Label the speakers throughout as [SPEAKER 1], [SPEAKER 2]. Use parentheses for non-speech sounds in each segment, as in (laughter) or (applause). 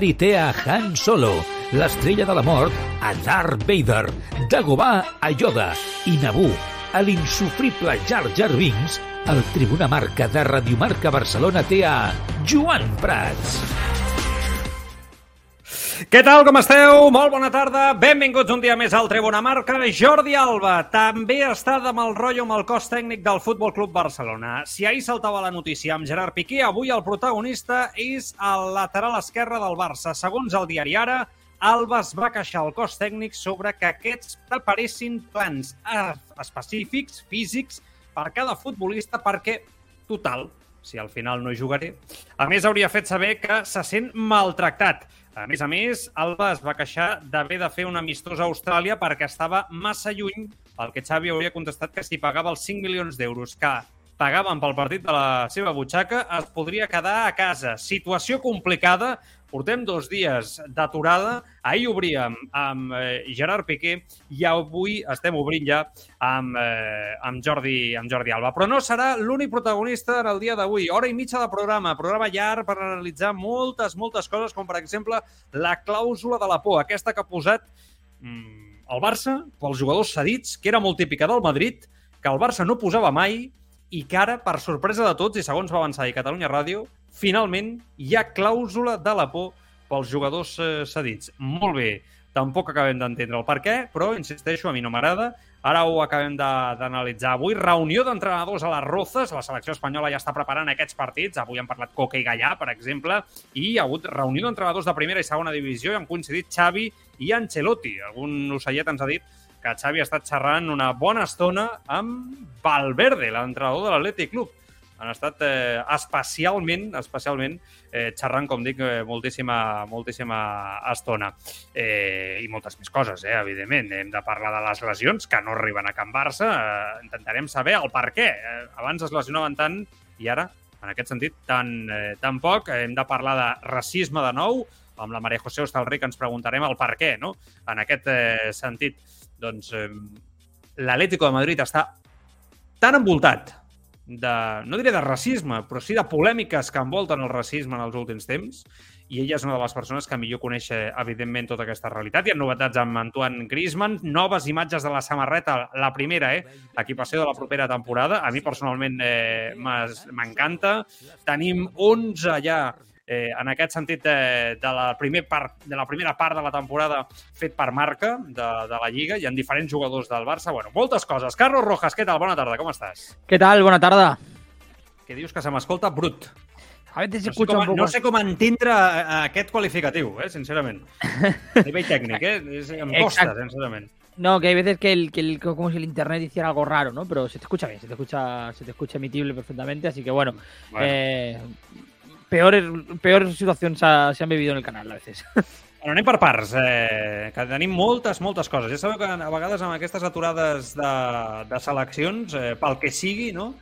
[SPEAKER 1] Ari té a Han Solo, l'estrella de la mort a Darth Vader, Dagobah a Yoda i Naboo a l'insufrible Jar Jar Binks, el Tribuna Marca de Radiomarca Barcelona té a Joan Prats.
[SPEAKER 2] Què tal, com esteu? Molt bona tarda. Benvinguts un dia més al Tribuna Marca. Jordi Alba també està de mal rotllo amb el cos tècnic del Futbol Club Barcelona. Si ahir saltava la notícia amb Gerard Piqué, avui el protagonista és el lateral esquerre del Barça. Segons el diari Ara, Alba es va queixar al cos tècnic sobre que aquests preparessin plans específics, físics, per cada futbolista perquè, total, si al final no jugaré. A més, hauria fet saber que se sent maltractat. A més a més, Alba es va queixar d'haver de fer un amistós a Austràlia perquè estava massa lluny, el que Xavi hauria contestat que si pagava els 5 milions d'euros que pagaven pel partit de la seva butxaca, es podria quedar a casa. Situació complicada, portem dos dies d'aturada. Ahir obríem amb eh, Gerard Piqué i avui estem obrint ja amb, eh, amb, Jordi, amb Jordi Alba. Però no serà l'únic protagonista en el dia d'avui. Hora i mitja de programa, programa llarg per analitzar moltes, moltes coses, com per exemple la clàusula de la por, aquesta que ha posat mm, el Barça pels jugadors cedits, que era molt típica del Madrid, que el Barça no posava mai i que ara, per sorpresa de tots, i segons va avançar i Catalunya Ràdio, finalment hi ha clàusula de la por pels jugadors eh, cedits. Molt bé, tampoc acabem d'entendre el per què, però, insisteixo, a mi no m'agrada. Ara ho acabem d'analitzar avui. Reunió d'entrenadors a les Rozes. La selecció espanyola ja està preparant aquests partits. Avui han parlat Coca i Gallà, per exemple, i hi ha hagut reunió d'entrenadors de primera i segona divisió i han coincidit Xavi i Ancelotti. Algun ocellet ens ha dit que Xavi ha estat xerrant una bona estona amb Valverde, l'entrenador de l'Atlètic Club. Han estat eh, especialment, especialment eh, xerrant, com dic, eh, moltíssima, moltíssima estona. Eh, I moltes més coses, eh, evidentment. Hem de parlar de les lesions, que no arriben a Can Barça. Eh, intentarem saber el per què. Eh, abans es lesionaven tant i ara, en aquest sentit, tan, eh, tan poc. Hem de parlar de racisme de nou, amb la Maria José Hostalric ens preguntarem el per què, no? En aquest eh, sentit, doncs, eh, l'Atlético de Madrid està tan envoltat de, no diré de racisme, però sí de polèmiques que envolten el racisme en els últims temps, i ella és una de les persones que millor coneix, evidentment, tota aquesta realitat. Hi ha novetats amb Antoine Griezmann, noves imatges de la samarreta, la primera, eh? Equipació de la propera temporada. A mi, personalment, eh, m'encanta. Tenim 11 ja eh, en aquest sentit de, de, la primer part, de la primera part de la temporada fet per marca de, de la Lliga. Hi ha diferents jugadors del Barça. Bueno, moltes coses. Carlos Rojas, què tal? Bona tarda, com estàs?
[SPEAKER 3] Què tal? Bona tarda.
[SPEAKER 2] Que dius que se m'escolta brut.
[SPEAKER 3] A veces
[SPEAKER 2] no
[SPEAKER 3] sé com,
[SPEAKER 2] un poco... No sé com entendre aquest qualificatiu, eh, sincerament. A nivell tècnic, eh? Em costa, Exacte. sincerament.
[SPEAKER 3] No, que hay veces que, el, que el, como si el internet hiciera algo raro, ¿no? Pero se te escucha bien, se te escucha, se te escucha emitible perfectamente, así que bueno, bueno. Eh, peor, peor situació s'han vivido en el canal a veces. (laughs)
[SPEAKER 2] Bueno, anem per parts, eh, que tenim moltes, moltes coses. Ja sabeu que a vegades amb aquestes aturades de, de seleccions, eh, pel que sigui, no?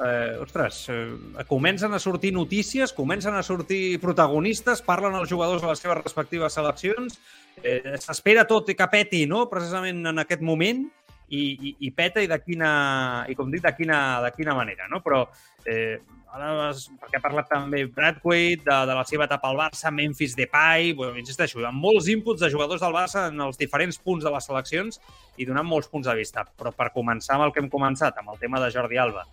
[SPEAKER 2] Eh, ostres, eh, comencen a sortir notícies, comencen a sortir protagonistes, parlen els jugadors de les seves respectives seleccions, eh, s'espera tot i que peti, no?, precisament en aquest moment, i, i, i peta i de quina, i com dic, de quina, de quina manera, no? Però eh, ara, perquè ha parlat també Bradway de, de la seva etapa al Barça, Memphis Depay, bueno, insisteixo, amb molts inputs de jugadors del Barça en els diferents punts de les seleccions i donant molts punts de vista. Però per començar amb el que hem començat, amb el tema de Jordi Alba,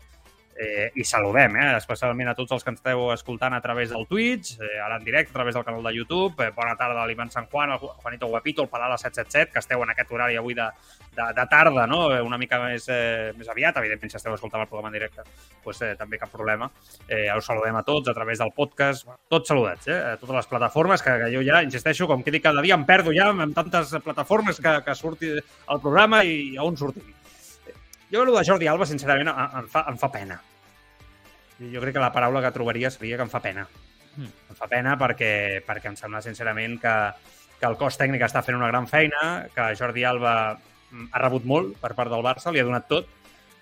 [SPEAKER 2] Eh, I saludem, eh, especialment a tots els que ens esteu escoltant a través del Twitch, eh, ara en directe, a través del canal de YouTube. Eh, bona tarda a l'Ivan San Juan, al Juanito Guapito, el Palala 777, que esteu en aquest horari avui de, de, de tarda, no? Eh, una mica més, eh, més aviat. Evidentment, si esteu escoltant el programa en directe, pues, eh, també cap problema. Eh, us saludem a tots a través del podcast. Tots saludats, eh? A totes les plataformes, que, que jo ja, insisteixo, com que dic cada dia, em perdo ja amb tantes plataformes que, que surti el programa i a on sortim. Jo, el de Jordi Alba, sincerament, em fa, em fa pena. Jo crec que la paraula que trobaria seria que em fa pena. Mm. Em fa pena perquè, perquè em sembla, sincerament, que, que el cos tècnic està fent una gran feina, que Jordi Alba mm, ha rebut molt per part del Barça, li ha donat tot,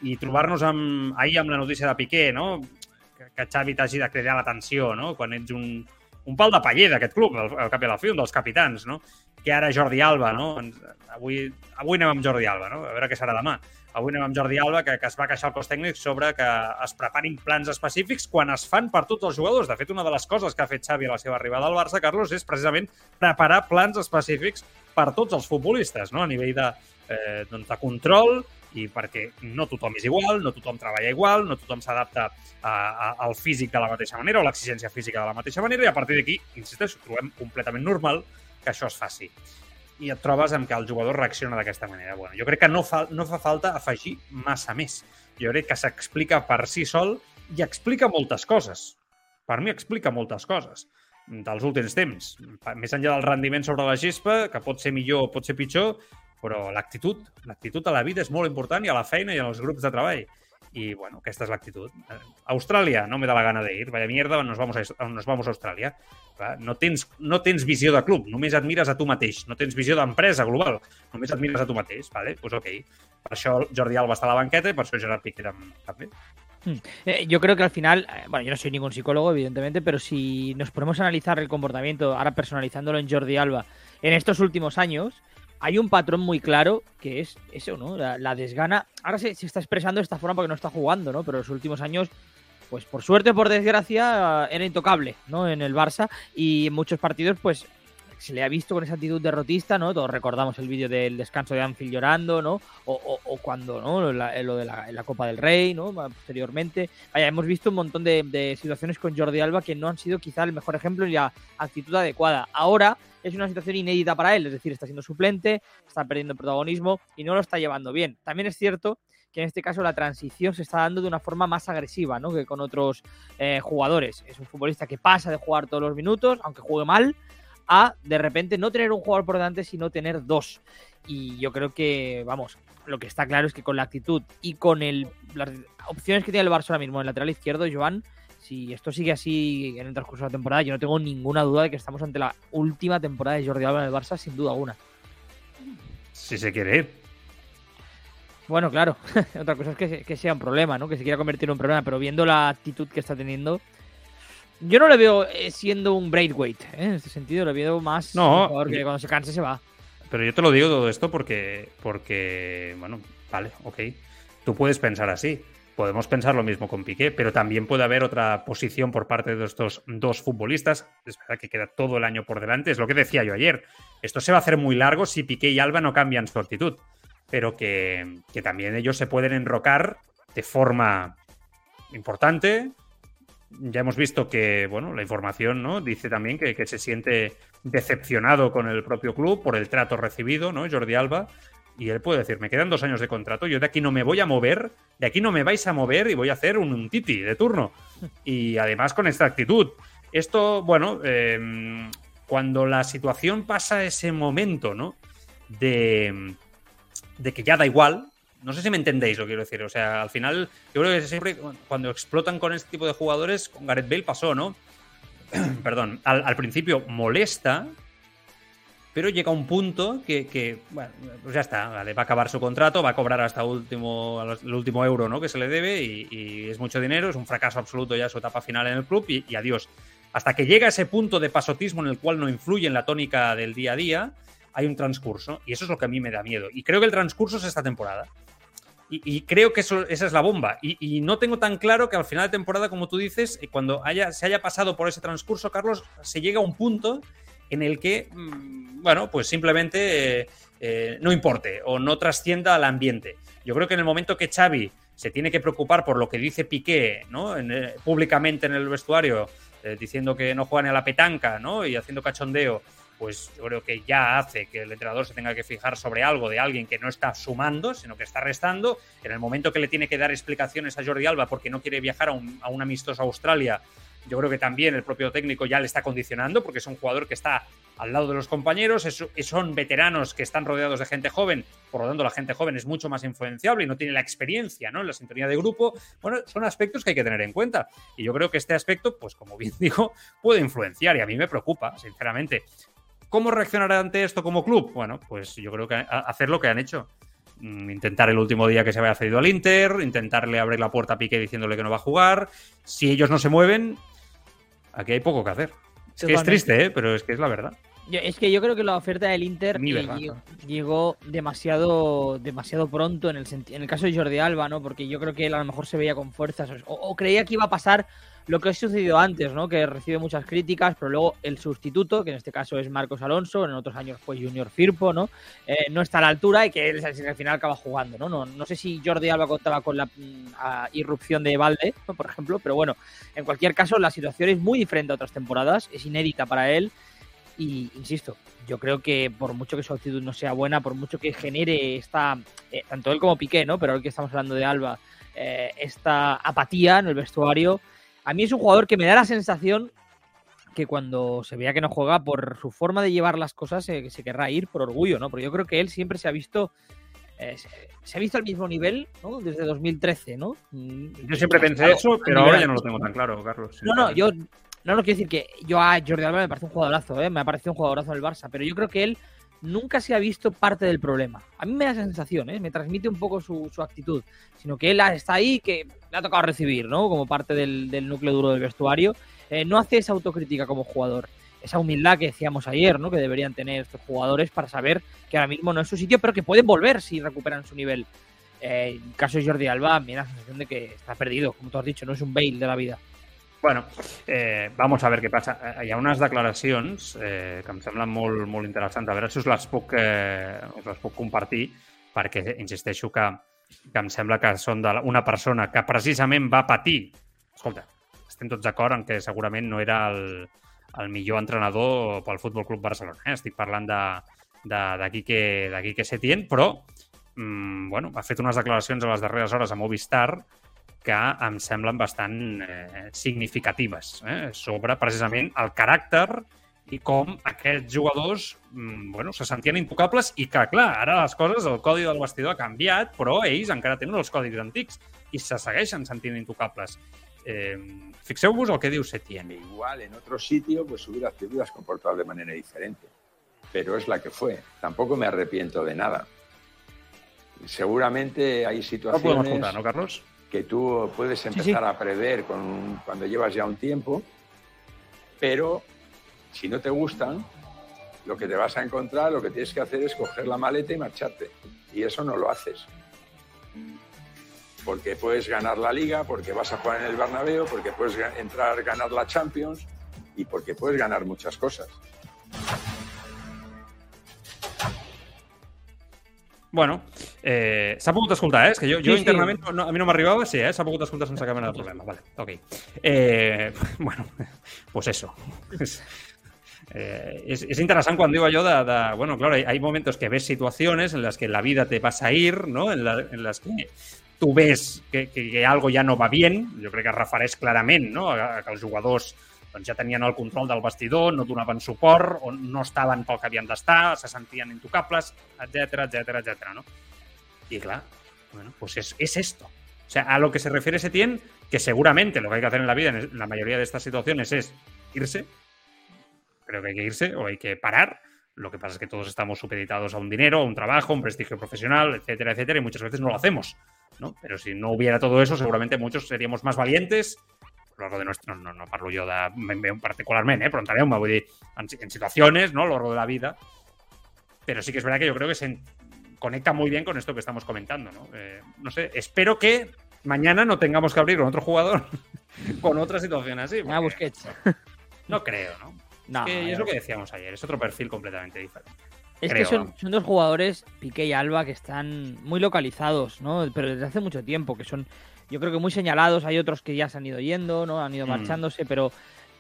[SPEAKER 2] i trobar-nos amb, ahir amb la notícia de Piqué, no? que, que Xavi t'hagi de cridar l'atenció, no? quan ets un, un pal de paller d'aquest club, al, al cap i a la fi, un dels capitans, no? Que ara Jordi Alba, no? Avui, avui anem amb Jordi Alba, no? A veure què serà demà. Avui anem amb Jordi Alba, que, que es va queixar el cos tècnic sobre que es preparin plans específics quan es fan per tots els jugadors. De fet, una de les coses que ha fet Xavi a la seva arribada al Barça, Carlos, és precisament preparar plans específics per tots els futbolistes, no? a nivell de, eh, doncs de control i perquè no tothom és igual, no tothom treballa igual, no tothom s'adapta al físic de la mateixa manera o l'exigència física de la mateixa manera i a partir d'aquí, insisteixo, trobem completament normal que això es faci i et trobes amb que el jugador reacciona d'aquesta manera. Bueno, jo crec que no fa, no fa falta afegir massa més. Jo crec que s'explica per si sol i explica moltes coses. Per mi explica moltes coses dels últims temps. Més enllà del rendiment sobre la gespa, que pot ser millor o pot ser pitjor, però l'actitud, l'actitud a la vida és molt important i a la feina i als grups de treball. Y bueno, que esta es la actitud. Austràlia, no me da la gana de ir. Vaya mierda, nos vamos a, nos vamos a Austràlia. No tens, no tens visió de club, només admires a tu mateix. No tens visió d'empresa global, només admires a tu mateix. Vale? Pues ok. Per això Jordi Alba està a la banqueta i per això Gerard Piqué també.
[SPEAKER 3] Hmm. Eh, yo creo que al final, eh, bueno, yo no soy ningún psicólogo, evidentemente, pero si nos ponemos a analizar el comportamiento, ahora personalizándolo en Jordi Alba, en estos últimos años, hay un patrón muy claro que es eso, ¿no? La, desgana. Ahora se, se, está expresando de esta forma porque no está jugando, ¿no? Pero en los últimos años, pues por suerte o por desgracia, era intocable, ¿no? En el Barça y en muchos partidos, pues se le ha visto con esa actitud derrotista, ¿no? Todos recordamos el vídeo del descanso de Anfield llorando, ¿no? O, cuando, ¿no? lo de la, Copa del Rey, ¿no? Posteriormente. Vaya, hemos visto un montón de, de, situaciones con Jordi Alba que no han sido quizá el mejor ejemplo y la actitud adecuada. Ahora es una situación inédita para él, es decir, está siendo suplente, está perdiendo protagonismo y no lo está llevando bien. También es cierto que en este caso la transición se está dando de una forma más agresiva ¿no? que con otros eh, jugadores. Es un futbolista que pasa de jugar todos los minutos, aunque juegue mal, a de repente no tener un jugador por delante, sino tener dos. Y yo creo que, vamos, lo que está claro es que con la actitud y con el, las opciones que tiene el Barça ahora mismo en el lateral izquierdo, Joan, si esto sigue así en el transcurso de la temporada, yo no tengo ninguna duda de que estamos ante la última temporada de Jordi Alba en el Barça, sin duda alguna.
[SPEAKER 2] Si se quiere ir.
[SPEAKER 3] Bueno, claro. (laughs) Otra cosa es que, sea un problema, ¿no? Que se quiera convertir en un problema, pero viendo la actitud que está teniendo, yo no le veo eh, siendo un Braithwaite, ¿eh? en este sentido, le veo más
[SPEAKER 2] no,
[SPEAKER 3] porque cuando se canse se va.
[SPEAKER 2] Pero yo te lo digo todo esto porque, porque, bueno, vale, ok. Tú puedes pensar así. Podemos pensar lo mismo con Piqué, pero también puede haber otra posición por parte de estos dos futbolistas. Es verdad que queda todo el año por delante, es lo que decía yo ayer. Esto se va a hacer muy largo si Piqué y Alba no cambian su actitud, pero que, también ellos se pueden enrocar de forma importante. Ya hemos visto que, bueno, la información, ¿no? Dice también que, que se siente decepcionado con el propio club por el trato recibido, ¿no? Jordi Alba y él puede decir, me quedan dos años de contrato, yo de aquí no me voy a mover, de aquí no me vais a mover y voy a hacer un, titi de turno. Y además con esta actitud. Esto, bueno, em, cuando la situación pasa ese momento, ¿no? De, de que ya da igual, no sé si me entendéis lo que quiero decir. O sea, al final, yo creo que siempre cuando explotan con este tipo de jugadores, con Gareth Bale pasó, ¿no? (clears throat) Perdón, al, principio molesta, pero llega un punto que, bueno, pues ya está, vale, va a acabar su contrato, va a cobrar hasta último, el último euro ¿no? que se le debe y, es mucho dinero, es un fracaso absoluto ya su etapa final en el club y, adiós. Hasta que llega ese punto de pasotismo en el cual no influye en la tónica del día a día, hay un transcurso y eso es lo que a mí me da miedo. Y creo que el transcurso es esta temporada. Y, creo que eso, esa es la bomba. Y, no tengo tan claro que al final de temporada, como tú dices, eh, cuando haya, se haya pasado por ese transcurso, Carlos, se llega a un punto en el que, mm, bueno, pues simplemente eh, eh, no importe o no trascienda al ambiente. Yo creo que en el momento que Xavi se tiene que preocupar por lo que dice Piqué, ¿no? Eh, públicamente en el vestuario, diciendo que no juega ni a la petanca, ¿no? Y haciendo cachondeo, pues yo creo que ya hace que el entrenador se tenga que fijar sobre algo de alguien que no está sumando, sino que está restando. En el momento que le tiene que dar explicaciones a Jordi Alba porque no quiere viajar a un, a un amistoso a Australia yo creo que también el propio técnico ya le está condicionando porque es un jugador que está al lado de los compañeros, son veteranos que están rodeados de gente joven, por lo tanto la gente joven es mucho más influenciable y no tiene la experiencia ¿no? en la sintonía de grupo. Bueno, son aspectos que hay que tener en cuenta. Y yo creo que este aspecto, pues como bien (laughs) digo, puede influenciar y a mí me preocupa, sinceramente. ¿Cómo reaccionará ante esto como club? Bueno, pues yo creo que hacer lo que han hecho mm, intentar el último día que se había cedido al Inter, intentarle abrir la puerta a Piqué diciéndole que no va a jugar. Si ellos no se mueven, aquí hay poco que hacer. Es que es triste, ¿eh? pero es que es la verdad.
[SPEAKER 3] es que yo creo que la oferta del Inter llegó, demasiado, demasiado pronto en el, en el caso de Jordi Alba, ¿no? Porque yo creo que él a lo mejor se veía con fuerzas o creía que iba a pasar lo que ha sucedido antes, ¿no? Que recibe muchas críticas, pero luego el sustituto, que en este caso es Marcos Alonso, en otros años fue Junior Firpo, ¿no? Eh, no está a la altura y que al final acaba jugando, ¿no? No, no sé si Jordi Alba contaba con la mm, irrupción de Valde, por ejemplo, pero bueno, en cualquier caso la situación es muy diferente a otras temporadas, es inédita para él y, insisto, yo creo que por mucho que su actitud no sea buena, por mucho que genere esta, eh, tanto él como Piqué, ¿no? Pero hoy que estamos hablando de Alba, eh, esta apatía en el vestuario, a mí es un jugador que me da la sensación que cuando se vea que no juega por su forma de llevar las cosas se, querrá ir por orgullo, ¿no? Porque yo creo que él siempre se ha visto eh, se, ha visto al mismo nivel, ¿no? Desde 2013, ¿no?
[SPEAKER 2] Mm, yo siempre pensé eso, pero ahora ya no lo tengo tan claro, Carlos.
[SPEAKER 3] No, no, yo no lo quiero decir que yo a Jordi Alba me parece un jugadorazo, ¿eh? Me ha parecido un jugadorazo del Barça, pero yo creo que él nunca se ha visto parte del problema. A mí me da esa sensación, ¿eh? me transmite un poco su, actitud, sino que él está ahí, que le ha tocado recibir, ¿no? Como parte del, núcleo duro del vestuario. Eh, no hace esa autocrítica como jugador. Esa humildad que decíamos ayer, ¿no? Que deberían tener estos jugadores para saber que ahora mismo no es su sitio, pero que pueden volver si recuperan su nivel. Eh, en caso de Jordi Alba, me da la sensación de que está perdido, como tú has dicho, no es un bail de la vida.
[SPEAKER 2] Bueno, eh, vamos a ver què passa. Eh, hi ha unes declaracions eh, que em semblen molt, molt interessants. A veure si us les puc, eh, us les puc compartir, perquè insisteixo que, que em sembla que són d'una persona que precisament va patir... Escolta, estem tots d'acord en que segurament no era el, el millor entrenador pel Futbol Club Barcelona. Eh? Estic parlant de, de, de, Quique, de Quique Setién, però mm, bueno, ha fet unes declaracions a les darreres hores a Movistar que em semblen bastant eh, significatives eh, sobre precisament el caràcter i com aquests jugadors mm, bueno, se sentien intocables i que, clar, ara les coses, el codi del vestidor ha canviat, però ells encara tenen els codis antics i se segueixen sentint intocables. Eh, Fixeu-vos el que diu Setién.
[SPEAKER 4] Igual en otro sitio pues hubieras, te hubieras comportado de manera diferente, pero es la que fue. Tampoco me arrepiento de nada. Seguramente hay situaciones...
[SPEAKER 2] No podemos contar, ¿no, Carlos?
[SPEAKER 4] Que tú puedes empezar a prever con, cuando llevas ya un tiempo, pero si no te gustan, lo que te vas a encontrar, lo que tienes que hacer es coger la maleta y marcharte. Y eso no lo haces. Porque puedes ganar la liga, porque vas a jugar en el Bernabéu, porque puedes entrar ganar la Champions y porque puedes ganar muchas cosas.
[SPEAKER 2] Bueno, eh, s'ha pogut escoltar, eh? És que jo, jo sí, internament sí. No, a mi no m'arribava, sí, eh? S'ha pogut escoltar sense cap mena de problema. Vale, ok. Eh, (laughs) bueno, pues eso. Eh, es, es, interesante cuando digo yo de, de bueno, claro, hay, hay, momentos que ves situaciones en las que la vida te vas a ir, ¿no? En, la, en las que tu ves que, que, que algo ja no va bien, jo crec que es refereix clarament no? a, a que els jugadors doncs ja tenien el control del vestidor, no donaven suport, o no estaven pel que havien d'estar, se sentien intocables, etc etc etc. ¿no? Y claro, bueno, pues es, es esto. O sea, a lo que se refiere Setién, que seguramente lo que hay que hacer en la vida, en la mayoría de estas situaciones, es irse. Creo que hay que irse o hay que parar. Lo que pasa es que todos estamos supeditados a un dinero, a un trabajo, a un prestigio profesional, etcétera, etcétera, y muchas veces no lo hacemos. ¿no? Pero si no hubiera todo eso, seguramente muchos seríamos más valientes, lo largo de nuestro, no, no parlo jo de particularment, eh, però enteneu-me, vull dir, en, en situaciones, ¿no? a lo largo de la vida, pero sí que es verdad que yo creo que se conecta muy bien con esto que estamos comentando, ¿no? Eh, no sé, espero que mañana no tengamos que abrir con otro jugador (laughs) con otra situación así.
[SPEAKER 3] Ah, Busquets.
[SPEAKER 2] No creo, ¿no? no es, que es lo que decíamos ayer, es otro perfil completamente diferente.
[SPEAKER 3] Es que son, son, dos jugadores, Piqué y Alba, que están muy localizados, ¿no? Pero desde hace mucho tiempo, que son yo creo que muy señalados. Hay otros que ya se han ido yendo, ¿no? Han ido mm. marchándose, pero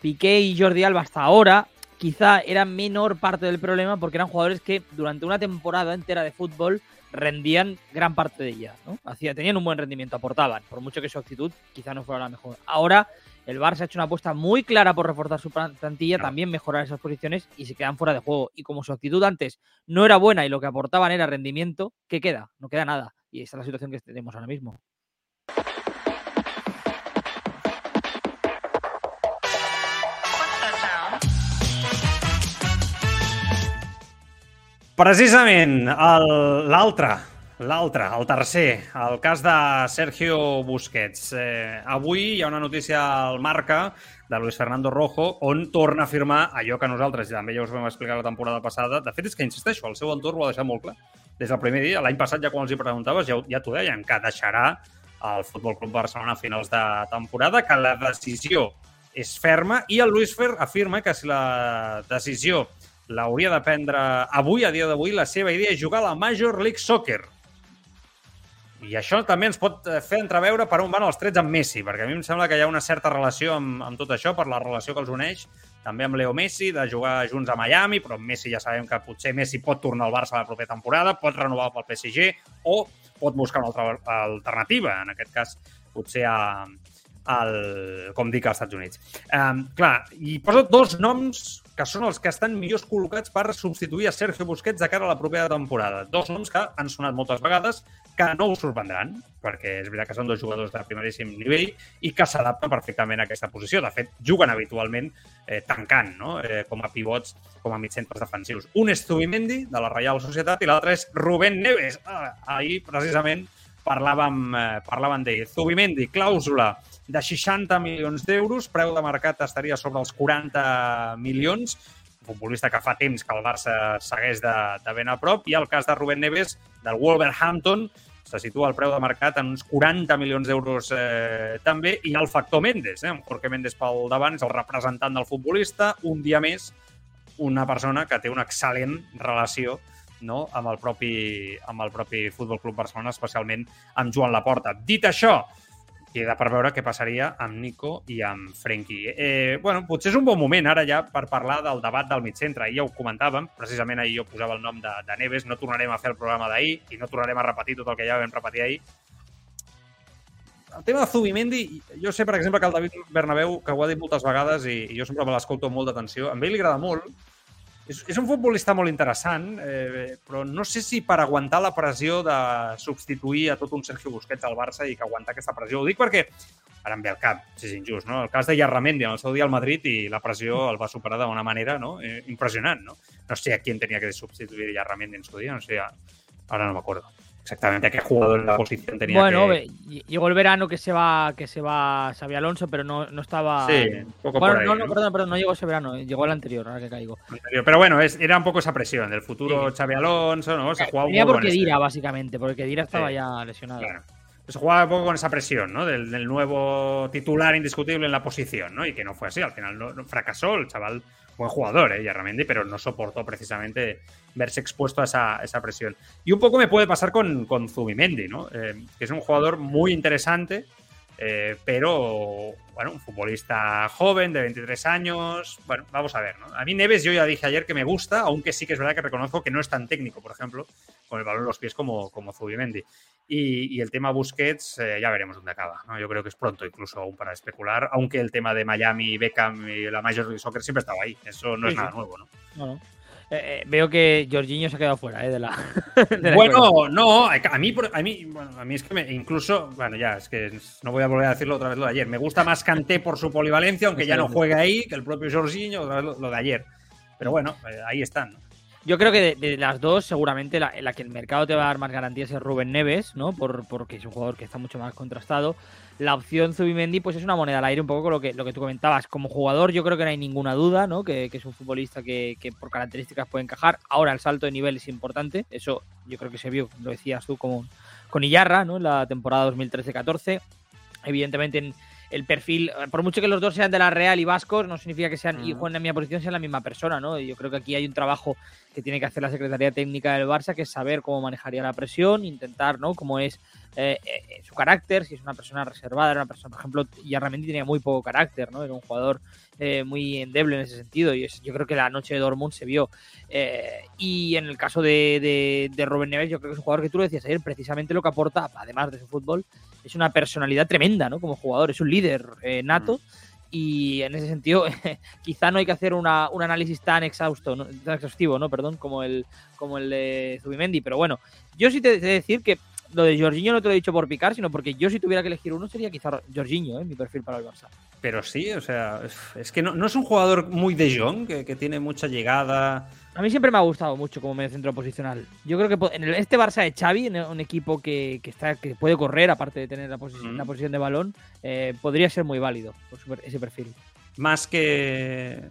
[SPEAKER 3] Piqué y Jordi Alba hasta ahora quizá eran menor parte del problema porque eran jugadores que durante una temporada entera de fútbol rendían gran parte de ella, ¿no? Hacía, tenían un buen rendimiento, aportaban, por mucho que su actitud quizá no fuera la mejor. Ahora el Barça ha hecho una apuesta muy clara por reforzar su plantilla, también mejorar esas posiciones y se quedan fuera de juego. Y como su actitud antes no era buena y lo que aportaban era rendimiento, ¿qué queda? No queda nada. Y esa es la situación que tenemos ahora mismo.
[SPEAKER 2] Precisament, l'altre, L'altre, el tercer, el cas de Sergio Busquets. Eh, avui hi ha una notícia al Marca de Luis Fernando Rojo on torna a afirmar allò que nosaltres ja també ja us vam explicar la temporada passada. De fet, és que insisteixo, el seu entorn ho ha deixat molt clar. Des del primer dia, l'any passat ja quan els hi preguntaves ja, ja t'ho deien, que deixarà el Futbol Club Barcelona a finals de temporada, que la decisió és ferma i el Luis Fer afirma que si la decisió l'hauria de prendre avui, a dia d'avui, la seva idea és jugar a la Major League Soccer i això també ens pot eh, fer entreveure per on van els trets amb Messi, perquè a mi em sembla que hi ha una certa relació amb, amb tot això, per la relació que els uneix, també amb Leo Messi, de jugar junts a Miami, però amb Messi ja sabem que potser Messi pot tornar al Barça la propera temporada, pot renovar pel PSG o pot buscar una altra alternativa, en aquest cas potser a, al, com dic, als Estats Units. Um, clar, i poso dos noms que són els que estan millors col·locats per substituir a Sergio Busquets de cara a la propera temporada. Dos noms que han sonat moltes vegades, que no us sorprendran, perquè és veritat que són dos jugadors de primeríssim nivell i que s'adapten perfectament a aquesta posició. De fet, juguen habitualment eh, tancant, no? eh, com a pivots, com a mitjcentres defensius. Un és Zubimendi, de la Reial Societat, i l'altre és Rubén Neves. Ah, ahir, precisament, parlàvem, eh, parlàvem d'ell. Zubimendi, clàusula de 60 milions d'euros, preu de mercat estaria sobre els 40 milions, futbolista que fa temps que el Barça segueix de, de ben a prop, i el cas de Rubén Neves, del Wolverhampton, se situa el preu de mercat en uns 40 milions d'euros eh, també, i el factor Mendes, eh, Jorge Mendes pel davant, és el representant del futbolista, un dia més, una persona que té una excel·lent relació no? amb, el propi, amb el propi Futbol Club Barcelona, especialment amb Joan Laporta. Dit això, queda per veure què passaria amb Nico i amb Frenkie. Eh, bueno, potser és un bon moment ara ja per parlar del debat del mig centre. Ahir ja ho comentàvem, precisament ahir jo posava el nom de, de Neves, no tornarem a fer el programa d'ahir i no tornarem a repetir tot el que ja vam repetir ahir. El tema de Zubimendi, jo sé, per exemple, que el David Bernabéu, que ho ha dit moltes vegades i, i jo sempre me l'escolto amb molta atenció, a ell li agrada molt, és, és un futbolista molt interessant, eh, però no sé si per aguantar la pressió de substituir a tot un Sergio Busquets al Barça i que aguantar aquesta pressió. Ho dic perquè ara em ve al cap, si és injust, no? El cas de Yarramendi en el seu dia al Madrid i la pressió el va superar d'una manera no? eh, impressionant, no? No sé a qui tenia que substituir Yarramendi en su dia, no sé, ara no m'acordo exactamente a qué jugador en la posición tenía
[SPEAKER 3] bueno,
[SPEAKER 2] que...
[SPEAKER 3] llegó el verano que se va que se va Xavi Alonso, pero no, no estaba...
[SPEAKER 2] Sí, un poco
[SPEAKER 3] bueno,
[SPEAKER 2] por ahí,
[SPEAKER 3] no,
[SPEAKER 2] no,
[SPEAKER 3] perdón, perdón, no llegó ese verano, llegó el anterior, ahora que caigo.
[SPEAKER 2] Pero bueno, es, era un poco esa presión del futuro sí. Xavi Alonso, ¿no? Se jugaba
[SPEAKER 3] Tenía
[SPEAKER 2] un poco
[SPEAKER 3] porque Dira,
[SPEAKER 2] ese...
[SPEAKER 3] básicamente, porque Dira estaba
[SPEAKER 2] Sí.
[SPEAKER 3] ya lesionado.
[SPEAKER 2] Claro. Se jugaba un poco con esa presión, ¿no? Del, del nuevo titular indiscutible en la posición, ¿no? Y que no fue así. Al final no- fracasó el chaval, buen jugador, ¿eh? Yarramendi, pero no soportó precisamente verse expuesto a esa, esa presión. Y un poco me puede pasar con, con Zubimendi, ¿no? Eh, que es un jugador muy interesante, eh, pero, bueno, un futbolista joven de 23 años. Bueno, vamos a ver, ¿no? A mí Neves yo ya dije ayer que me gusta, aunque sí que es verdad que reconozco que no es tan técnico, por ejemplo, con el balón en los pies como, como Zubimendi. Y, y el tema Busquets, eh, ya veremos dónde acaba. ¿no? Yo creo que es pronto incluso aún para especular, aunque el tema de Miami, Beckham y la Major League Soccer siempre estaba ahí. Eso no
[SPEAKER 3] Sí,
[SPEAKER 2] es nada
[SPEAKER 3] sí.
[SPEAKER 2] nuevo, ¿no?
[SPEAKER 3] No, no. Eh, eh, veo que Jorginho se ha quedado fuera eh, de la. (laughs) de la
[SPEAKER 2] Bueno, no, a mí, a mí, bueno, a mí es que me, incluso, bueno, ya, es que no voy a volver a decirlo otra vez lo de ayer. Me gusta más Kanté por su polivalencia, aunque ya no juegue ahí, que el propio Jorginho, otra vez lo, lo de ayer. Pero bueno, eh, ahí están. ¿no?
[SPEAKER 3] Yo creo que de, de las dos, seguramente la, la que el mercado te va a dar más garantías es Rubén Neves, ¿no? Por, porque es un jugador que está mucho más contrastado. La opción Zubimendi, pues es una moneda al aire, un poco con lo que, lo que tú comentabas. Como jugador, yo creo que no hay ninguna duda, ¿no? Que, que es un futbolista que, que por características puede encajar. Ahora el salto de nivel es importante. Eso yo creo que se vio, lo decías tú, como con Iyarra, ¿no? En la temporada 2013-14. Evidentemente, en el perfil, por mucho que los dos sean de la Real y vascos, no significa que sean y
[SPEAKER 2] Ujú.
[SPEAKER 3] jueguen en mi posición sean la misma persona, ¿no? Y yo creo que aquí hay un trabajo que tiene que hacer la Secretaría Técnica del Barça, que es saber cómo manejaría la presión, intentar, ¿no? Cómo es eh, eh, su carácter, si es una persona reservada, era una persona, por ejemplo, Yarramendi tenía muy poco carácter, ¿no? Era un jugador eh, muy endeble en ese sentido y es- yo creo que la noche de Dortmund se vio. Y en el caso de, de, de Rubén Neves, yo creo que es un jugador que tú lo decías ayer, precisamente lo que aporta, además de su fútbol, es una personalidad tremenda, ¿no? Como jugador, es un líder nato. Y en ese sentido, (laughs) quizá no hay que hacer una- un análisis tan exhausto, ¿no? tan exhaustivo, ¿no? Perdón, como el, como el de Zubimendi. Pero bueno, yo sí te de decir que lo de Jorginho no te lo he dicho por picar, sino porque yo si tuviera que elegir uno sería quizá Jorginho, ¿eh? mi perfil para el Barça.
[SPEAKER 2] Pero sí, o sea, es- que no, no es un jugador muy de Jong, que, que tiene mucha llegada,
[SPEAKER 3] A mí siempre me ha gustado mucho como medio centro posicional. Yo creo que en este Barça de Xavi, un equipo que, está, que puede correr, aparte de tener la, posición, la posición de balón, eh, podría ser muy válido por ese perfil.
[SPEAKER 2] Más que...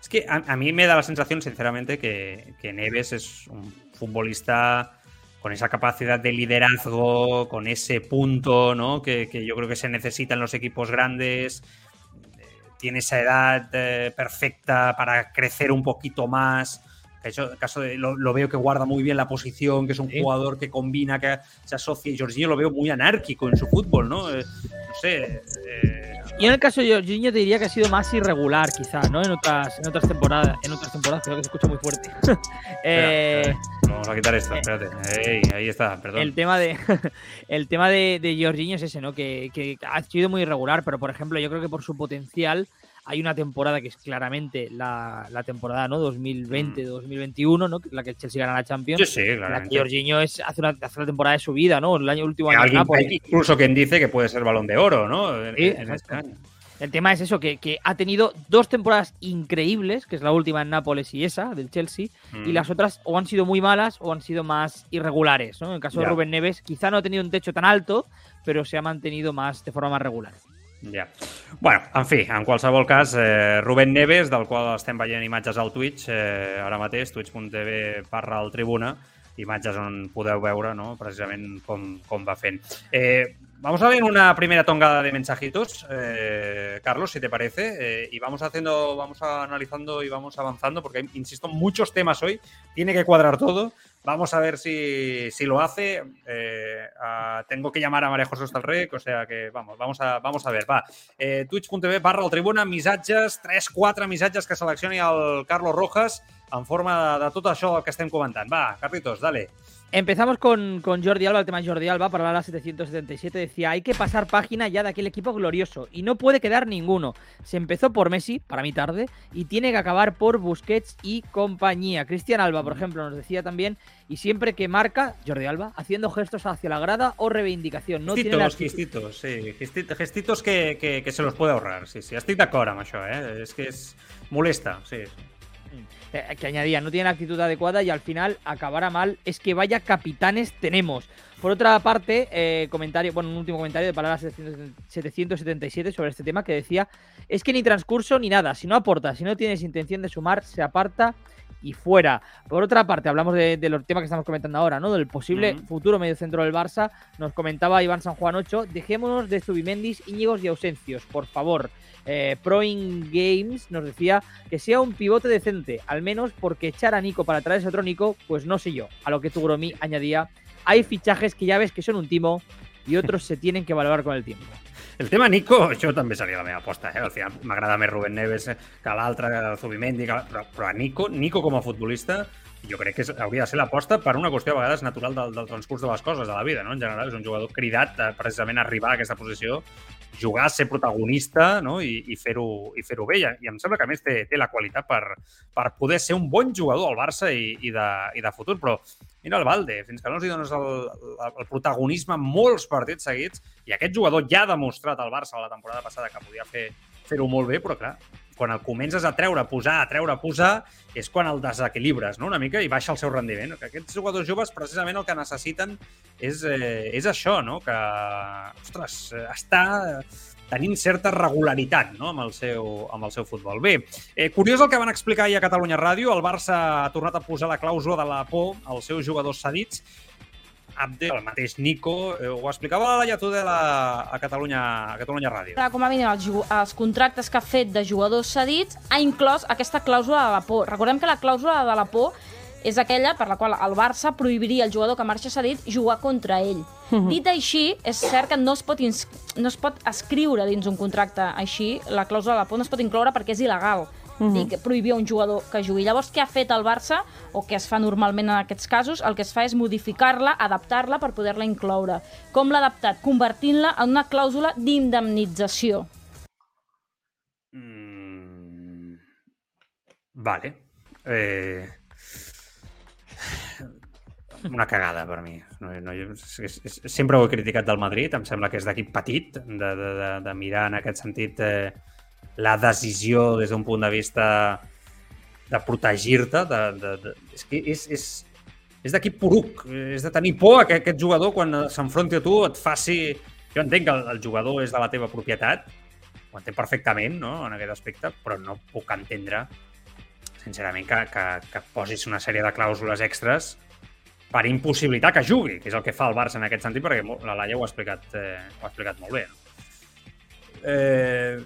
[SPEAKER 2] Es que a, mí me da la sensación, sinceramente, que, que Neves es un futbolista con esa capacidad de liderazgo, con ese punto ¿no? que, que yo creo que se necesita en los equipos grandes, tiene esa edad eh, perfecta para crecer un poquito más. Hecho, caso de, lo, veo que guarda muy bien la posición, que es un jugador que combina, que se asocia. Y Jorginho lo veo muy anárquico en su fútbol, ¿no? Eh, no sé.
[SPEAKER 3] Eh, y en el caso de Jorginho te diría que ha sido más irregular, quizá, ¿no? En otras, en otras temporadas, en otras temporadas creo que se escucha muy fuerte. (laughs)
[SPEAKER 2] vamos a quitar esto, espérate. ahí está, perdón.
[SPEAKER 3] El tema de (laughs) el tema de, de Jorginho es ese, ¿no? Que, que ha sido muy irregular, pero por ejemplo, yo creo que por su potencial hay una temporada que es claramente la, temporada ¿no? 2020-2021, ¿no? la que el Chelsea gana la Champions.
[SPEAKER 2] Sí, sí,
[SPEAKER 3] claro. Jorginho es, hace, una, hace temporada de su vida, ¿no? El año último año.
[SPEAKER 2] Hay incluso quien dice que puede ser balón de oro, ¿no? En, este año.
[SPEAKER 3] El tema es eso, que, ha tenido dos temporadas increíbles, que es la última en Nápoles y esa, del Chelsea, y mm. las otras o han sido muy malas o han sido más irregulares. ¿no? En el caso de Rubén Neves, quizá no ha tenido un techo tan alto, pero se ha mantenido más de forma más regular.
[SPEAKER 2] Ja. bueno, en fi, en qualsevol cas, eh, Rubén Neves, del qual estem veient imatges al Twitch, eh, ara twitch.tv barra al Tribuna, imatges on podeu veure no? precisament com, com va fent. Eh, vamos a ver una primera tongada de mensajitos, eh, Carlos, si te parece, eh, y vamos haciendo, vamos analizando y vamos avanzando, porque insisto, muchos temas hoy, tiene que cuadrar todo. Vamos a ver si, lo hace. Eh, tengo que llamar a María José Estalrec, o sea que vamos, vamos a, vamos a ver. Va, eh, twitch.tv barra el tribuna, missatges, 3-4 missatges que seleccioni el Carlos Rojas en forma de, tot això que estem comentant. Va, Carlitos, dale.
[SPEAKER 3] Empezamos con, Jordi Alba, el tema de Jordi Alba, para la 777, decía, hay que pasar página ya de aquel equipo glorioso y no puede quedar ninguno. Se empezó por Messi, para mí tarde, y tiene que acabar por Busquets y compañía. Cristian Alba, por ejemplo, nos decía también, y siempre que marca, Jordi Alba, haciendo gestos hacia la grada o reivindicación. No
[SPEAKER 2] tiene gestitos, sí, gestitos que, que, se los puede ahorrar, sí, sí. Estic d'acord amb això, eh? Es que es molesta, sí.
[SPEAKER 3] Eh, que añadía, no tiene la actitud adecuada y al final acabará mal. Es que vaya capitanes tenemos. Por otra parte, eh, comentario, bueno, un último comentario de palabras 777 sobre este tema que decía, es que ni transcurso ni nada, si no aporta, si no tienes intención de sumar, se aparta y fuera. Por otra parte, hablamos de, los temas que estamos comentando ahora, ¿no? Del posible futuro medio centro del Barça. Nos comentaba Iván San Juan 8, dejémonos de Zubimendis, Íñigos y Ausencios, por favor. Eh, Proing Games nos decía que sea un pivote decente, al menos porque echar a Nico para traer ese otro Nico, pues no sé yo. A lo que Tugromi añadía, hay fichajes que ya ves que son un timo y otros se tienen que valorar con el tiempo.
[SPEAKER 2] El tema Nico, jo també seria la meva aposta. Eh? Al final m'agrada més Rubén Neves que l'altre, el Zubimendi, que... però, però a Nico, Nico com a futbolista jo crec que hauria de ser l'aposta per una qüestió a vegades natural del, del transcurs de les coses, de la vida, no? En general, és un jugador cridat a, precisament a arribar a aquesta posició, jugar, ser protagonista no? i, i fer-ho fer bé. I em sembla que, a més, té, té la qualitat per, per poder ser un bon jugador al Barça i, i, de, i de futur, però Mira el Valde, fins que no els hi dones el, el, protagonisme en molts partits seguits, i aquest jugador ja ha demostrat al Barça la temporada passada que podia fer fer-ho molt bé, però clar, quan el comences a treure, a posar, a treure, a posar, és quan el desequilibres no? una mica i baixa el seu rendiment. Que aquests jugadors joves precisament el que necessiten és, eh, és això, no? que, ostres, està tenint certa regularitat no? amb, el seu, amb el seu futbol. Bé, eh, curiós el que van explicar ahir a Catalunya Ràdio. El Barça ha tornat a posar la clàusula de la por als seus jugadors cedits. Abde, el mateix Nico, eh, ho explicava la Llatudel a, a, Catalunya, a Catalunya Ràdio.
[SPEAKER 5] Com a mínim, els, els contractes que ha fet de jugadors cedits ha inclòs aquesta clàusula de la por. Recordem que la clàusula de la por és aquella per la qual el Barça prohibiria al jugador que marxa cedit jugar contra ell. Uh mhm. -huh. Dit així, és cert que no es, pot no es pot escriure dins un contracte així, la clàusula de la por no es pot incloure perquè és il·legal. Uh -huh. dir, prohibir un jugador que jugui. Llavors, què ha fet el Barça, o què es fa normalment en aquests casos? El que es fa és modificar-la, adaptar-la per poder-la incloure. Com l'ha adaptat? Convertint-la en una clàusula d'indemnització.
[SPEAKER 2] Mm... Vale. Eh una cagada per mi. No, no, és, és, sempre ho he criticat del Madrid, em sembla que és d'equip petit, de, de, de, de mirar en aquest sentit eh, la decisió des d'un punt de vista de protegir-te. De, de, de, és que és, és, és d'aquí poruc, és de tenir por que aquest jugador quan s'enfronti a tu et faci... Jo entenc que el, el jugador és de la teva propietat, ho entenc perfectament no? en aquest aspecte, però no puc entendre sincerament que, que, que posis una sèrie de clàusules extres per impossibilitar que jugui, que és el que fa el Barça en aquest sentit, perquè la Laia ho ha explicat, eh, ho ha explicat molt bé. No? Eh,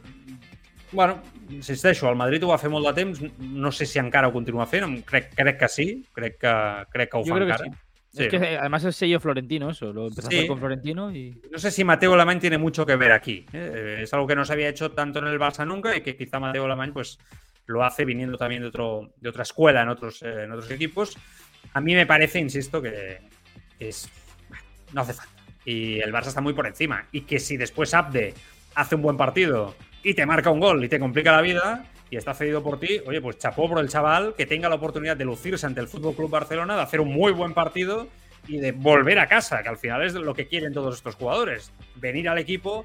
[SPEAKER 2] bueno, insisteixo, el Madrid ho va fer molt de temps, no sé si encara ho continua fent, crec, crec que sí, crec que, crec que ho
[SPEAKER 3] Yo
[SPEAKER 2] fa encara.
[SPEAKER 3] que sí. es que además es sello florentino eso, lo empezó
[SPEAKER 2] Sí.
[SPEAKER 3] a hacer con Florentino y...
[SPEAKER 2] No sé si Mateo Alemany tiene mucho que ver aquí. ¿eh? Es algo que no se había hecho tanto en el Barça nunca y que quizá Mateo Alemany pues, lo hace viniendo también de, otro, de otra escuela en otros, eh, en otros equipos. A mí me parece, insisto, que es, no hace falta. Y el Barça está muy por encima. Y que si después Abde hace un buen partido y te marca un gol y te complica la vida y está cedido por ti, oye, pues chapó el chaval que tenga la oportunidad de lucirse ante el Fútbol Club Barcelona, de hacer un muy buen partido y de volver a casa, que al final es lo que quieren todos estos jugadores. Venir al equipo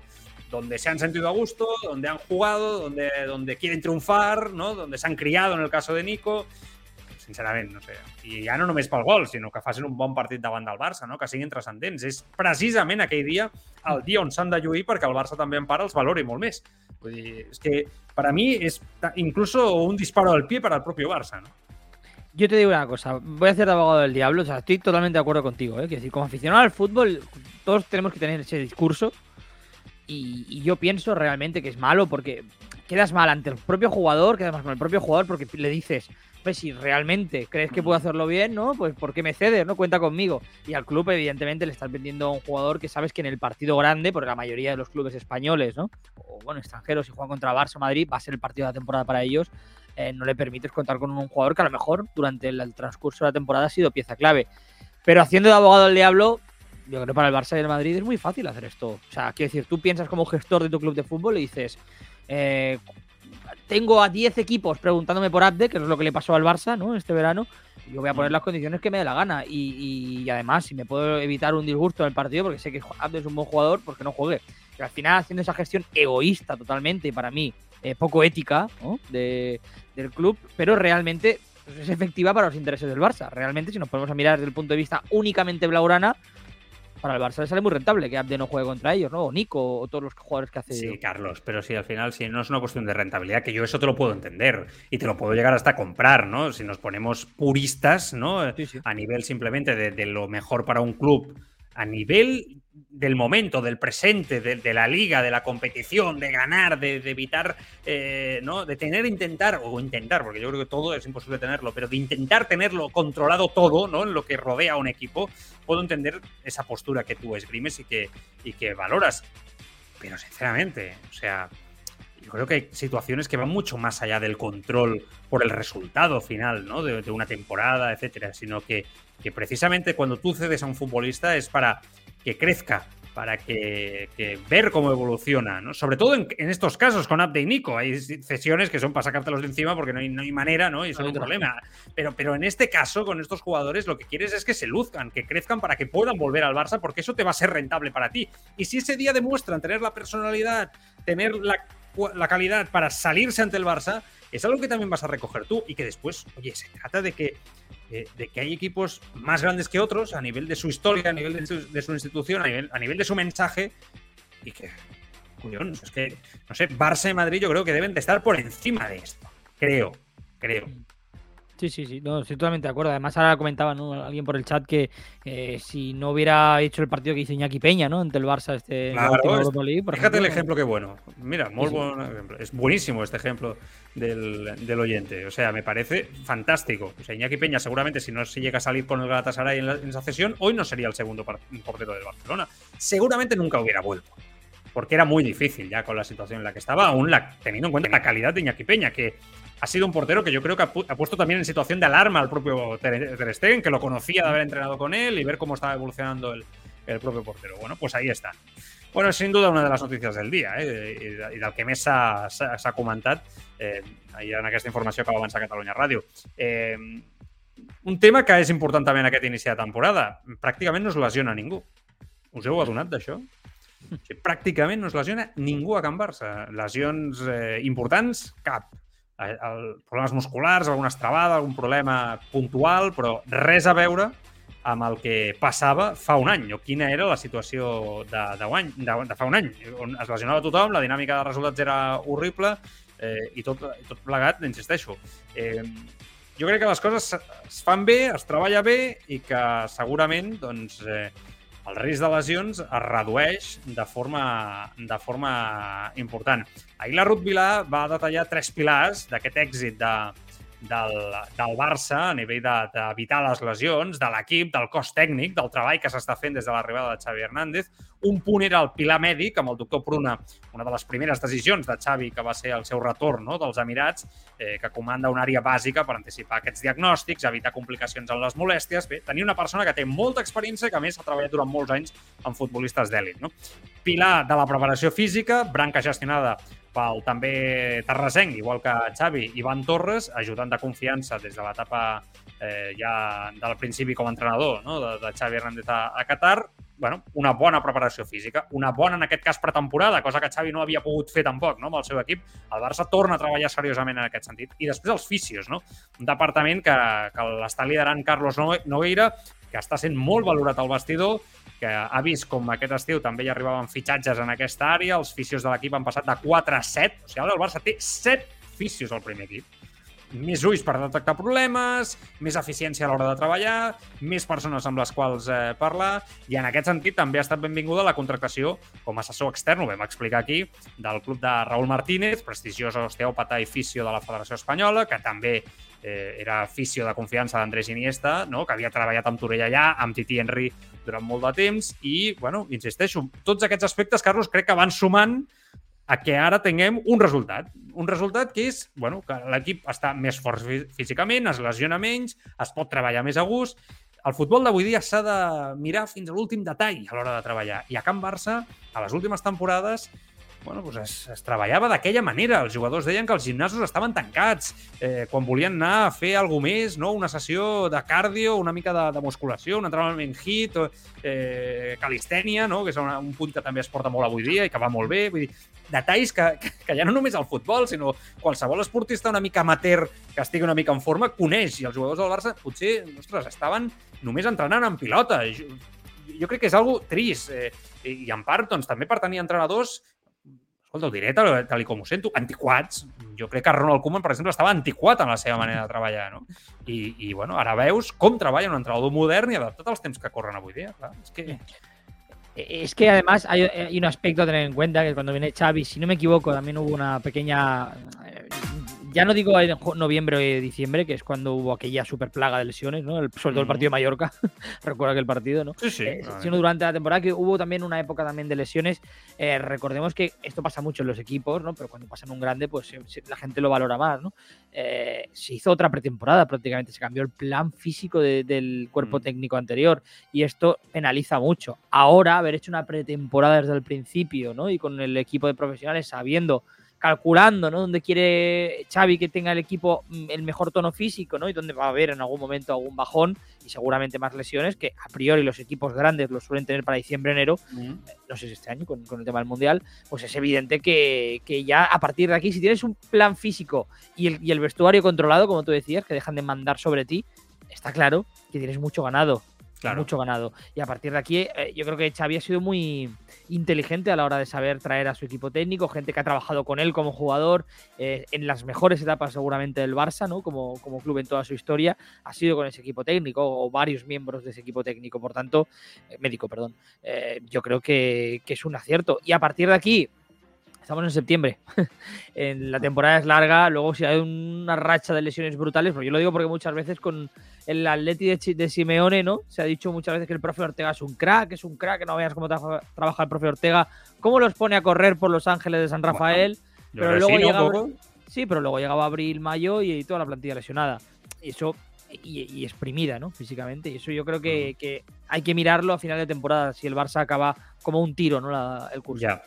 [SPEAKER 2] donde se han sentido a gusto, donde han jugado, donde, donde quieren triunfar, ¿no? donde se han criado en el caso de Nico. Sincerament, no sé. I ja no només pel gol, sinó que facin un bon partit davant del Barça, no? que siguin transcendents. És precisament aquell dia el dia on s'han de lluir perquè el Barça també en part els valori molt més. Vull dir, és que per a mi és incluso un disparo al pie para el propio Barça. ¿no?
[SPEAKER 3] Yo te digo una cosa, voy a hacer de abogado del diablo, o sea, estoy totalmente de acuerdo contigo, ¿eh? Quiero decir, como aficionado al fútbol, todos tenemos que tener ese discurso y, y yo pienso realmente que es malo porque quedas mal ante el propio jugador, quedas mal con el propio jugador porque le dices, pues si realmente crees que puedo hacerlo bien, ¿no? Pues ¿por qué me cedes? ¿No? Cuenta conmigo. Y al club, evidentemente, le estás vendiendo a un jugador que sabes que en el partido grande, porque la mayoría de los clubes españoles, ¿no? O bueno, extranjeros, si juegan contra Barça o Madrid, va a ser el partido de la temporada para ellos eh, no le permites contar con un jugador que a lo mejor durante el, el transcurso de la temporada ha sido pieza clave. Pero haciendo de abogado del diablo, yo creo que para el Barça y el Madrid es muy fácil hacer esto. O sea, quiero decir, tú piensas como gestor de tu club de fútbol y dices, eh, tengo a 10 equipos preguntándome por Abde, que es lo que le pasó al Barça, ¿no? Este verano. Yo voy a poner las condiciones que me dé la gana. Y, y además, si me puedo evitar un disgusto en el partido, porque sé que Abde es un buen jugador, pues que no juegue. Pero al final, haciendo esa gestión egoísta totalmente, y para mí, eh, poco ética, ¿no? de, del club, pero realmente pues, es efectiva para los intereses del Barça. Realmente, si nos ponemos a mirar desde el punto de vista únicamente blaugrana, para el Barça le sale muy rentable que Abde no juegue contra ellos, ¿no? O Nico, o todos los jugadores que hace.
[SPEAKER 2] Sí, Carlos, pero si al final si no es una cuestión de rentabilidad, que yo eso te lo puedo entender y te lo puedo llegar hasta comprar, ¿no? Si nos ponemos puristas, ¿no?
[SPEAKER 3] Sí, sí.
[SPEAKER 2] A nivel simplemente de, de lo mejor para un club, a nivel del momento, del presente, de, la liga, de la competición, de ganar, de, de evitar, eh, ¿no? De tener, intentar, o intentar, porque yo creo que todo es imposible tenerlo, pero de intentar tenerlo controlado todo, ¿no? En lo que rodea a un equipo, puedo entender esa postura que tú esgrimes y que, y que valoras. Pero sinceramente, o sea, yo creo que hay situaciones que van mucho más allá del control por el resultado final, ¿no? De, de una temporada, etcétera, sino que, que precisamente cuando tú cedes a un futbolista es para que crezca, para que, que ver cómo evoluciona, ¿no? Sobre todo en, en, estos casos con Abde y Nico, hay cesiones que son para sacártelos de encima porque no hay, no hay manera, ¿no? Y son un problema. Pero, pero en este caso, con estos jugadores, lo que quieres es que se luzcan, que crezcan para que puedan volver al Barça, porque eso te va a ser rentable para ti. Y si ese día demuestran tener la personalidad, tener la, la calidad para salirse ante el Barça, es algo que también vas a recoger tú y que después, oye, se trata de que eh, de que hay equipos más grandes que otros a nivel de su historia, a nivel de su, institución, a nivel, a nivel, de su mensaje, y que, cuñón, es que, no sé, Barça y Madrid yo creo que deben de estar por encima de esto. Creo, creo.
[SPEAKER 3] Sí, sí, sí, no, estoy totalmente de acuerdo. Además, ahora comentaba ¿no? alguien por el chat que eh, si no hubiera hecho el partido que hizo Iñaki Peña, ¿no? Ante el Barça este
[SPEAKER 2] claro, Europa League, por fíjate ejemplo, el ejemplo que bueno. Mira, muy sí, buen ejemplo. Es buenísimo este ejemplo del, del, oyente. O sea, me parece fantástico. O sea, Iñaki Peña seguramente si no se llega a salir con el Galatasaray en, la, en esa cesión, hoy no sería el segundo portero del Barcelona. Seguramente nunca hubiera vuelto. Porque era muy difícil ya con la situación en la que estaba, aún la, teniendo en cuenta la calidad de Iñaki Peña, que ha sido un portero que yo creo que ha, pu ha, puesto también en situación de alarma al propio Ter, Stegen, que lo conocía de haber entrenado con él y ver cómo estaba evolucionando el, el propio portero. Bueno, pues ahí está. Bueno, sin duda una de les notícies del dia eh? I, i del que més s'ha comentat eh, en aquesta informació que va avançar Catalunya Ràdio. Eh, un tema que és important també en aquest inici de temporada. Pràcticament no es lesiona ningú. Us heu adonat d'això? Pràcticament no es lesiona ningú a Can Barça. Lesions eh, importants, cap. El, problemes musculars, alguna estrabada, algun problema puntual, però res a veure amb el que passava fa un any, o quina era la situació de, de, any, de, de fa un any, on es lesionava tothom, la dinàmica de resultats era horrible eh, i tot, tot plegat, insisteixo. Eh, jo crec que les coses es fan bé, es treballa bé i que segurament doncs, eh, el risc de lesions es redueix de forma, de forma important. Ahir la Ruth Vilà va detallar tres pilars d'aquest èxit de, del, del Barça a nivell d'evitar de, les lesions, de l'equip, del cos tècnic, del treball que s'està fent des de l'arribada de Xavi Hernández. Un punt era el pilar mèdic, amb el doctor Pruna, una de les primeres decisions de Xavi, que va ser el seu retorn no, dels Emirats, eh, que comanda una àrea bàsica per anticipar aquests diagnòstics, evitar complicacions en les molèsties. Bé, tenir una persona que té molta experiència i que, més, ha treballat durant molts anys amb futbolistes d'èlit. No? Pilar de la preparació física, branca gestionada pel també terrasenc, igual que Xavi, Ivan Torres, ajudant de confiança des de l'etapa eh, ja del principi com a entrenador no? de, de Xavi Hernández a, a Qatar, bueno, una bona preparació física, una bona, en aquest cas, pretemporada, cosa que Xavi no havia pogut fer tampoc no? amb el seu equip. El Barça torna a treballar seriosament en aquest sentit. I després els fisios, no? un departament que, que l'està liderant Carlos Nogueira, que està sent molt valorat al vestidor, que ha vist com aquest estiu també hi arribaven fitxatges en aquesta àrea, els fisios de l'equip han passat de 4 a 7, o sigui, ara el Barça té 7 fisios al primer equip. Més ulls per detectar problemes, més eficiència a l'hora de treballar, més persones amb les quals eh, parlar, i en aquest sentit també ha estat benvinguda la contractació com a assessor extern, ho vam explicar aquí, del club de Raúl Martínez, prestigiós osteòpata i fisio de la Federació Espanyola, que també eh, era fisio de confiança d'Andrés Iniesta, no? que havia treballat amb Torell allà, amb Titi Henry durant molt de temps, i, bueno, insisteixo, tots aquests aspectes, Carlos, crec que van sumant a que ara tinguem un resultat. Un resultat que és bueno, que l'equip està més fort físicament, es lesiona menys, es pot treballar més a gust. El futbol d'avui dia s'ha de mirar fins a l'últim detall a l'hora de treballar. I a Can Barça, a les últimes temporades, bueno, doncs es, es treballava d'aquella manera. Els jugadors deien que els gimnasos estaven tancats. Eh, quan volien anar a fer alguna més, no? una sessió de cardio, una mica de, de musculació, un entrenament hit, eh, calistènia, no? que és una, un punt que també es porta molt avui dia i que va molt bé. Vull dir, detalls que, que, que ja no només el futbol, sinó qualsevol esportista una mica amateur que estigui una mica en forma coneix. I els jugadors del Barça potser, ostres, estaven només entrenant en pilota. Jo, jo crec que és algo trist. Eh, I en part, doncs, també per tenir entrenadors escolta, ho diré tal, tal com ho sento, antiquats. Jo crec que Ronald Koeman, per exemple, estava antiquat en la seva manera de treballar, no? I, i bueno, ara veus com treballa un entrenador modern i adaptat als temps que corren avui dia. Clar, és que...
[SPEAKER 3] Es que además hay, hay, un aspecto a tener en cuenta que cuando viene Xavi, si no me equivoco, también hubo una pequeña ya no digo en noviembre o diciembre, que es cuando hubo aquella super plaga de lesiones, ¿no? El, sobre todo el partido de Mallorca, (laughs) recuerdo aquel partido, ¿no?
[SPEAKER 2] Sí, sí. Eh,
[SPEAKER 3] sino durante la temporada que hubo también una época también de lesiones. Eh, recordemos que esto pasa mucho en los equipos, ¿no? Pero cuando pasa en un grande, pues la gente lo valora más, ¿no? Eh, se hizo otra pretemporada prácticamente, se cambió el plan físico del cuerpo mm. técnico anterior y esto penaliza mucho. Ahora, haber hecho una pretemporada desde el principio, ¿no? Y con el equipo de profesionales sabiendo calculando, ¿no? Donde quiere Xavi que tenga el equipo mm, el mejor tono físico, ¿no? Y donde va a haber en algún momento algún bajón y seguramente más lesiones, que a priori los equipos grandes los suelen tener para diciembre, enero, no sé si este año con, el tema del Mundial, pues es evidente que, ya a partir de aquí, si tienes un plan físico y el, y el vestuario controlado, como tú decías, que dejan de mandar sobre ti, está claro que tienes mucho ganado mucho ganado. Y a partir de aquí, eh, yo creo que Xavi ha sido muy inteligente a la hora de saber traer a su equipo técnico, gente que ha trabajado con él como jugador eh, en las mejores etapas seguramente del Barça, ¿no? Como, como club en toda su historia, ha sido con ese equipo técnico o varios miembros de ese equipo técnico, por tanto, eh, médico, perdón. yo creo que, que es un acierto. Y a partir de aquí, estamos en septiembre, (laughs) en la temporada es larga, luego si hay una racha de lesiones brutales, porque yo lo digo porque muchas veces con el Atleti de, de, Simeone, ¿no? Se ha dicho muchas veces que el profe Ortega es un crack, es un crack, que no veas cómo trabaja el profe Ortega, cómo los pone a correr por Los Ángeles de San Rafael, pero luego llegaba, sí, pero luego llegaba abril, mayo y, toda la plantilla lesionada. Y eso y, exprimida, ¿no? Físicamente. Y eso yo creo que, que, hay que mirarlo a final de temporada, si el Barça acaba como un tiro, ¿no? La, el curso.
[SPEAKER 2] Ya.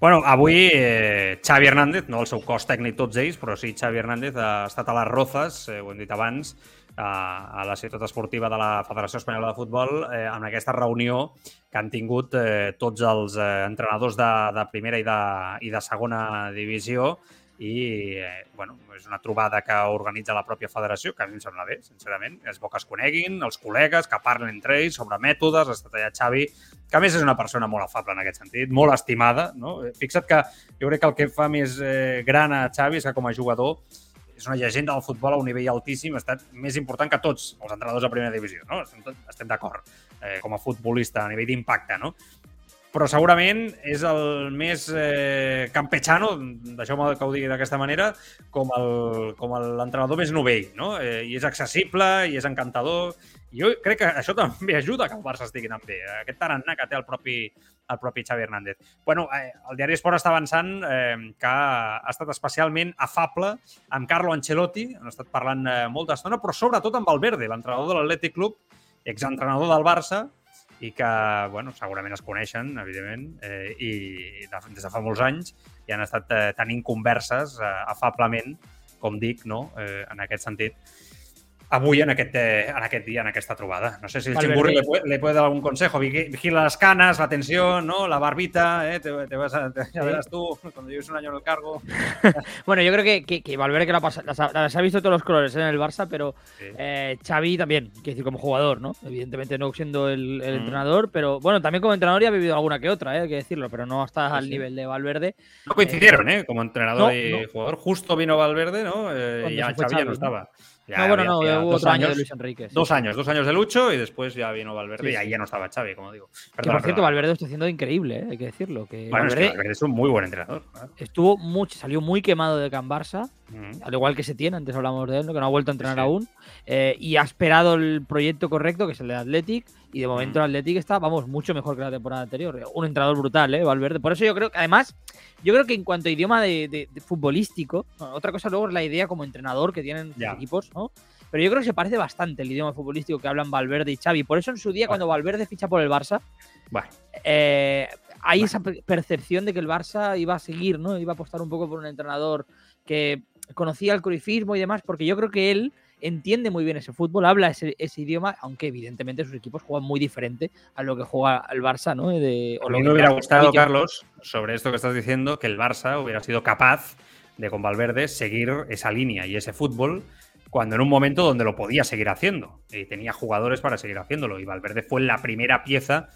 [SPEAKER 2] Bueno, avui eh, Xavi Hernández, no el seu cos tècnic tots ells, però sí Xavi Hernández ha estat a les Rozas, eh, ho hem dit abans, a, a la ciutat esportiva de la Federació Espanyola de Futbol, eh, en aquesta reunió que han tingut eh, tots els eh, entrenadors de, de primera i de, i de segona divisió i eh, bueno, és una trobada que organitza la pròpia federació, que a mi em sembla bé, sincerament. És bo que es coneguin, els col·legues, que parlen entre ells sobre mètodes, ha estat allà Xavi, que a més és una persona molt afable en aquest sentit, molt estimada. No? Fixa't que jo crec que el que fa més eh, gran a Xavi és que com a jugador és una llegenda del futbol a un nivell altíssim, ha estat més important que tots els entrenadors de primera divisió, no? Estem, estem d'acord, eh, com a futbolista, a nivell d'impacte, no? Però segurament és el més eh, campechano, deixeu-me que ho digui d'aquesta manera, com l'entrenador més novell, no? Eh, I és accessible, i és encantador. I jo crec que això també ajuda que el Barça estigui tan bé, aquest tarannà que té el propi, el propi Xavi Hernández. bueno, eh, el diari Esport està avançant eh, que ha estat especialment afable amb Carlo Ancelotti, han estat parlant eh, molta estona, però sobretot amb Valverde, l'entrenador de l'Atlètic Club, exentrenador del Barça, i que, bueno, segurament es coneixen, evidentment, eh, i de, des de fa molts anys i han estat eh, tenint converses eh, afablement, com dic, no? eh, en aquest sentit, avui en aquest, eh, en aquest dia, en aquesta trobada. No sé si el Chimburri le, puede, le puede dar algún consejo. Vigila las canas, la tensión, ¿no? La barbita, ¿eh? te, te vas a, te, ya verás tú cuando lleves un año en el cargo. (laughs)
[SPEAKER 3] bueno, yo creo que, que, que Valverde que la pasa, las, las, ha visto todos los colores ¿eh? en el Barça, pero sí. eh, Xavi también, quiero decir, como jugador, ¿no? Evidentemente no siendo el, el mm. entrenador, pero bueno, también como entrenador ya ha vivido alguna que otra, ¿eh? hay que decirlo, pero no hasta sí, al sí. nivel de Valverde.
[SPEAKER 2] No coincidieron, ¿eh? Como entrenador no, y no. jugador. Justo vino Valverde, ¿no? Y ya Xavi, Xavi ya no estaba.
[SPEAKER 3] Ya no, bueno, no, hubo otro años, año de Luis Enrique. Sí.
[SPEAKER 2] Dos años, dos años de Lucho y después ya vino Valverde sí, y ahí ya no estaba Xavi, como digo.
[SPEAKER 3] Que por cierto, Valverde lo está haciendo increíble, ¿eh? hay que decirlo. Que
[SPEAKER 2] bueno,
[SPEAKER 3] Valverde,
[SPEAKER 2] es que Valverde es un muy buen entrenador.
[SPEAKER 3] Estuvo mucho, salió muy quemado de Can Barça, al igual que se tiene, antes hablamos de él, que no ha vuelto a entrenar aún, eh, y ha esperado el proyecto correcto, que es el de Athletic, y de momento mm. el Athletic está, vamos, mucho mejor que la temporada anterior. Un entrenador brutal, ¿eh? Valverde. Por eso yo creo que, además, yo creo que en cuanto a idioma de, de, de futbolístico, bueno, otra cosa luego es la idea como entrenador que tienen los equipos, ¿no? Pero yo creo que se parece bastante el idioma futbolístico que hablan Valverde y Xavi. Por eso en su día, bueno. cuando Valverde ficha por el Barça,
[SPEAKER 2] bueno.
[SPEAKER 3] eh, hay esa percepción de que el Barça iba a seguir, ¿no? Iba a apostar un poco por un entrenador que conocía el cruifismo y demás, porque yo creo que él entiende muy bien ese fútbol, habla ese, ese, idioma, aunque evidentemente sus equipos juegan muy diferente a lo que juega el Barça, ¿no? De,
[SPEAKER 2] o a mí me hubiera gustado, Carlos, sobre esto que estás diciendo, que el Barça hubiera sido capaz de con Valverde seguir esa línea y ese fútbol cuando en un momento donde lo podía seguir haciendo y tenía jugadores para seguir haciéndolo. Y Valverde fue la primera pieza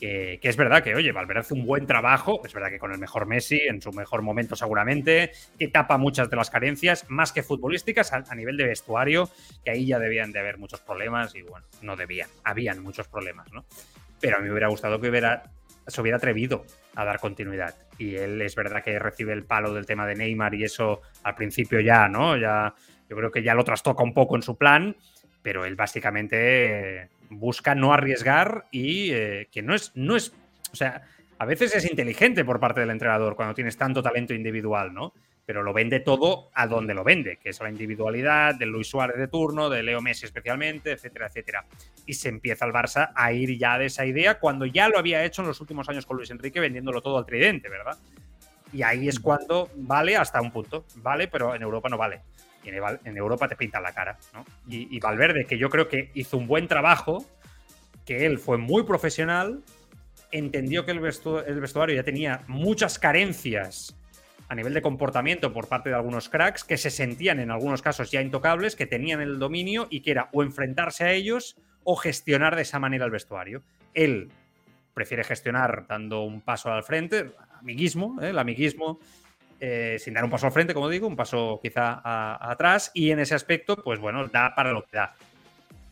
[SPEAKER 2] que, es verdad que, oye, Valverde hace un buen trabajo, es verdad que con el mejor Messi, en su mejor momento seguramente, que tapa muchas de las carencias, más que futbolísticas, a, a nivel de vestuario, que ahí ya debían de haber muchos problemas y bueno, no debían, habían muchos problemas, ¿no? Pero a mí me hubiera gustado que hubiera, se hubiera atrevido a dar continuidad. Y él es verdad que recibe el palo del tema de Neymar y eso al principio ya, ¿no? Ya yo creo que ya lo trastoca un poco en su plan, pero él básicamente busca no arriesgar y eh, que no es, no es, o sea, a veces es inteligente por parte del entrenador cuando tienes tanto talento individual, ¿no? Pero lo vende todo a donde lo vende, que es la individualidad de Luis Suárez de turno, de Leo Messi especialmente, etcétera, etcétera. Y se empieza el Barça a ir ya de esa idea cuando ya lo había hecho en los últimos años con Luis Enrique vendiéndolo todo al tridente, ¿verdad? Y ahí es cuando vale hasta un punto, vale, pero en Europa no vale y en, Europa te pintan la cara. ¿no? Y, y, Valverde, que yo creo que hizo un buen trabajo, que él fue muy profesional, entendió que el, vestu el vestuario ya tenía muchas carencias a nivel de comportamiento por parte de algunos cracks que se sentían en algunos casos ya intocables, que tenían el dominio y que era o enfrentarse a ellos o gestionar de esa manera el vestuario. Él prefiere gestionar dando un paso al frente, amiguismo, ¿eh? el amiguismo eh, sin dar un paso al frente, como digo, un paso quizá atrás, y en ese aspecto, pues bueno, da para lo que da.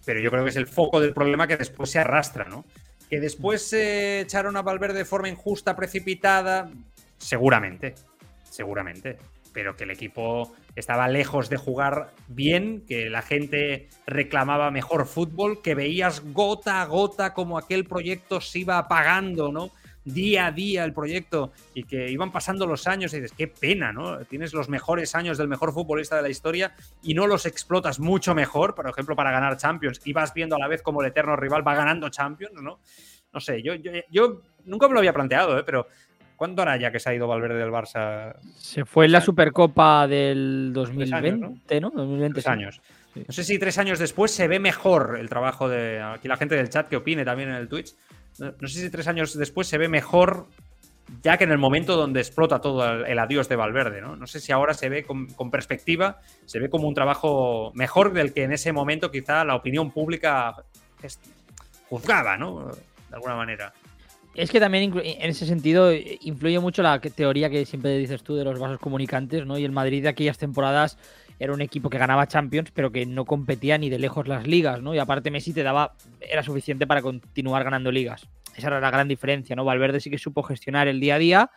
[SPEAKER 2] Pero yo creo que es el foco del problema que después se arrastra, ¿no? Que después se echaron a Valverde de forma injusta, precipitada, seguramente, seguramente. Pero que el equipo estaba lejos de jugar bien, que la gente reclamaba mejor fútbol, que veías gota a gota como aquel proyecto se iba apagando, ¿no? Día a día el proyecto y que iban pasando los años y dices, qué pena, ¿no? Tienes los mejores años del mejor futbolista de la historia y no los explotas mucho mejor, por ejemplo, para ganar Champions y vas viendo a la vez como el eterno rival va ganando Champions, ¿no? No sé, yo, yo, yo nunca me lo había planteado, ¿eh? Pero ¿cuándo hará ya que se ha ido Valverde del Barça?
[SPEAKER 3] Se fue en la Supercopa del 2020, años, ¿no? ¿no? 2020,
[SPEAKER 2] tres años. Sí. No sé si tres años después se ve mejor el trabajo de aquí la gente del chat que opine también en el Twitch no, sé si tres años después se ve mejor ya que en el momento donde explota todo el, adiós de Valverde, ¿no? No sé si ahora se ve con, perspectiva, se ve como un trabajo mejor del que en ese momento quizá la opinión pública juzgaba, ¿no? De alguna manera.
[SPEAKER 3] Es que también en ese sentido influye mucho la teoría que siempre dices tú de los vasos comunicantes, ¿no? Y el Madrid de aquellas temporadas era un equipo que ganaba Champions, pero que no competía ni de lejos las ligas, ¿no? Y aparte Messi te daba, era suficiente para continuar ganando ligas. Esa era la gran diferencia, ¿no? Valverde sí que supo gestionar el día a día,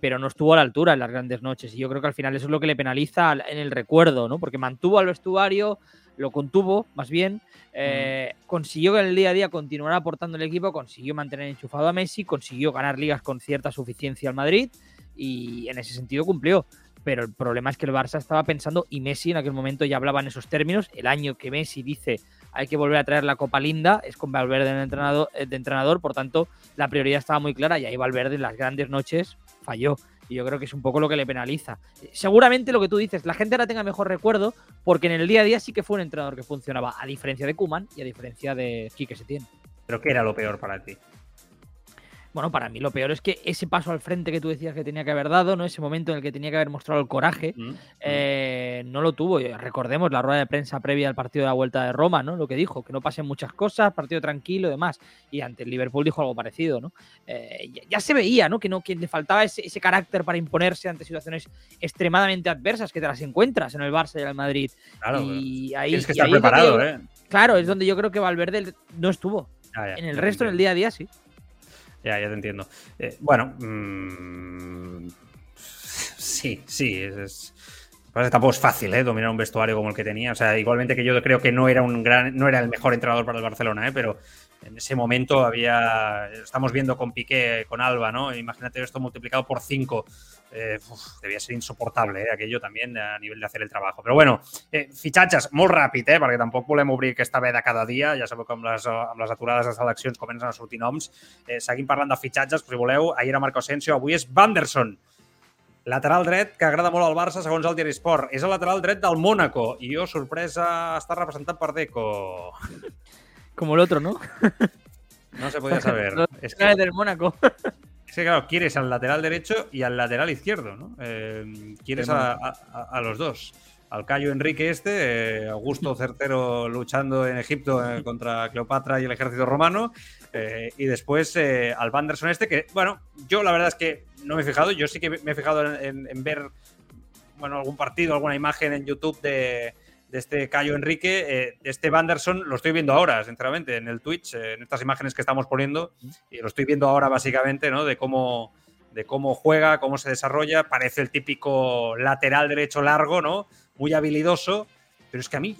[SPEAKER 3] pero no estuvo a la altura en las grandes noches. Y yo creo que al final eso es lo que le penaliza en el recuerdo, ¿no? Porque mantuvo al vestuario, lo contuvo, más bien, eh, consiguió que en el día a día continuara aportando el equipo, consiguió mantener enchufado a Messi, consiguió ganar ligas con cierta suficiencia al Madrid y en ese sentido cumplió. Pero el problema es que el Barça estaba pensando, y Messi en aquel momento ya hablaba en esos términos, el año que Messi dice hay que volver a traer la Copa Linda, es con Valverde de entrenador, eh, de entrenador, por tanto la prioridad estaba muy clara y ahí Valverde en las grandes noches falló. Y yo creo que es un poco lo que le penaliza. Seguramente lo que tú dices, la gente ahora tenga mejor recuerdo, porque en el día a día sí que fue un entrenador que funcionaba, a diferencia de Kuman y a diferencia de Quique Setién.
[SPEAKER 2] ¿Pero qué era lo peor para ti?
[SPEAKER 3] Bueno, para mí lo peor es que ese paso al frente que tú decías que tenía que haber dado, ¿no? Ese momento en el que tenía que haber mostrado el coraje, mm, mm. Eh, no lo tuvo. Recordemos la rueda de prensa previa al partido de la vuelta de Roma, ¿no? Lo que dijo, que no pasen muchas cosas, partido tranquilo y demás. Y ante el Liverpool dijo algo parecido, ¿no? Eh, ya, se veía, ¿no? Que, no, que le faltaba ese, carácter para imponerse ante situaciones extremadamente adversas que te las encuentras en el Barça y en el Madrid.
[SPEAKER 2] Claro, y ahí, tienes que estar preparado, ¿eh?
[SPEAKER 3] Claro, es donde yo creo que Valverde no estuvo. en el resto, en el día a día, sí.
[SPEAKER 2] Ya, ya te entiendo. Eh, bueno, mmm, sí, sí, es, es tampoco es fácil ¿eh? dominar un vestuario como el que tenía. O sea, igualmente que yo creo que no era un gran, no era el mejor entrenador para el Barcelona, ¿eh? pero en ese momento había. Estamos viendo con Piqué, con Alba, ¿no? Imagínate esto multiplicado por 5. Eh, debía ser insoportable, ¿eh? aquello también a nivel de hacer el trabajo. Però bueno, eh, fitxatges molt ràpid, eh? perquè tampoc volem obrir aquesta veda cada dia. Ja sabeu que amb les, amb les aturades de seleccions comencen a sortir noms. Eh, seguim parlant de fitxatges, si voleu. Ahir era Marco Asensio, avui és Vanderson. Lateral dret que agrada molt al Barça, segons el diari Sport. És el lateral dret del Mónaco. I jo, sorpresa, està representat per Deco.
[SPEAKER 3] Como el otro, ¿no?
[SPEAKER 2] No se podía saber.
[SPEAKER 3] es que... del Mónaco.
[SPEAKER 2] Es que, claro, quieres al lateral derecho y al lateral izquierdo, ¿no? Eh, quieres a, los dos. Al Cayo Enrique este, eh, Augusto (laughs) Certero luchando en Egipto eh, contra Cleopatra y el ejército romano, y después al Vanderson este, que, bueno, yo la verdad es que no me he fijado, yo sí que me he fijado en, en ver, bueno, algún partido, alguna imagen en YouTube de, de este Cayo Enrique, eh, de este Vanderson, lo estoy viendo ahora, sinceramente, en el Twitch, eh, en estas imágenes que estamos poniendo, y lo estoy viendo ahora básicamente, ¿no? De cómo, de cómo juega, cómo se desarrolla, parece el típico lateral derecho largo, ¿no? Muy habilidoso, pero es que a mí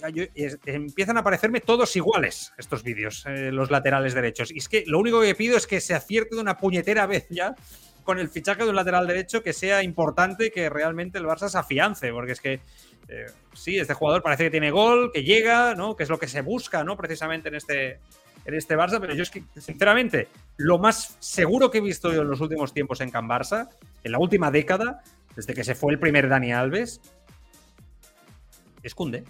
[SPEAKER 2] empiezan a parecerme todos iguales estos vídeos, eh, los laterales derechos. Y es que lo único que pido es que se acierte de una puñetera vez ya con el fichaje de un lateral derecho que sea importante y que realmente el Barça se afiance, porque es que eh, sí, este jugador parece que tiene gol, que llega, ¿no? Que es lo que se busca, ¿no? Precisamente en este, en este Barça, pero yo es que, sinceramente, lo más seguro que he visto yo en los últimos tiempos en Can Barça, en la última década, desde que se fue el primer Dani Alves, es Kunde.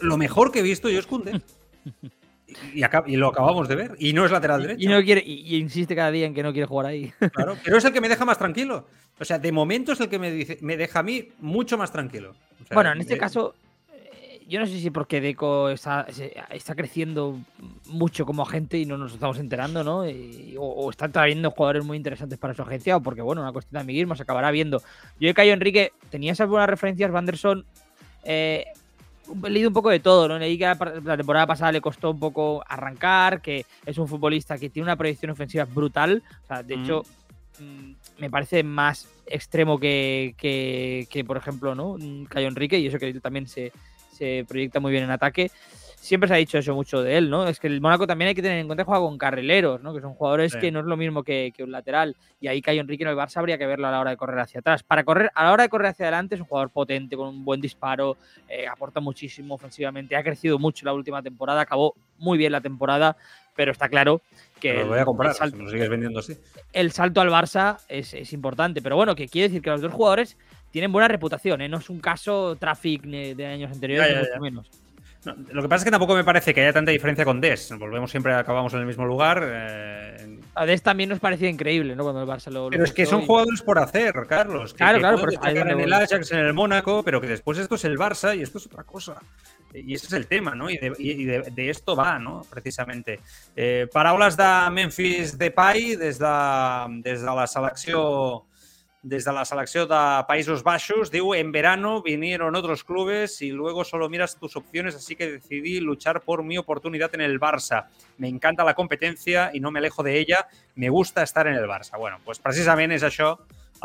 [SPEAKER 2] Lo mejor que he visto yo es Kunde. (laughs) Y, lo acabamos de ver. Y no es lateral derecho.
[SPEAKER 3] Y, no quiere, y, insiste cada día en que no quiere jugar ahí. (laughs)
[SPEAKER 2] Claro, pero es el que me deja más tranquilo. O sea, de momento es el que me, dice, me deja a mí mucho más tranquilo.
[SPEAKER 3] bueno, en este caso, eh, yo no sé si porque Deco está, está, creciendo mucho como agente y no nos estamos enterando, ¿no? o, está trayendo jugadores muy interesantes para su agencia, o porque, bueno, una cuestión de amiguismo se acabará viendo. Yo he caído Enrique, tenía esas buenas referencias, Vanderson. Eh, leído un poco de todo, ¿no? Leí que la temporada pasada le costó un poco arrancar, que es un futbolista que tiene una proyección ofensiva brutal. O sea, de mm. hecho, mm, me parece más extremo que, que, por ejemplo, ¿no? Cayo Enrique, y eso que también se, se proyecta muy bien en ataque siempre se ha dicho eso mucho de él, ¿no? Es que el Mónaco también hay que tener en cuenta que juega con carrileros, ¿no? Que son jugadores que no es lo mismo que, un lateral. Y ahí Cayo Enrique en el Barça habría que verlo a la hora de correr hacia atrás. Para correr, a la hora de correr hacia adelante es un jugador potente, con un buen disparo, eh, aporta muchísimo ofensivamente, ha crecido mucho la última temporada, acabó muy bien la temporada, pero está claro que.
[SPEAKER 2] lo voy a comprar, el salto, lo sigues vendiendo así.
[SPEAKER 3] El salto al Barça es, importante, pero bueno, que quiere decir que los dos jugadores tienen buena reputación, ¿eh? No es un caso traffic de años anteriores, mucho menos.
[SPEAKER 2] Lo que pasa es que tampoco me parece que haya tanta diferencia con Des. Volvemos siempre, acabamos en el mismo lugar. Eh...
[SPEAKER 3] A Des también nos parecía increíble, ¿no? Cuando el Barça lo.
[SPEAKER 2] Pero es que son jugadores por hacer, Carlos.
[SPEAKER 3] claro, claro.
[SPEAKER 2] Pero en el Ajax, en el Mónaco, pero que después esto es el Barça y esto es otra cosa. Y ese es el tema, ¿no? Y de, y de, de esto va, ¿no? Precisamente. Eh, paraules de Memphis Depay des de, des de la selecció desde la selección de Países Bajos, digo, en verano vinieron otros clubes y luego solo miras tus opciones, así que decidí luchar por mi oportunidad en el Barça. Me encanta la competencia y no me alejo de ella, me gusta estar en el Barça. Bueno, pues precisament és això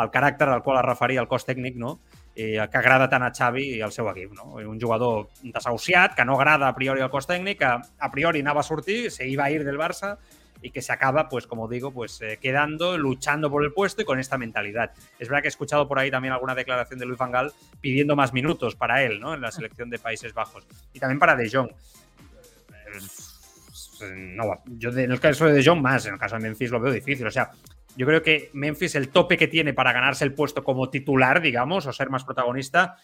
[SPEAKER 2] el caràcter al qual es referia el cos tècnic, no? Eh, que agrada tant a Xavi i al seu equip. No? Un jugador desahuciat, que no agrada a priori al cos tècnic, que a priori anava a sortir, se iba a ir del Barça, y que se acaba, pues como digo, pues eh, quedando, luchando por el puesto y con esta mentalidad. Es verdad que he escuchado por ahí también alguna declaración de Luis Van Gaal pidiendo más minutos para él, ¿no? En la selección de Países Bajos. Y también para De Jong. No, yo en el caso de De Jong más, en el caso de Memphis lo veo difícil. O sea, yo creo que Memphis, el tope que tiene para ganarse el puesto como titular, digamos, o ser más protagonista,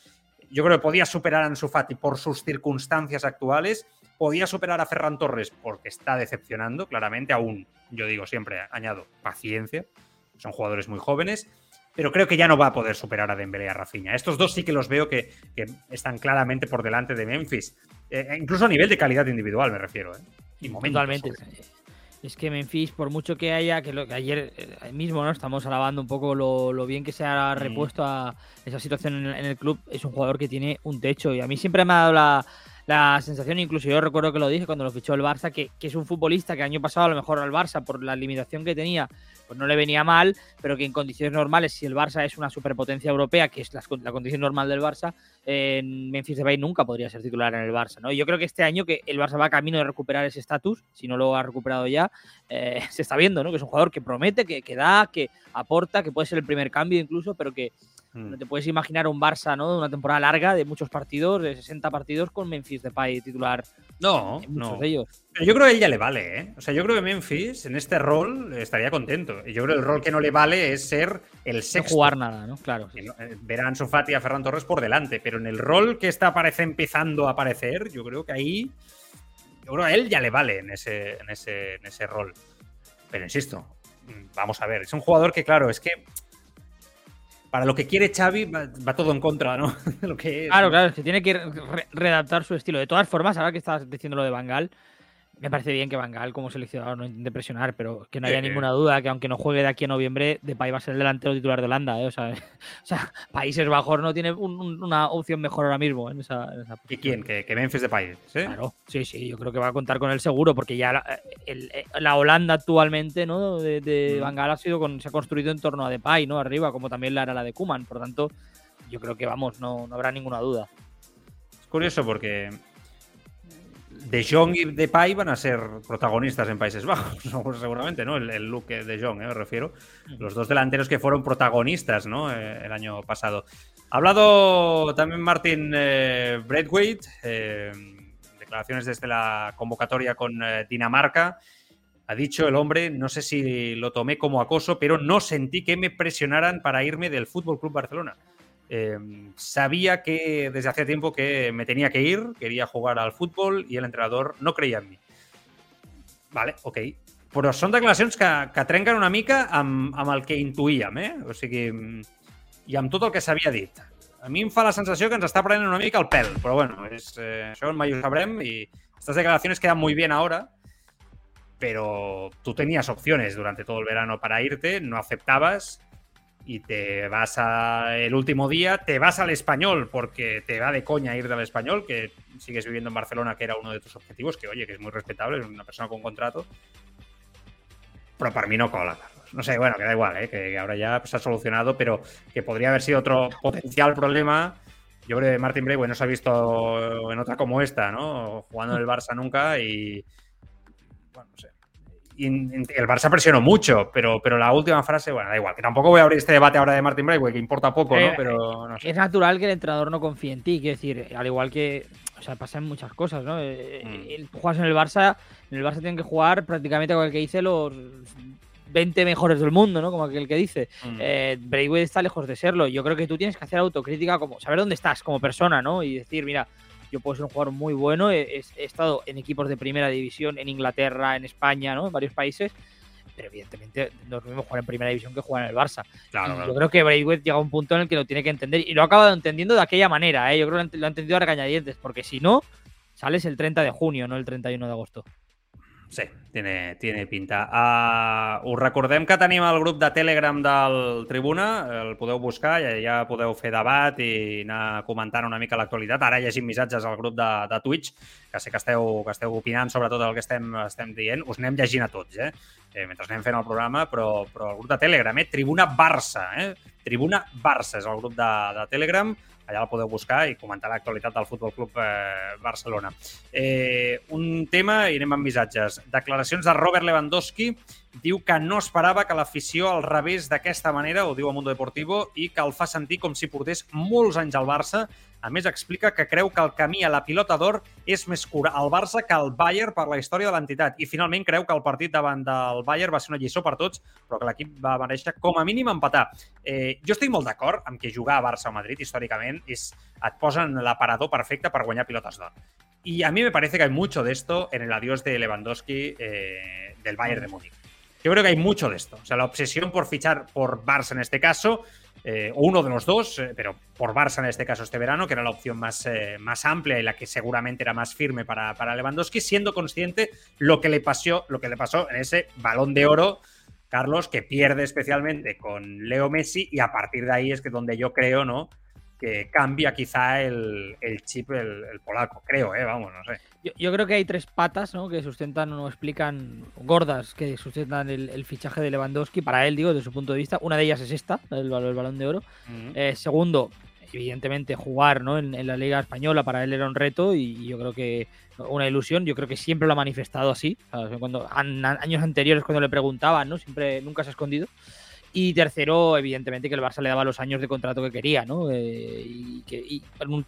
[SPEAKER 2] yo creo que podía superar a Ansu Fati por sus circunstancias actuales podía superar a Ferran Torres porque está decepcionando, claramente, aún, yo digo siempre, añado, paciencia, son jugadores muy jóvenes, pero creo que ya no va a poder superar a Dembélé y a Rafinha. Estos dos sí que los veo que, están claramente por delante de Memphis, eh, incluso a nivel de calidad individual me refiero. ¿eh?
[SPEAKER 3] Y Totalmente. Es que Memphis, por mucho que haya, que, lo, que ayer eh, mismo no estamos alabando un poco lo, bien que se ha mm. repuesto a esa situación en el club, es un jugador que tiene un techo y a mí siempre me ha dado la, la sensación, incluso yo recuerdo que lo dije cuando lo fichó el Barça, que, es un futbolista que año pasado a lo mejor al Barça, por la limitación que tenía, pues no le venía mal, pero que en condiciones normales, si el Barça es una superpotencia europea, que es la, condición normal del Barça, en Memphis Depay nunca podría ser titular en el Barça. ¿no? Yo creo que este año que el Barça va camino de recuperar ese estatus, si no lo ha recuperado ya, eh, (laughs) se está viendo ¿no? que es un jugador que promete, que, que da, que aporta, que puede ser el primer cambio incluso, pero que no mm. te puedes imaginar un Barça, ¿no? De una temporada larga, de muchos partidos, de 60 partidos, con Memphis Depay titular.
[SPEAKER 2] No, no. de ellos. Pero yo creo que a él ya le vale, ¿eh? O sea, yo creo que Memphis en este rol estaría contento. Y yo creo que el rol que no le vale es ser el sexto.
[SPEAKER 3] No jugar nada, ¿no? Claro.
[SPEAKER 2] Eh, Verán Sofati y a Ferran Torres por delante, pero en el rol que está parece empezando a aparecer, yo creo que ahí. Yo creo que a él ya le vale en ese, en ese, en ese rol. Pero insisto, mm, vamos a ver, es un jugador que, claro, es que para lo que quiere Xavi va, todo en contra, ¿no? (laughs)
[SPEAKER 3] lo que Claro, claro, se tiene que readaptar su estilo. De todas formas, ahora que estás diciendo lo de Bangal, me parece bien que Bangal como seleccionador no intente presionar, pero que no haya ninguna duda que aunque no juegue de aquí a noviembre, Depay va a ser el delantero titular de Holanda. ¿eh? O, sea, (laughs) Países Bajos no tiene una opción mejor ahora mismo en esa, en
[SPEAKER 2] ¿Y quién? ¿Que, que Memphis Depay?
[SPEAKER 3] ¿sí? Claro, sí, sí, yo creo que va a contar con él seguro, porque ya la, eh, Holanda actualmente ¿no? de, de mm. ha sido con, se ha construido en torno a Depay, ¿no? Arriba, como también la era la de Kuman. Por tanto, yo creo que vamos, no, no habrá ninguna duda.
[SPEAKER 2] Es curioso porque de Jong y Depay van a ser protagonistas en Países Bajos, (laughs) seguramente, ¿no? El, look de Jong, ¿eh? me refiero. Los dos delanteros que fueron protagonistas, ¿no? Eh, el año pasado. Ha hablado también Martin eh, eh, declaraciones desde la convocatoria con Dinamarca. Ha dicho el hombre, no sé si lo tomé como acoso, pero no sentí que me presionaran para irme del Fútbol Club Barcelona. Em, sabía que desde hace tiempo que me tenía que ir, quería jugar al fútbol y el entrenador no creía en mi. Vale, ok. Però són declaracions que, que trenquen una mica amb, amb el que intuïem, eh? O sigui, i amb tot el que s'havia dit. A mi em fa la sensació que ens està prenent una mica el pèl, però bueno, és, eh, això mai ho sabrem y estas declaraciones quedan muy bien ahora, pero tú tenías opciones durante todo el verano para irte, no aceptabas y te vas a el último día, te vas al español porque te va de coña ir del español, que sigues viviendo en Barcelona, que era uno de tus objetivos, que oye, que es muy respetable, es una persona con contrato. Pero para mí no cola, No sé, bueno, que da igual, ¿eh? que ahora ya se ha solucionado, pero que podría haber sido otro potencial problema. Yo creo que Martin Bray no se ha visto en otra como esta, ¿no? Jugando en el Barça nunca y. Bueno, no sé el Barça presionó mucho, pero, pero la última frase, bueno, da igual, que tampoco voy a abrir este debate ahora de Martin Braithwaite, que importa poco, ¿no? Eh, pero
[SPEAKER 3] Es natural que el entrenador no confíe en ti, quiero decir, al igual que, o sea, pasan muchas cosas, ¿no? Eh, mm. Juegas en el Barça, en el Barça tienen que jugar prácticamente con el que dice los 20 mejores del mundo, ¿no? Como aquel que dice. Mm. Eh, está lejos de serlo. Yo creo que tú tienes que hacer autocrítica, como saber dónde estás como persona, ¿no? Y decir, mira, yo puedo ser un jugador muy bueno, he, estado en equipos de primera división en Inglaterra, en España, ¿no? En varios países, pero evidentemente no es lo mismo jugar en primera división que jugar en el Barça. Yo creo que Braithwaite llega a un punto en el que lo tiene que entender y lo ha acabado entendiendo de aquella manera, ¿eh? Yo creo que lo ha entendido a regañadientes, porque si no, sales el 30 de junio, no el 31 de agosto.
[SPEAKER 2] Sí, tiene, tiene pinta. Uh, us recordem que tenim el grup de Telegram del Tribuna, el podeu buscar, ja, ja podeu fer debat i anar comentant una mica l'actualitat. Ara llegim missatges al grup de, de Twitch, que sé que esteu, que esteu opinant sobre tot el que estem, estem dient. Us anem llegint a tots, eh? eh mentre anem fent el programa, però, però el grup de Telegram, eh? Tribuna Barça, eh? Tribuna Barça és el grup de, de Telegram allà el podeu buscar i comentar l'actualitat del Futbol Club eh, Barcelona. Eh, un tema, i anem amb missatges. Declaracions de Robert Lewandowski. Diu que no esperava que l'afició al revés d'aquesta manera, ho diu a Mundo Deportivo, i que el fa sentir com si portés molts anys al Barça a més, explica que creu que el camí a la pilota d'or és més curt al Barça que al Bayern per la història de l'entitat. I finalment creu que el partit davant del Bayern va ser una lliçó per tots, però que l'equip va mereixer com a mínim empatar. Eh, jo estic molt d'acord amb que jugar a Barça o Madrid històricament és, et posen l'aparador perfecte per guanyar pilotes d'or. Y a mí me parece que hay mucho de esto en el adiós de Lewandowski eh, del Bayern de Múnich. Yo creo que hay mucho de esto. O sea, la obsesión por fichar por Barça en este caso eh, o uno de los dos, eh, pero por Barça en este caso este verano, que era la opción más, eh, más amplia y la que seguramente era más firme para, para, Lewandowski, siendo consciente lo que le pasó, lo que le pasó en ese balón de oro, Carlos, que pierde especialmente con Leo Messi, y a partir de ahí es que donde yo creo, ¿no? Que cambia quizá el, chip el, polaco, creo, ¿eh? vamos, no sé.
[SPEAKER 3] Yo, creo que hay tres patas ¿no? que sustentan o explican, gordas, que sustentan el, fichaje de Lewandowski, para él, digo, desde su punto de vista. Una de ellas es esta, el, el balón de oro. Eh, segundo, evidentemente, jugar ¿no? en, la Liga Española para él era un reto y yo creo que una ilusión. Yo creo que siempre lo ha manifestado así. Cuando, años anteriores, cuando le preguntaban, ¿no? siempre nunca se ha escondido. Y tercero, evidentemente, que el Barça le daba los años de contrato que quería, ¿no? Eh, y, que,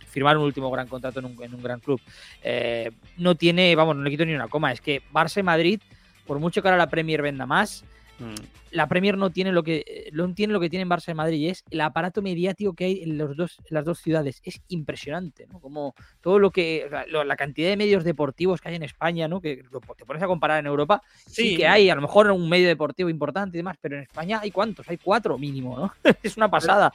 [SPEAKER 3] firmar un último gran contrato en un, gran club. Eh, no tiene, vamos, no le quito ni una coma. Es que Barça y Madrid, por mucho que ahora la Premier venda más, Mm. La Premier no tiene lo que no tiene lo que tiene en Barça y Madrid y es el aparato mediático que hay en los dos las dos ciudades. Es impresionante ¿no? como todo lo que la, cantidad de medios deportivos que hay en España no que te pones a comparar en Europa sí. que hay a lo mejor un medio deportivo importante y demás pero en España hay cuántos hay cuatro mínimo no (laughs) es una pasada.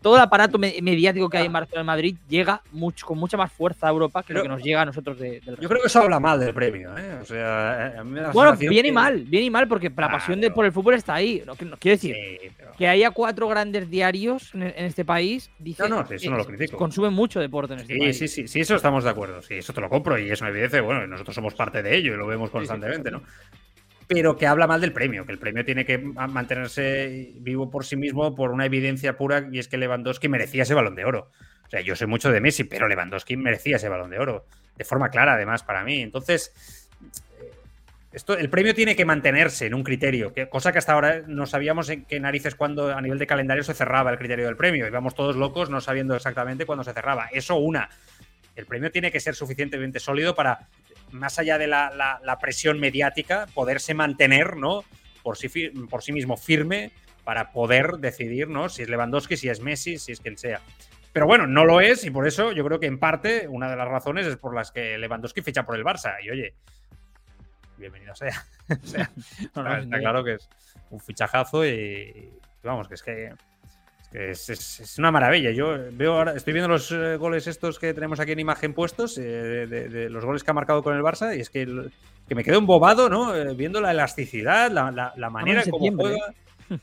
[SPEAKER 3] Todo el aparato mediático que hay en Barcelona y Madrid llega mucho con mucha más fuerza a Europa que lo que nos llega a nosotros de,
[SPEAKER 2] del yo creo que eso habla mal del premio ¿eh? o sea
[SPEAKER 3] bueno viene mal viene mal porque para pasión de, por el fútbol está ahí. No, quiero decir que haya cuatro grandes diarios en, este país. Dice,
[SPEAKER 2] no, no, eso no lo critico.
[SPEAKER 3] Consumen mucho deporte en este país.
[SPEAKER 2] Sí, sí, sí, eso estamos de acuerdo. Sí, eso te lo compro y es una evidencia. Bueno, nosotros somos parte de ello y lo vemos constantemente, ¿no? Pero que habla mal del premio, que el premio tiene que mantenerse vivo por sí mismo por una evidencia pura y es que Lewandowski merecía ese balón de oro. O sea, yo soy mucho de Messi, pero Lewandowski merecía ese balón de oro. De forma clara, además, para mí. Entonces, el premio tiene que mantenerse en un criterio, cosa que hasta ahora no sabíamos en qué narices cuando a nivel de calendario se cerraba el criterio del premio. Íbamos todos locos no sabiendo exactamente cuándo se cerraba. Eso una. El premio tiene que ser suficientemente sólido para, más allá de la, presión mediática, poderse mantener ¿no? por, sí, por sí mismo firme para poder decidir ¿no? si es Lewandowski, si es Messi, si es quien sea. Pero bueno, no lo es y por eso yo creo que en parte una de las razones es por las que Lewandowski ficha por el Barça. Y oye, bienvenido sea. (laughs) (laughs) está, claro que es un fichajazo y, vamos, que es que es, una maravilla. Yo veo ahora, estoy viendo los eh, goles estos que tenemos aquí en imagen puestos, eh, de, los goles que ha marcado con el Barça, y es que, que me quedo embobado, ¿no? Eh, viendo la elasticidad, la, manera como juega. (laughs)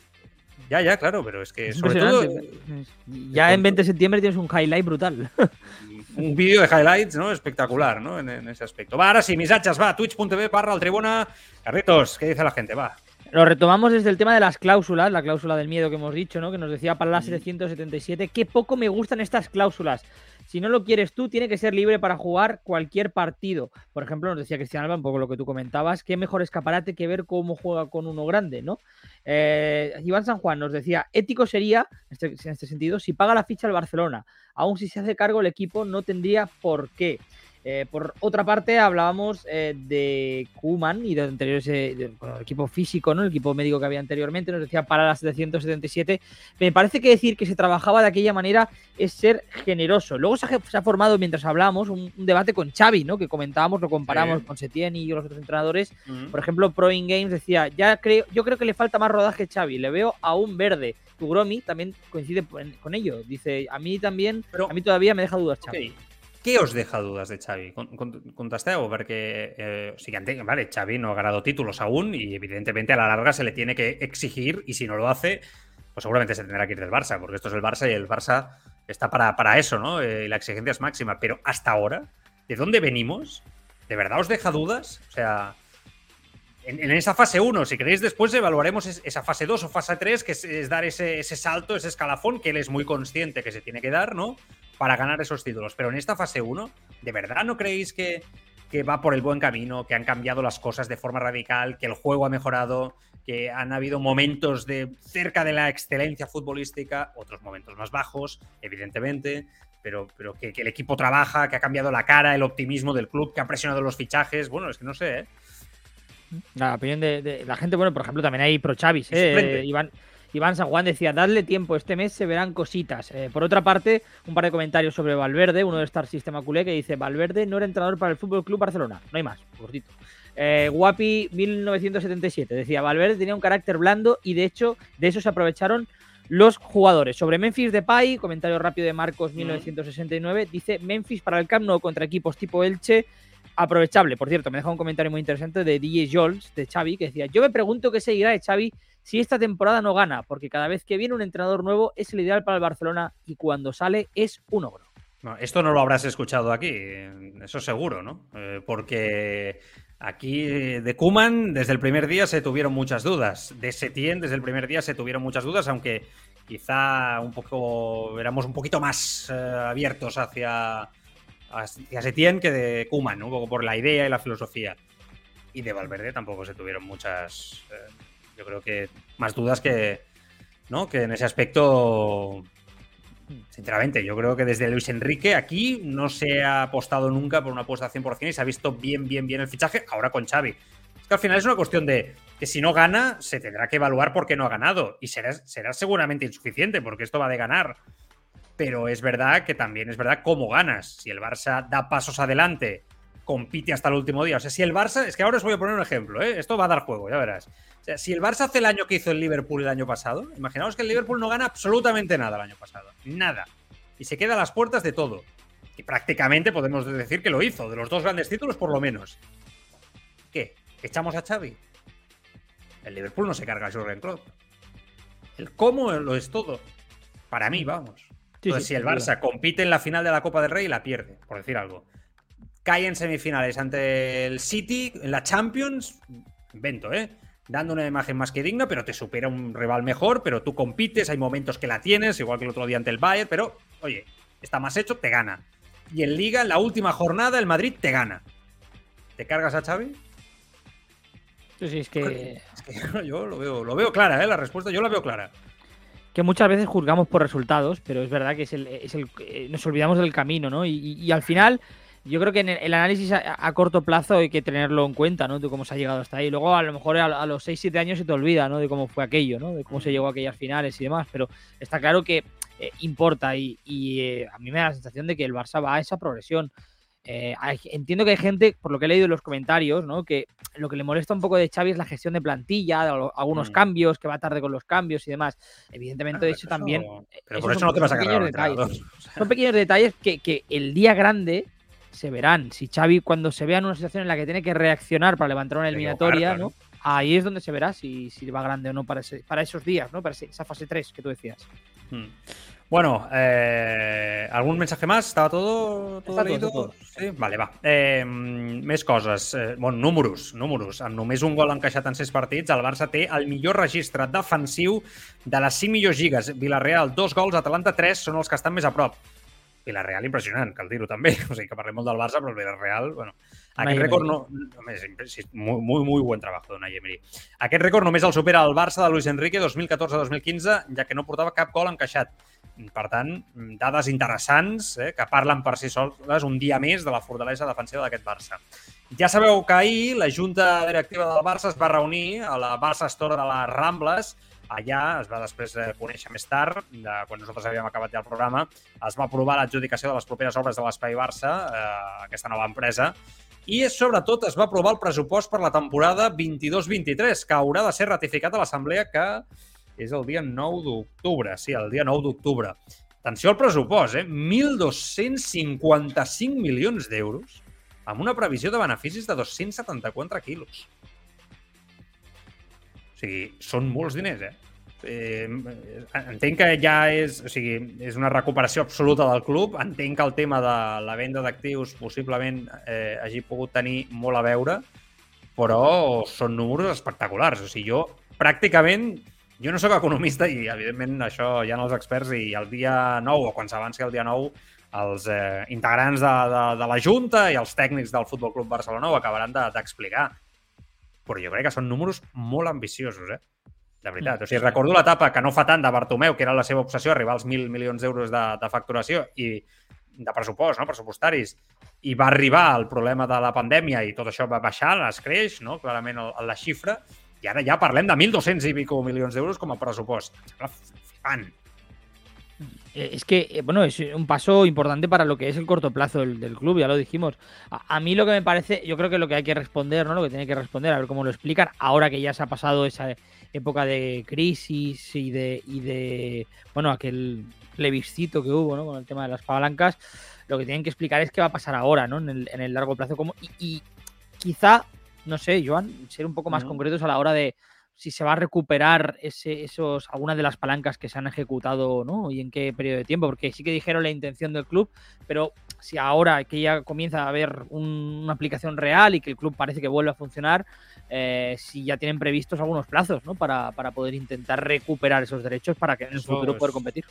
[SPEAKER 2] Ya, ya, claro, pero es que sobre todo.
[SPEAKER 3] Ya en 20 de septiembre tienes un highlight brutal.
[SPEAKER 2] Un vídeo de highlights, ¿no? Espectacular, ¿no? En, ese aspecto. Va, ahora sí, mis hachas, va, twitch.tv barra al tribuna. Carritos, ¿qué dice la gente? Va.
[SPEAKER 3] Lo retomamos desde el tema de las cláusulas, la cláusula del miedo que hemos dicho, ¿no? Que nos decía para la 777, qué poco me gustan estas cláusulas. Si no lo quieres tú, tiene que ser libre para jugar cualquier partido. Por ejemplo, nos decía Cristian Alba, un poco lo que tú comentabas, qué mejor escaparate que ver cómo juega con uno grande, ¿no? Eh, Iván San Juan nos decía, ético sería, en este, sentido, si paga la ficha al Barcelona, aun si se hace cargo el equipo, no tendría por qué. Eh, por otra parte, hablábamos eh, de Kuman y de anteriores eh, bueno, el equipo físico, ¿no? El equipo médico que había anteriormente, nos decía para las 777. Me parece que decir que se trabajaba de aquella manera es ser generoso. Luego se ha, se ha formado, mientras hablábamos, un, un, debate con Xavi, ¿no? Que comentábamos, lo comparamos sí. con Setién y los otros entrenadores. Uh -huh. Por ejemplo, Pro In Games decía, ya creo, yo creo que le falta más rodaje Xavi, le veo a un verde. Tugromi también coincide con ello. Dice, a mí también, Pero, a mí todavía me deja dudas Xavi.
[SPEAKER 2] Okay. Què us deja dudes de Xavi? Contesteu, perquè eh, sigui, entenc, vale, Xavi no ha ganado títulos aún y evidentemente a la larga se le tiene que exigir y si no lo hace, pues seguramente se tendrá que ir del Barça, porque esto es el Barça y el Barça está para, para eso, ¿no? Eh, la exigencia es máxima, pero hasta ahora, ¿de dónde venimos? ¿De verdad os deja dudas? O sea, en, en, esa fase 1, si queréis después evaluaremos esa fase 2 o fase 3, que es, es dar ese, ese, salto, ese escalafón que él es muy consciente que se tiene que dar, ¿no? Para ganar esos títulos. Pero en esta fase 1, ¿de verdad no creéis que, que va por el buen camino, que han cambiado las cosas de forma radical, que el juego ha mejorado, que han habido momentos de cerca de la excelencia futbolística, otros momentos más bajos, evidentemente, pero, pero que, que, el equipo trabaja, que ha cambiado la cara, el optimismo del club, que ha presionado los fichajes. Bueno, es que no sé, ¿eh?
[SPEAKER 3] La opinión de, de la gente, bueno, por ejemplo, también hay pro Chavis, ¿eh? Iván, Iván San Juan decía, dadle tiempo, este mes se verán cositas. Eh, por otra parte, un par de comentarios sobre Valverde, uno de Star System Culé, que dice, Valverde no era entrenador para el Fútbol Club Barcelona. No hay más, gordito. Eh, Guapi 1977 decía, Valverde tenía un carácter blando y de hecho de eso se aprovecharon los jugadores. Sobre Memphis Depay, comentario rápido de Marcos 1969, dice, Memphis para el Camp Nou contra equipos tipo Elche, aprovechable. Por cierto, me deja un comentario muy interesante de DJ Jols, de Xavi, que decía, yo me pregunto qué seguirá de Xavi si esta temporada no gana, porque cada vez que viene un entrenador nuevo es el ideal para el Barcelona y cuando sale es un ogro.
[SPEAKER 2] No, esto no lo habrás escuchado aquí, eso seguro, ¿no? Eh, porque aquí de Kuman desde el primer día se tuvieron muchas dudas, de Setien desde el primer día se tuvieron muchas dudas, aunque quizá un poco éramos un poquito más eh, abiertos hacia, hacia Setien que de Kuman, ¿no? un poco por la idea y la filosofía. Y de Valverde tampoco se tuvieron muchas... Eh, yo creo que más dudas que, ¿no? que en ese aspecto, sinceramente, yo creo que desde Luis Enrique aquí no se ha apostado nunca por una apuesta 100% y se ha visto bien, bien, bien el fichaje, ahora con Xavi. Es que al final es una cuestión de que si no gana, se tendrá que evaluar por qué no ha ganado y será, será seguramente insuficiente porque esto va de ganar. Pero es verdad que también es verdad cómo ganas. Si el Barça da pasos adelante compite hasta el último día. O sea, si el Barça, es que ahora os voy a poner un ejemplo, ¿eh? esto va a dar juego, ya verás. O sea, si el Barça hace el año que hizo el Liverpool el año pasado, imaginaos que el Liverpool no gana absolutamente nada el año pasado, nada. Y se queda a las puertas de todo. Y prácticamente podemos decir que lo hizo, de los dos grandes títulos por lo menos. ¿Qué? ¿Echamos a Xavi? El Liverpool no se carga a Jurgen Klopp. El cómo lo es todo. Para mí, vamos. Entonces, sí, sí, si el Barça compite en la final de la Copa del Rey, la pierde, por decir algo cae en semifinales ante el City en la Champions, invento, ¿eh? Dando una imagen más que digna, pero te supera un rival mejor, pero tú compites, hay momentos que la tienes, igual que el otro día ante el Bayern, pero oye, está más hecho, te gana. Y en Liga, en la última jornada, el Madrid te gana. ¿Te cargas a Xavi?
[SPEAKER 3] Sí, sí, es que...
[SPEAKER 2] Es que (laughs) yo lo veo, lo veo clara, ¿eh? La respuesta yo la veo clara
[SPEAKER 3] que muchas veces juzgamos por resultados, pero es verdad que es el, es el eh, nos olvidamos del camino, ¿no? Y, y, y al final yo creo que en el, análisis a, a, corto plazo hay que tenerlo en cuenta, ¿no? De cómo se ha llegado hasta ahí. Luego, a lo mejor a, a los 6-7 años se te olvida, ¿no? De cómo fue aquello, ¿no? De cómo se llegó a aquellas finales y demás. Pero está claro que eh, importa y, y eh, a mí me da la sensación de que el Barça va a esa progresión. Eh, hay, entiendo que hay gente, por lo que he leído en los comentarios, ¿no? que lo que le molesta un poco de Xavi es la gestión de plantilla, de algunos mm. cambios, que va tarde con los cambios y demás. Evidentemente, de hecho,
[SPEAKER 2] eso,
[SPEAKER 3] también.
[SPEAKER 2] Pero por eso no te vas a cargar
[SPEAKER 3] detalles. Son pequeños detalles que, que el día grande se verán. Si Xavi cuando se vea en una situación en la que tiene que reaccionar para levantar una eliminatoria, ¿no? ahí es donde se verá si, si va grande o no para, ese, para esos días, ¿no? para esa fase 3 que tú decías.
[SPEAKER 2] Hmm. Bueno, eh, ¿algun mensaje más? ¿Estava todo, todo
[SPEAKER 3] Està
[SPEAKER 2] leído?
[SPEAKER 3] tot, tot.
[SPEAKER 2] Sí? Vale, va. Eh, més coses. Eh, bon, números, números. Amb només un gol encaixat en 6 partits, el Barça té el millor registre defensiu de les 5 millors lligues. Villarreal, dos gols, Atalanta, 3, són els que estan més a prop. Villarreal impressionant, cal dir-ho també. (laughs) O sigui, que parlem molt del Barça, però el Villarreal, bueno, aquest rècord no... Només, sí, muy, muy, muy buen trabajo d'Unai Emery. Aquest rècord només el supera el Barça de Luis Enrique 2014-2015, ja que no portava cap gol encaixat. Per tant, dades interessants eh, que parlen per si soles un dia més de la fortalesa defensiva d'aquest Barça. Ja sabeu que ahir la Junta Directiva del Barça es va reunir a la Barça Store de les Rambles. Allà es va després eh, conèixer més tard, de, quan nosaltres havíem acabat ja el programa, es va aprovar l'adjudicació de les properes obres de l'Espai Barça, eh, aquesta nova empresa, i sobretot es va aprovar el pressupost per la temporada 22-23, que haurà de ser ratificat a l'Assemblea que és el dia 9 d'octubre, sí, el dia 9 d'octubre. Atenció al pressupost, eh? 1.255 milions d'euros amb una previsió de beneficis de 274 quilos. Sigui, són molts diners, eh? eh, entenc que ja és, o sigui, és una recuperació absoluta del club. Entenc que el tema de la venda d'actius possiblement eh, hagi pogut tenir molt a veure, però són números espectaculars. O sigui, jo pràcticament jo no sóc economista i, evidentment, això hi ha els experts i el dia 9 o quan s'avanci el dia 9 els eh, integrants de, de, de la Junta i els tècnics del Futbol Club Barcelona ho acabaran d'explicar. De, Però jo crec que són números molt ambiciosos, eh? De veritat. O sigui, recordo l'etapa que no fa tant de Bartomeu, que era la seva obsessió, arribar als 1.000 milions d'euros de, de facturació i de pressupost, no? pressupostaris, i va arribar el problema de la pandèmia i tot això va baixar, es creix, no? clarament el, la xifra, i ara ja parlem de 1.200 i pico milions d'euros com a pressupost. Em sembla flipant.
[SPEAKER 3] Eh, es que, eh, bueno, es un paso importante para lo que es el corto plazo del, del club, ya lo dijimos. A, a, mí lo que me parece, yo creo que lo que hay que responder, ¿no? Lo que tiene que responder, a ver cómo lo explican, ahora que ya se ha pasado esa época de crisis y de, y de bueno, aquel plebiscito que hubo, ¿no? Con el tema de las palancas, lo que tienen que explicar es qué va a pasar ahora, ¿no? En el, en el largo plazo, como, y, y, quizá, no sé, Joan, ser un poco más -huh. concretos a la hora de si se va a recuperar ese, esos, algunas de las palancas que se han ejecutado, ¿no? Y en qué periodo de tiempo, porque sí que dijeron la intención del club, pero si ahora que ya comienza a haber un, una aplicación real y que el club parece que vuelve a funcionar, eh, si ya tienen previstos algunos plazos, ¿no? Para, para, poder intentar recuperar esos derechos para que en el futuro poder competir.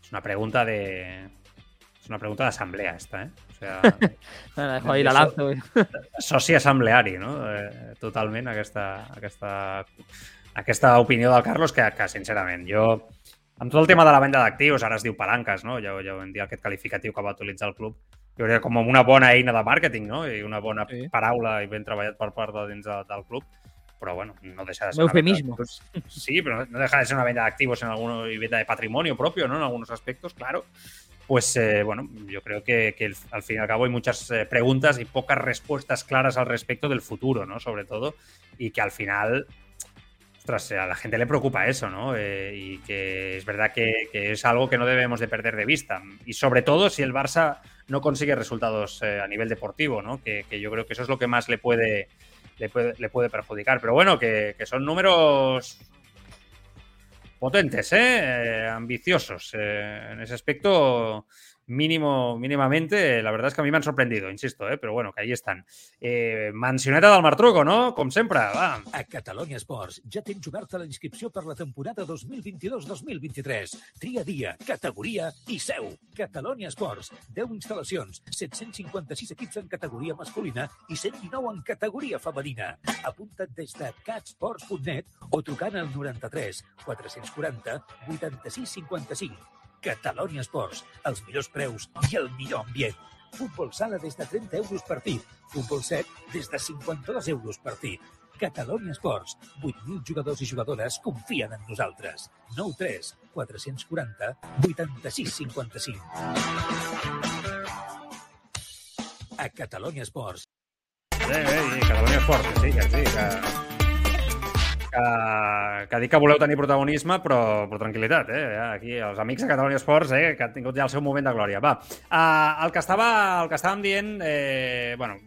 [SPEAKER 2] Es una pregunta de. Es una pregunta de asamblea esta, ¿eh? O sea, (laughs)
[SPEAKER 3] la dejo ahí la lanzo.
[SPEAKER 2] Soci assembleari, no? Eh, totalment, aquesta, aquesta, aquesta opinió del Carlos, que, que sincerament, jo amb tot el tema de la venda d'actius, ara es diu palanques, no? Ja, ja hem dit, aquest qualificatiu que va utilitzar el club, jo crec com una bona eina de màrqueting, no? I una bona sí. paraula i ben treballat per part de dins de, del club, però bueno, no deja de ser
[SPEAKER 3] Eufemismo.
[SPEAKER 2] Sí, pero no deja de ser una venda de activos en algunos y venta de patrimonio propio, ¿no? En algunos aspectos, claro. Pues eh, bueno, yo creo que, que, al fin y al cabo hay muchas eh, preguntas y pocas respuestas claras al respecto del futuro, ¿no? Sobre todo, y que al final ostras, a la gente le preocupa eso, ¿no? Eh, y que es verdad que, es algo que no debemos de perder de vista. Y sobre todo si el Barça no consigue resultados eh, a nivel deportivo, ¿no? Que, yo creo que eso es lo que más le puede, le puede, le puede perjudicar. Pero bueno, que, que son números potentes, ¿eh? ambiciosos. Eh, en ese aspecto mínimo, mínimamente, la verdad es que a mí me han sorprendido, insisto, eh? però bueno, que ahí estan. Eh, mencioneta del Martruco, no? Com sempre, va.
[SPEAKER 1] A Catalunya Esports ja tens oberta la inscripció per la temporada 2022-2023. Tria dia, categoria i seu. Catalunya Esports, 10 instal·lacions, 756 equips en categoria masculina i 119 en categoria femenina. Apunta't des de catsports.net o trucant al 93 440 86 55. Catalunya Esports, els millors preus i el millor ambient. Futbol sala des de 30 euros partit. Futbol set des de 52 euros partit. Catalunya Esports. 8.000 jugadors i jugadores confien en nosaltres. 9 3 440 86 55. A Catalunya Esports.
[SPEAKER 2] Eh, eh, Catalunya Esports, que sí, que sí, que que, que dic que voleu tenir protagonisme, però, però tranquil·litat, eh? Aquí els amics de Catalunya Esports, eh? que han tingut ja el seu moment de glòria. Va, uh, el, que estava, el que estàvem dient, eh, bueno,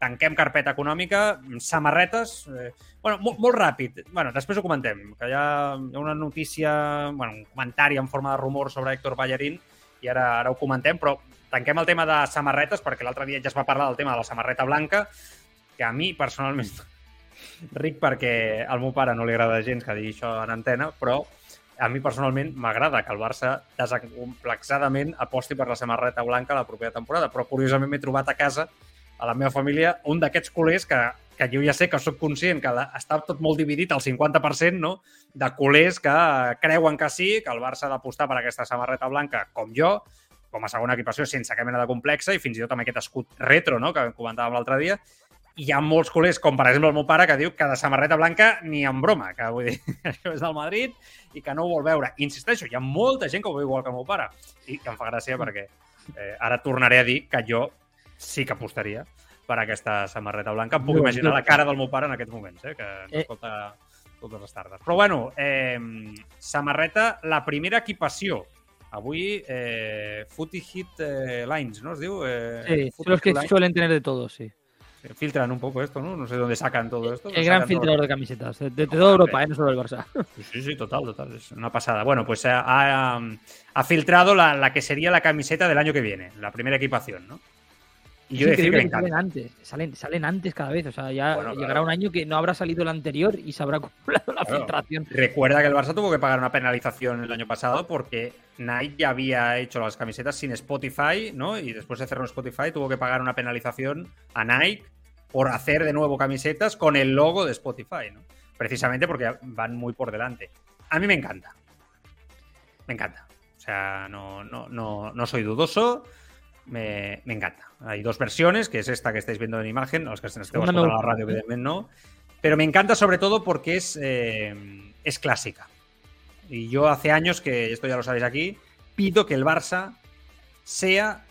[SPEAKER 2] tanquem carpeta econòmica, samarretes... Eh, bueno, molt, molt ràpid. Bueno, després ho comentem, que hi ha, hi ha una notícia, bueno, un comentari en forma de rumor sobre Héctor Ballarín, i ara, ara ho comentem, però tanquem el tema de samarretes, perquè l'altre dia ja es va parlar del tema de la samarreta blanca, que a mi, personalment, ric perquè al meu pare no li agrada gens que digui això en antena, però a mi personalment m'agrada que el Barça desacomplexadament aposti per la samarreta blanca la propera temporada, però curiosament m'he trobat a casa a la meva família un d'aquests culers que, que jo ja sé que sóc conscient que està tot molt dividit al 50%, no?, de culers que creuen que sí, que el Barça ha d'apostar per aquesta samarreta blanca, com jo, com a segona equipació, sense cap mena de complexa, i fins i tot amb aquest escut retro, no?, que comentàvem l'altre dia, hi ha molts culers, com per exemple el meu pare, que diu que de samarreta blanca ni en broma, que vull dir, (laughs) això és del Madrid i que no ho vol veure. Insisteixo, hi ha molta gent que ho veu igual que el meu pare i que em fa gràcia perquè eh, ara tornaré a dir que jo sí que apostaria per aquesta samarreta blanca. Em puc no, imaginar no. la cara del meu pare en aquests moments, eh, que no eh. escolta totes les tardes. Però bueno, eh, samarreta, la primera equipació. Avui, eh, Footy Hit eh, Lines, ¿no? Es diu? Eh,
[SPEAKER 3] sí, los que Lines. suelen tener de todo, sí
[SPEAKER 2] filtran un poco esto, ¿no? No sé dónde sacan todo esto.
[SPEAKER 3] El gran filtrador todo. de camisetas, de, de, de toda Europa, ¿eh? no solo del Barça.
[SPEAKER 2] Sí, sí, total, total. Es una pasada. Bueno, pues ha, ha, ha filtrado la, la, que sería la camiseta del año que viene, la primera equipación, ¿no?
[SPEAKER 3] Y yo decir que, que salen antes, salen, salen antes cada vez. O sea, ya bueno, llegará claro. un año que no habrá salido el anterior y se habrá acumulado la claro. filtración.
[SPEAKER 2] Recuerda que el Barça tuvo que pagar una penalización el año pasado porque Nike ya había hecho las camisetas sin Spotify, ¿no? Y después de cerrar Spotify tuvo que pagar una penalización a Nike por hacer de nuevo camisetas con el logo de Spotify, ¿no? Precisamente porque van muy por delante. A mí me encanta. Me encanta. O sea, no, no, no, no soy dudoso me, me, encanta. Hay dos versiones, que es esta que estáis viendo en imagen, los que estén en la radio, evidentemente no. Pero me encanta sobre todo porque es, eh, es clásica. Y yo hace años, que esto ya lo sabéis aquí, pido que el Barça sea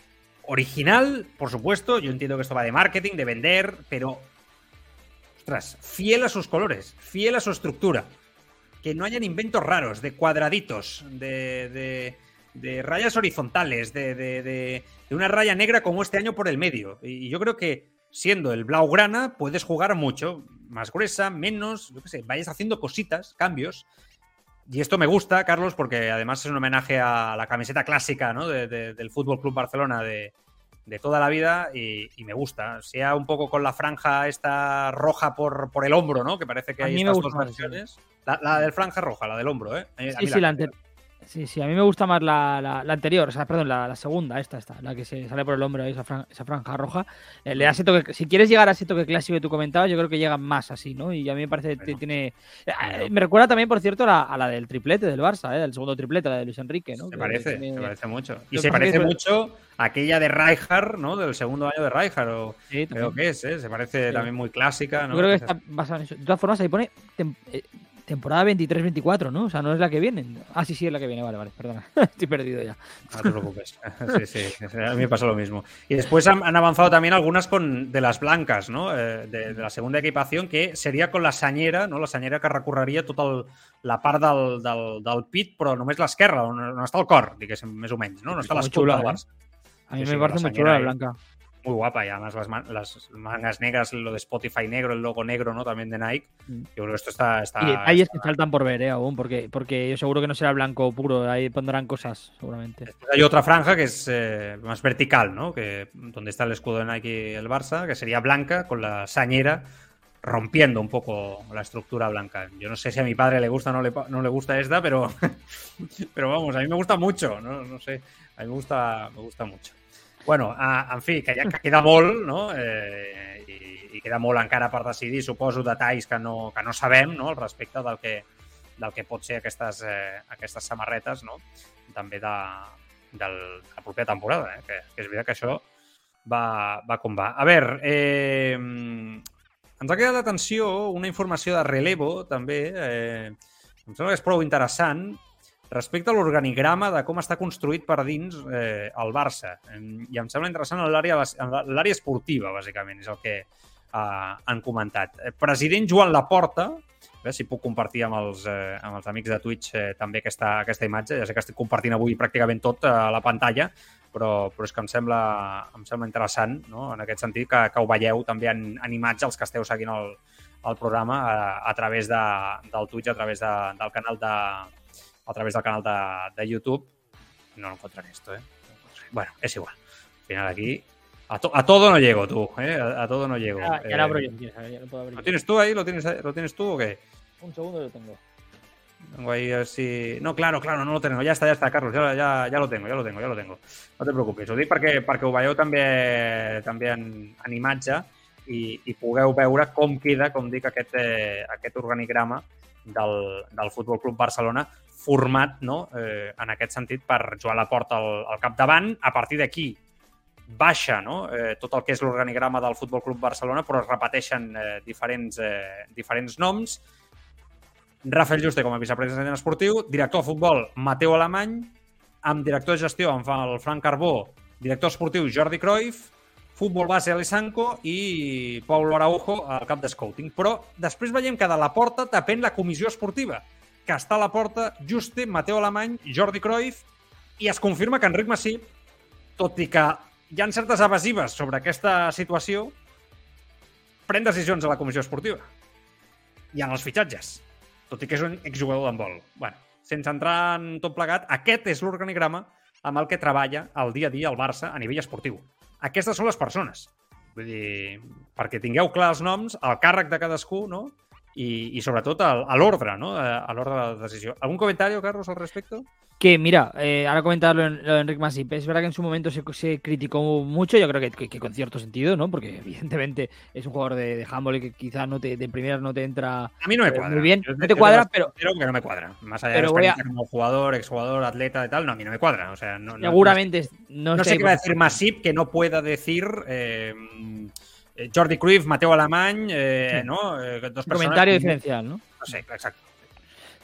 [SPEAKER 2] original, por supuesto. Yo entiendo que esto va de marketing, de vender, pero. Ostras, fiel a sus colores, fiel a su estructura. Que no hayan inventos raros, de cuadraditos, de, de, de rayas horizontales, de, de, de una raya negra como este año por el medio. Y yo creo que siendo el Blaugrana puedes jugar mucho, más gruesa, menos, yo qué sé, vayas haciendo cositas, cambios. Y esto me gusta, Carlos, porque además es un homenaje a la camiseta clásica ¿no? de, de, del Fútbol Club Barcelona de, de toda la vida y, y, me gusta. Sea un poco con la franja esta roja por, por el hombro, ¿no? Que parece que
[SPEAKER 3] a
[SPEAKER 2] hay estas dos versiones. La, la, del franja roja, la del hombro, ¿eh? A
[SPEAKER 3] sí, sí, la, la. Sí, sí, a mí me gusta más la, la, la anterior, o sea, perdón, la, la, segunda, esta, esta, la que se sale por el hombro, esa, fran, esa franja roja. Eh, le da ese toque, si quieres llegar a ese toque clásico que tú comentabas, yo creo que llega más así, ¿no? Y a mí me parece que bueno, tiene. Eh, me recuerda también, por cierto, a la del triplete del Barça, ¿eh? del segundo triplete, la de Luis Enrique, ¿no?
[SPEAKER 2] Se parece, tiene... se parece mucho. Y se parece mucho a aquella de Rijkaard, ¿no? Del segundo año de Rijkaard, o sí, creo que es, ¿eh? Se parece sí. también muy clásica, ¿no?
[SPEAKER 3] Yo creo que está basada en eso. De todas formas, ahí pone eh, temporada 23-24, ¿no? O sea, no es la que viene. Ah, sí, sí, es la que viene. Vale, vale, perdona. (laughs) Estoy perdido ya.
[SPEAKER 2] No te preocupes. Sí, sí, a mí me pasa lo mismo. Y después han, han avanzado también algunas con de las blancas, ¿no? Eh, de, de, la segunda equipación, que sería con la senyera, no? La senyera que recorreria tot el, la part del, del, del pit, però només l'esquerra, on, on està el cor, diguéssim, més o menys, no? No està del Barça.
[SPEAKER 3] Eh? A mí sí, me parece muy chula la blanca.
[SPEAKER 2] Muy guapa y además las, man las, mangas negras, lo de Spotify negro, el logo negro, ¿no? También de Nike. Mm. Yo creo que esto está. está
[SPEAKER 3] y detalles
[SPEAKER 2] está...
[SPEAKER 3] que faltan por ver, ¿eh? Aún, porque, porque yo seguro que no será blanco puro, ahí pondrán cosas, seguramente.
[SPEAKER 2] Después hay otra franja que es eh, más vertical, ¿no? Que, donde está el escudo de Nike y el Barça, que sería blanca, con la sañera rompiendo un poco la estructura blanca. Yo no sé si a mi padre le gusta o no le, no le gusta esta, pero, (laughs) pero vamos, a mí me gusta mucho, ¿no? No sé, a mí me gusta, me gusta mucho. Bueno, en fi, que, ja, que queda molt, no? Eh, i, I queda molt encara per decidir, suposo, detalls que no, que no sabem, no?, al respecte del que, del que pot ser aquestes, eh, aquestes samarretes, no?, també de, de la propera temporada, eh? que, que és veritat que això va, va com va. A veure, eh, ens ha quedat d'atenció una informació de relevo, també, eh, em sembla que és prou interessant, respecte a l'organigrama de com està construït per dins eh, el Barça. I em sembla interessant l'àrea esportiva, bàsicament, és el que eh, han comentat. Eh, president Joan Laporta, eh, si puc compartir amb els, eh, amb els amics de Twitch eh, també aquesta, aquesta imatge, ja sé que estic compartint avui pràcticament tot a la pantalla, però, però és que em sembla, em sembla interessant, no? en aquest sentit, que, que ho veieu també en, en imatge els que esteu seguint el, el programa a, a través de, del Twitch, a través de, del canal de, a través del canal de, de YouTube. No lo encontraré esto, ¿eh? Bueno, es igual. Al final aquí... A, to a todo no llego, tú, ¿eh? A, a todo no llego.
[SPEAKER 3] Ya, ya
[SPEAKER 2] eh,
[SPEAKER 3] lo abro yo, ya lo puedo abrir
[SPEAKER 2] ¿Lo tienes tú ahí? ¿Lo tienes, ¿Lo tienes tú o qué?
[SPEAKER 3] Un segundo lo tengo.
[SPEAKER 2] Tengo ahí así... No, claro, claro, no lo tengo. Ya está, ya está, Carlos. Ya, ya, ya lo tengo, ya lo tengo, ya lo tengo. No te preocupis. Ho dic perquè, perquè ho veieu també, també en, en imatge i, i pugueu veure com queda, com dic, aquest, eh, aquest organigrama del, del Futbol Club Barcelona format no? eh, en aquest sentit per jugar a la porta al, al capdavant. A partir d'aquí baixa no? eh, tot el que és l'organigrama del Futbol Club Barcelona, però es repeteixen eh, diferents, eh, diferents noms. Rafael Juste com a vicepresident esportiu, director de futbol Mateu Alemany, amb director de gestió fa el Frank Carbó, director esportiu Jordi Cruyff, futbol base Alessanco i Paulo Araujo al cap de scouting. Però després veiem que de la porta depèn la comissió esportiva, que està a la porta Juste, Mateu Alemany, Jordi Cruyff, i es confirma que Enric Massip, tot i que hi ha certes evasives sobre aquesta situació, pren decisions a la comissió esportiva i en els fitxatges tot i que és un exjugador d'handbol. bueno, sense entrar en tot plegat, aquest és l'organigrama amb el que treballa el dia a dia el Barça a nivell esportiu. Aquestes són les persones. Vull dir, perquè tingueu clar els noms, el càrrec de cadascú, no? I, i sobretot a, a l'ordre, no? A l'ordre de la decisió. ¿Algun comentari, Carlos, al respecte?
[SPEAKER 3] Que mira, eh, ahora comentarlo en, lo de Enric Masip, es verdad que en su momento se, se criticó mucho, yo creo que, que, que, con cierto sentido, ¿no? Porque evidentemente es un jugador de, de handball que quizás no te, de primeras no te entra
[SPEAKER 2] a mí no me cuadra.
[SPEAKER 3] muy bien, yo no te cuadra, pero...
[SPEAKER 2] Creo que no me cuadra, más allá pero de la a... como jugador, exjugador, atleta y tal, no, a mí no me cuadra, o sea, no,
[SPEAKER 3] Seguramente
[SPEAKER 2] no, no, no sé qué va a decir Masip que no pueda decir... Eh, Jordi Cruyff, Mateo Alemany, eh, sí. ¿no? Eh, dos
[SPEAKER 3] personas Comentario diferencial, ¿no?
[SPEAKER 2] No sé, exacto.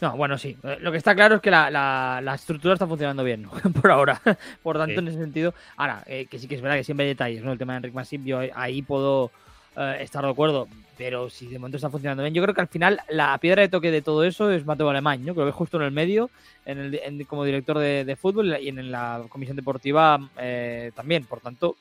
[SPEAKER 3] No, bueno, sí. Lo que está claro es que la, la, la estructura está funcionando bien, ¿no? (laughs) por ahora. Por tanto, sí. en ese sentido. Ahora, eh, que sí que es verdad que siempre hay detalles, ¿no? El tema de Enric Masip, yo ahí puedo eh, estar de acuerdo. Pero si de momento está funcionando bien, yo creo que al final la piedra de toque de todo eso es Mateo Alemán, ¿no? Creo que justo en el medio, en el, en, como director de, de, fútbol y en la comisión deportiva eh, también. Por tanto,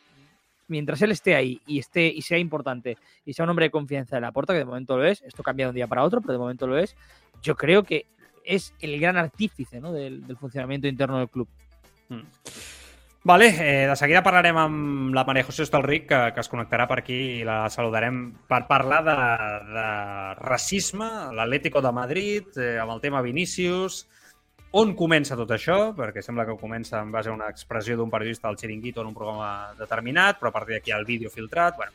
[SPEAKER 3] mientras él esté ahí y esté y sea importante y sea un hombre de confianza de la puerta, que de momento lo es, esto cambia de un día para otro, pero de momento lo es, yo creo que es el gran artífice no? del, funcionamiento interno del club.
[SPEAKER 2] Mm. Vale, eh, de seguida parlarem amb la Maria José Estalric, que, que es connectarà aquí i la saludarem per parlar de, de racisme, l'Atlético de Madrid, eh, amb el tema Vinícius, on comença tot això, perquè sembla que comença en base a una expressió d'un periodista del Chiringuito en un programa determinat, però a partir d'aquí el vídeo filtrat, bueno,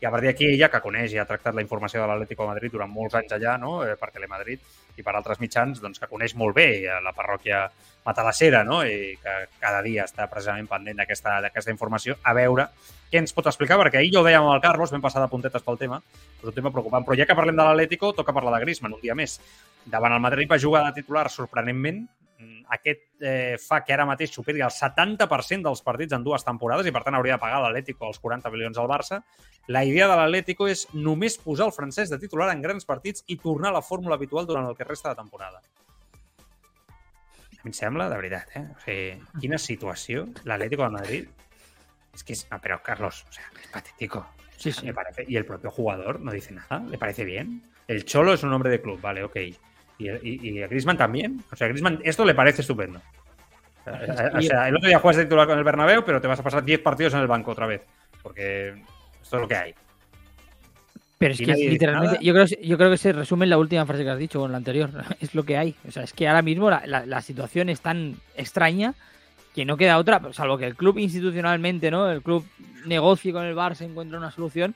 [SPEAKER 2] i a partir d'aquí ella, que coneix i ha tractat la informació de l'Atlético de Madrid durant molts anys allà, no? eh, per Telemadrid i per altres mitjans, doncs que coneix molt bé la parròquia Matalassera, no? i que cada dia està precisament pendent d'aquesta informació, a veure què ens pot explicar, perquè ahir ja ho dèiem amb el Carlos, vam passar de puntetes pel tema, és un tema preocupant, però ja que parlem de l'Atlético, toca parlar de Griezmann un dia més. Davant el Madrid va jugar de titular sorprenentment, aquest eh, fa que ara mateix superi el 70% dels partits en dues temporades i, per tant, hauria de pagar l'Atlético els 40 milions al Barça. La idea de l'Atlético és només posar el francès de titular en grans partits i tornar a la fórmula habitual durant el que resta de temporada. A mi em sembla, de veritat, eh? O sigui, quina situació l'Atlético de Madrid. Es que es... No, pero Carlos, o sea, es patético.
[SPEAKER 3] Sí, sí.
[SPEAKER 2] Me parece. Y el propio jugador no dice nada. ¿Le parece bien? El Cholo es un hombre de club, vale, ok. Y, y, y, a Griezmann también. O sea, a Griezmann esto le parece estupendo. O sea, (laughs) el otro día juegas de titular con el Bernabéu, pero te vas a pasar 10 partidos en el banco otra vez. Porque esto es lo que hay.
[SPEAKER 3] Pero es que literalmente, yo creo, yo creo que se resume en la última frase que has dicho, o en la anterior. (laughs) Es lo que hay. O sea, es que ahora mismo la, la, la situación es tan extraña que no queda otra, salvo que el club institucionalmente, ¿no? El club negocie con el Bar se encuentra una solución.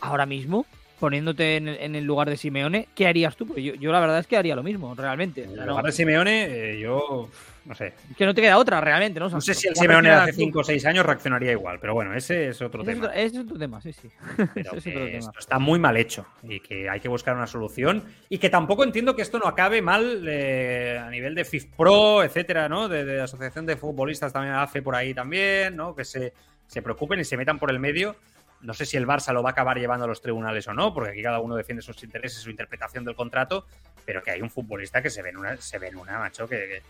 [SPEAKER 3] Ahora mismo poniéndote en, en, el lugar de Simeone, ¿qué harías tú? Porque yo, yo, la verdad es que haría lo mismo, realmente.
[SPEAKER 2] En el lugar de Simeone, eh, yo no sé.
[SPEAKER 3] Es que no te queda otra, realmente, ¿no? O sea,
[SPEAKER 2] no sé si el Simeone de hace 5 o 6 años reaccionaría igual, pero bueno, ese es otro
[SPEAKER 3] ese
[SPEAKER 2] tema.
[SPEAKER 3] Otro, ese es otro tema, sí, sí. (laughs)
[SPEAKER 2] Pero es otro tema. está muy mal hecho y que hay que buscar una solución y que tampoco entiendo que esto no acabe mal eh, a nivel de FIFPro, etcétera, ¿no? De, de, Asociación de Futbolistas también hace por ahí también, ¿no? Que se, se preocupen y se metan por el medio no sé si el Barça lo va a acabar llevando a los tribunales o no, porque aquí cada uno defiende sus intereses, su interpretación del contrato, pero que hay un futbolista que se ve en una, se ve en una macho, que, que,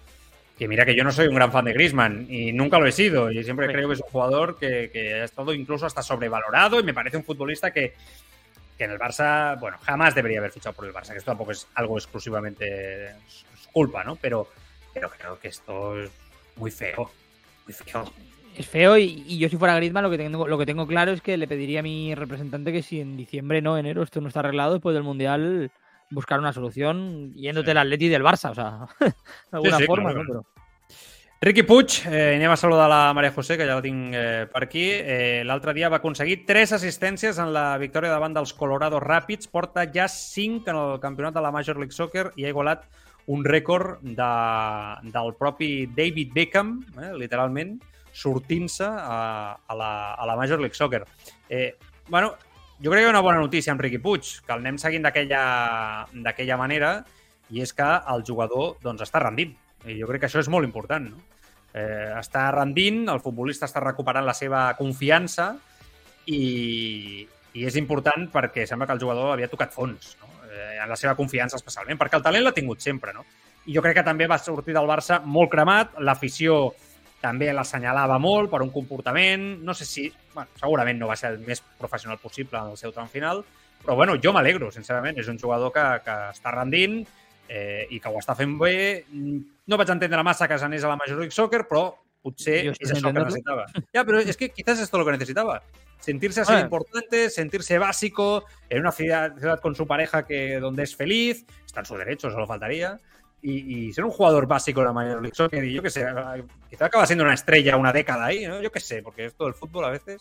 [SPEAKER 2] que mira que yo no soy un gran fan de Griezmann y nunca lo he sido, y siempre sí. creo que es un jugador que, que, ha estado incluso hasta sobrevalorado y me parece un futbolista que, que en el Barça, bueno, jamás debería haber fichado por el Barça, que esto tampoco es algo exclusivamente su culpa, ¿no? Pero, pero creo que esto es muy feo, muy feo
[SPEAKER 3] es feo y, y, yo si fuera Griezmann lo que tengo lo que tengo claro es que le pediría a mi representante que si en diciembre no enero esto no está arreglado después del mundial buscar una solución yéndote el Atleti del Barça, o sea, (laughs) de alguna
[SPEAKER 2] Sí, sí,
[SPEAKER 3] forma,
[SPEAKER 2] claro,
[SPEAKER 3] ¿no? Pero...
[SPEAKER 2] Riqui Puig, eh, anem a saludar la Maria José, que ja la tinc eh, per aquí. Eh, L'altre dia va aconseguir tres assistències en la victòria davant dels Colorado Rapids. Porta ja cinc en el campionat de la Major League Soccer i ha igualat un rècord de, del propi David Beckham, eh, literalment, sortint-se a, a, la, a la Major League Soccer. Eh, bueno, jo crec que una bona notícia amb Riqui Puig, que el anem seguint d'aquella manera, i és que el jugador doncs, està rendint. I jo crec que això és molt important. No? Eh, està rendint, el futbolista està recuperant la seva confiança i, i és important perquè sembla que el jugador havia tocat fons no? eh, en la seva confiança especialment, perquè el talent l'ha tingut sempre. No? I jo crec que també va sortir del Barça molt cremat, l'afició també l'assenyalava molt per un comportament, no sé si, bueno, segurament no va ser el més professional possible en el seu tram final, però bueno, jo m'alegro, sincerament, és un jugador que, que està rendint eh, i que ho està fent bé. No vaig entendre massa que s'anés a la Major League Soccer, però potser és
[SPEAKER 3] estoy
[SPEAKER 2] això que necesitava. Ya, pero es que quizás esto es lo que necesitaba. Sentirse así
[SPEAKER 3] Ah.
[SPEAKER 2] importante, sentirse básico, en una ciudad, ciudad con su pareja que donde es feliz, está en su derecho, solo faltaría. Y, y ser un jugador básico en la Major League Soccer, y yo qué sé, quizá acaba siendo una estrella una década ahí, ¿no? Yo qué sé, porque esto del fútbol a veces.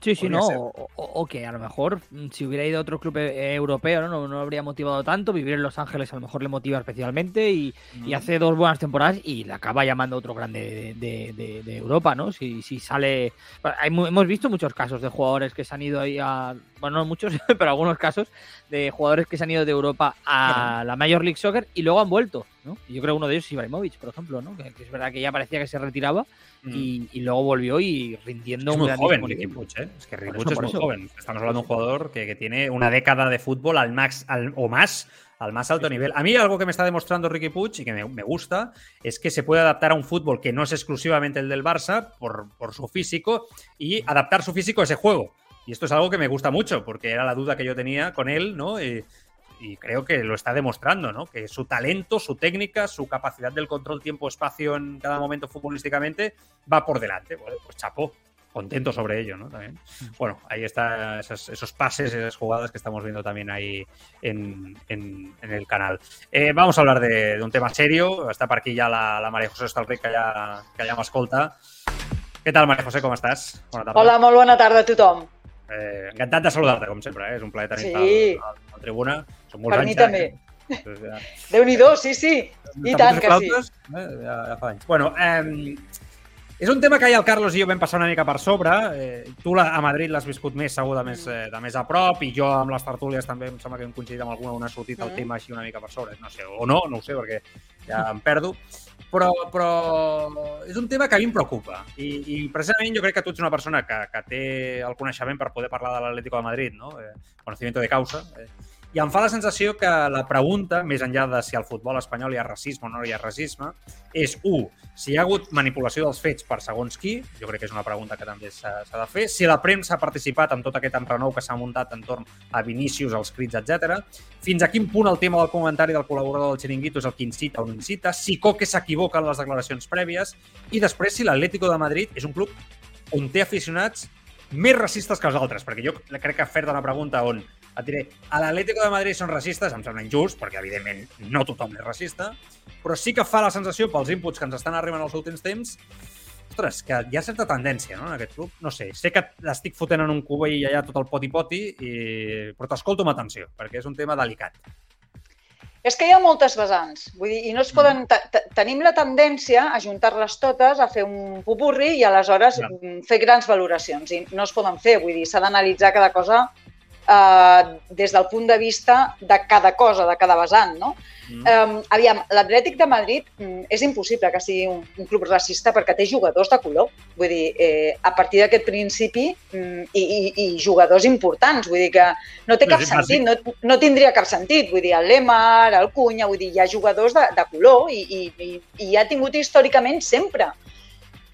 [SPEAKER 3] Sí, sí, no. O, que a lo mejor mm, si hubiera ido a otro club eh, europeo, ¿no? ¿no? No habría motivado tanto. Vivir en Los Ángeles a lo mejor le motiva especialmente y, y hace dos buenas temporadas y le acaba llamando otro grande de, de- de- de Europa, ¿no? Si, si sale. Hay hemos visto muchos casos de jugadores que se han ido ahí a. Bueno, no muchos, (laughs) pero algunos casos de jugadores que se han ido de Europa a la Major League Soccer y luego han vuelto, ¿no? Y yo creo que uno de ellos es Ibrahimovic, por ejemplo, ¿no? Que, que es verdad que ya parecía que se retiraba y, y luego volvió y rindiendo
[SPEAKER 2] Es
[SPEAKER 3] un
[SPEAKER 2] muy
[SPEAKER 3] grandísimo
[SPEAKER 2] joven Puig, ¿eh? Es que
[SPEAKER 3] eso,
[SPEAKER 2] es muy joven. Estamos hablando de un jugador que, que tiene una década de fútbol al max al- o más, al más alto nivel. A mí algo que me está demostrando Ricky Puig y que me, me gusta es que se puede adaptar a un fútbol que no es exclusivamente el del Barça por, por su físico y adaptar su físico a ese juego. Y esto es algo que me gusta mucho porque era la duda que yo tenía con él, ¿no? Y, y creo que lo está demostrando, ¿no? Que su talento, su técnica, su capacidad del control tiempo-espacio en cada momento futbolísticamente va por delante. Bueno, pues chapó, contento sobre ello, ¿no? También. Bueno, ahí están esos, esos pases, esas jugadas que estamos viendo también ahí en, en- en el canal. Eh, vamos a hablar de, de un tema serio. Está por aquí ya la, la María José Estalric, que ya, que ya m'escolta. Què tal, Maria José? Bona tarda.
[SPEAKER 6] Hola, molt bona tarda a tothom.
[SPEAKER 2] Eh, encantat de saludar-te, com sempre. Eh? És un plaer tenir-te
[SPEAKER 6] Sí.
[SPEAKER 2] al, al tribuna. Són molts
[SPEAKER 6] Per
[SPEAKER 2] anys
[SPEAKER 6] mi
[SPEAKER 2] ja,
[SPEAKER 6] també.
[SPEAKER 2] eh? Doncs ja-
[SPEAKER 6] Déu-n'hi-do, sí, sí. I tant que sí.
[SPEAKER 2] Eh? Ja, ja fa anys. Bueno, eh, és un tema que ja el Carlos i jo vam passar una mica per sobre. Eh, tu la, a Madrid l'has viscut més segur de més, eh, de més a prop i jo amb les tertúlies també em sembla que hem coincidit amb alguna on ha sortit el
[SPEAKER 6] Mm.
[SPEAKER 2] tema així una mica per sobre. No sé, o no, no ho sé, perquè ja em perdo. Però, però és un tema que a mi em preocupa. I, i precisament jo crec que tu ets una persona que, que té el coneixement per poder parlar de l'Atlético de Madrid, no? Eh, conocimiento de causa. Eh, i em fa la sensació que la pregunta, més enllà de si al futbol espanyol hi ha racisme o no hi ha racisme, és, un, si hi ha hagut manipulació dels fets per segons qui, jo crec que és una pregunta que també s'ha de fer, si la premsa ha participat en tot aquest enrenou que s'ha muntat entorn a Vinícius, els crits, etc. fins a quin punt el tema del comentari del col·laborador del Chiringuito és el que incita o no incita, si Coque s'equivoca en les declaracions prèvies, i després si l'Atlético de Madrid és un club on té aficionats més racistes que els altres, perquè jo crec que fer-te una pregunta on et diré, a l'Atlético de Madrid són racistes, em sembla injust, perquè evidentment no tothom és racista, però sí que fa la sensació pels inputs que ens estan arribant als últims temps ostres, que hi ha certa tendència no, en aquest club. No sé, sé que l'estic fotent en un cubell allà tot el poti-poti, i... però t'escolto amb atenció, perquè és un tema delicat.
[SPEAKER 6] És que hi ha moltes vessants, vull dir, i no es poden... te- Tenim la tendència a juntar-les totes, a fer un pupurri i aleshores mm, fer grans valoracions. I no es poden fer, vull dir, s'ha d'analitzar cada cosa eh, des del punt de vista de cada cosa, de cada vessant, no?
[SPEAKER 2] Mm.
[SPEAKER 6] Um, aviam, l'Atlètic de Madrid mm, és impossible que sigui un, un club racista perquè té jugadors de color. Vull dir, eh, a partir d'aquest principi mm, i, i, i jugadors importants, vull dir que no té cap
[SPEAKER 2] sí,
[SPEAKER 6] sentit, no, no tindria cap sentit. Vull dir, el Lemar, el Cunha, vull dir, hi ha jugadors de, de color i, i, i, i ha tingut històricament sempre.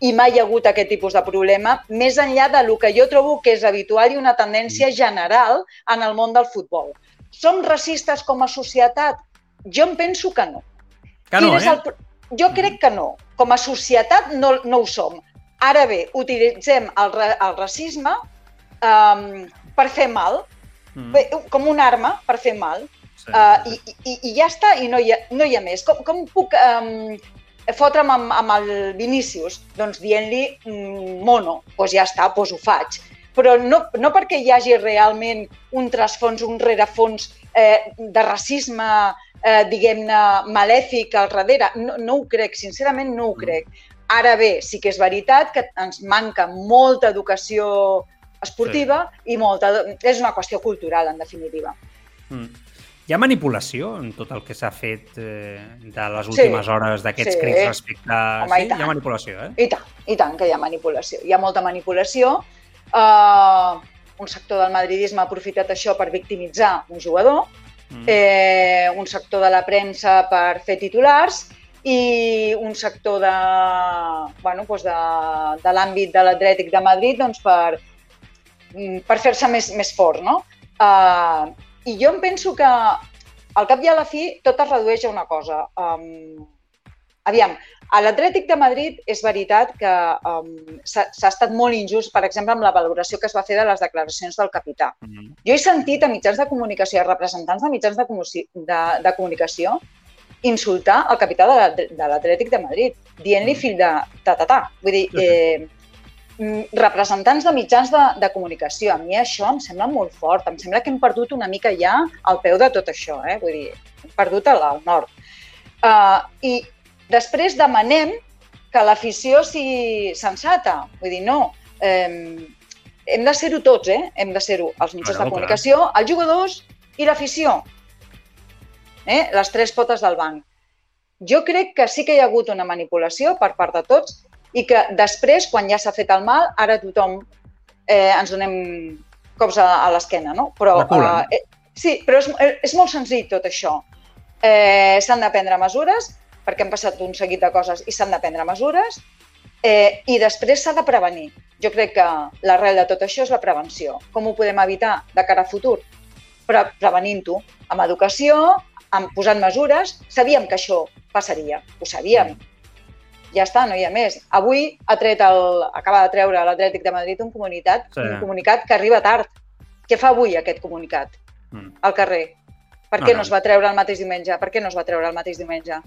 [SPEAKER 6] I mai hi ha hagut aquest tipus de problema, més enllà de lo que jo trobo que és habitual i una tendència general en el món del futbol. Som racistes com a societat? Jo em penso que no.
[SPEAKER 2] Que no, eh?
[SPEAKER 6] el Jo crec que no. Com a societat no, no ho som. Ara bé, utilitzem el, el racisme um, per fer mal,
[SPEAKER 2] Mm.
[SPEAKER 6] com una arma per fer mal. Sí. Uh, i, i, I ja està, i no hi ha, no hi ha més. Com, com puc um, fotre'm amb, amb el Vinícius? Doncs dient-li mm, mono, doncs ja està, doncs ho faig. Però no, no perquè hi hagi realment un trasfons, un rerefons eh, de racisme, eh, diguem-ne, malèfic al darrere. No, no ho crec, sincerament no ho mm. crec. Ara bé, sí que és veritat que ens manca molta educació esportiva sí. i molta... És una qüestió cultural, en definitiva. Mm.
[SPEAKER 2] Hi ha manipulació en tot el que s'ha fet eh, de les últimes sí, hores d'aquests sí. crits respecte... Home, sí? Hi ha manipulació, eh?
[SPEAKER 6] I tant, i tant que hi ha manipulació. Hi ha molta manipulació. Uh, un sector del madridisme ha aprofitat això per victimitzar un jugador, mm. eh, un sector de la premsa per fer titulars i un sector de, bueno, doncs de, de l'àmbit de l'Atlètic de Madrid doncs per, mm, per fer-se més, més fort, no? Uh, i jo em penso que al cap i a la fi tot es redueix a una cosa. Um, aviam, a l'Atlètic de Madrid és veritat que um, s'ha estat molt injust, per exemple, amb la valoració que es va fer de les declaracions del capità. Mm -hmm. Jo he sentit a mitjans de comunicació, a representants de mitjans de, de, de comunicació, insultar el capità de l'Atlètic de Madrid, dient-li fill de ta-ta-ta. Vull dir, eh, Mm, representants de mitjans de, de comunicació. A mi això em sembla molt fort. Em sembla que hem perdut una mica ja al peu de tot això. Eh? Vull dir, hem perdut el, el nord. Uh, I després demanem que l'afició sigui sensata. Vull dir, no. Eh, hem de ser-ho tots, eh? Hem de ser-ho els mitjans de comunicació, els jugadors i l'afició. Eh? Les tres potes del banc. Jo crec que sí que hi ha hagut una manipulació per part de tots i que després, quan ja s'ha fet el mal, ara tothom eh, ens donem cops a, a l'esquena, no? Però, eh, sí, però és, és molt senzill tot això. Eh, s'han de prendre mesures, perquè han passat un seguit de coses i s'han de prendre mesures, eh, i després s'ha de prevenir. Jo crec que l'arrel de tot això és la prevenció. Com ho podem evitar de cara a futur? Pre prevenint-ho, amb educació, amb posant mesures. Sabíem que això passaria, ho sabíem, ja està, no hi ha més. Avui ha tret el, acaba de treure l'Atlètic de Madrid un comunicat, sí. un comunicat que arriba tard. Què fa avui aquest comunicat mm. al carrer? Per què no, no. es va treure el mateix diumenge? Per què no es va treure el mateix diumenge?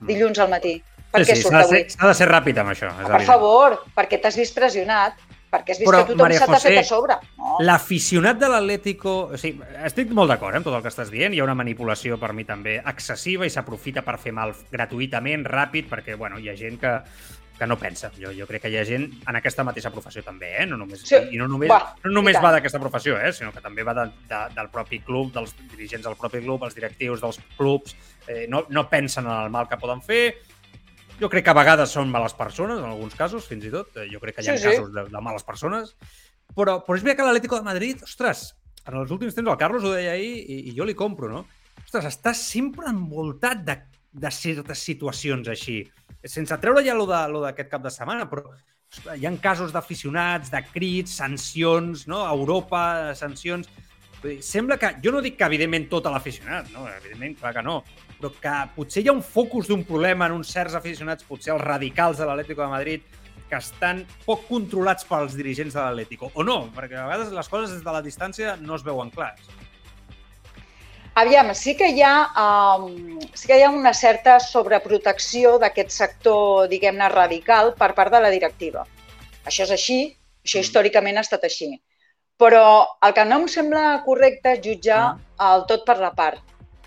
[SPEAKER 6] Mm. Dilluns al matí. Per
[SPEAKER 2] sí,
[SPEAKER 6] què
[SPEAKER 2] sí,
[SPEAKER 6] surt avui?
[SPEAKER 2] S'ha de ser ràpid amb això.
[SPEAKER 6] És per favor, perquè t'has vist pressionat perquè has vist Però, que tothom s'ha fet a sobre. No.
[SPEAKER 2] L'aficionat de l'Atlético... O sigui, estic molt d'acord eh, amb tot el que estàs dient. Hi ha una manipulació per mi també excessiva i s'aprofita per fer mal gratuïtament, ràpid, perquè bueno, hi ha gent que, que no pensa. Jo, jo crec que hi ha gent en aquesta mateixa professió també, eh? no només, sí. i no només, va, no només va d'aquesta professió, eh? sinó que també va de, de, del propi club, dels dirigents del propi club, els directius dels clubs, eh, no, no pensen en el mal que poden fer, jo crec que a vegades són males persones, en alguns casos, fins i tot. Eh, jo crec que hi ha sí, casos sí. de, de males persones. Però, però és bé que l'Atlético de Madrid, ostres, en els últims temps el Carlos ho deia ahir i, i jo li compro, no? Ostres, està sempre envoltat de, de certes situacions així. Sense treure ja lo d'aquest cap de setmana, però ostres, hi ha casos d'aficionats, de crits, sancions, no? A Europa, sancions... Sembla que... Jo no dic que, evidentment, tot l'aficionat, no? Evidentment, clar que no però que potser hi ha un focus d'un problema en uns certs aficionats, potser els radicals de l'Atlético de Madrid, que estan poc controlats pels dirigents de l'Atlético. O no, perquè a vegades les coses des de la distància no es veuen clars.
[SPEAKER 6] Aviam, sí que hi ha, um, sí que hi ha una certa sobreprotecció d'aquest sector, diguem-ne, radical per part de la directiva. Això és així, això mm. històricament ha estat així. Però el que no em sembla correcte és jutjar ah. el tot per la part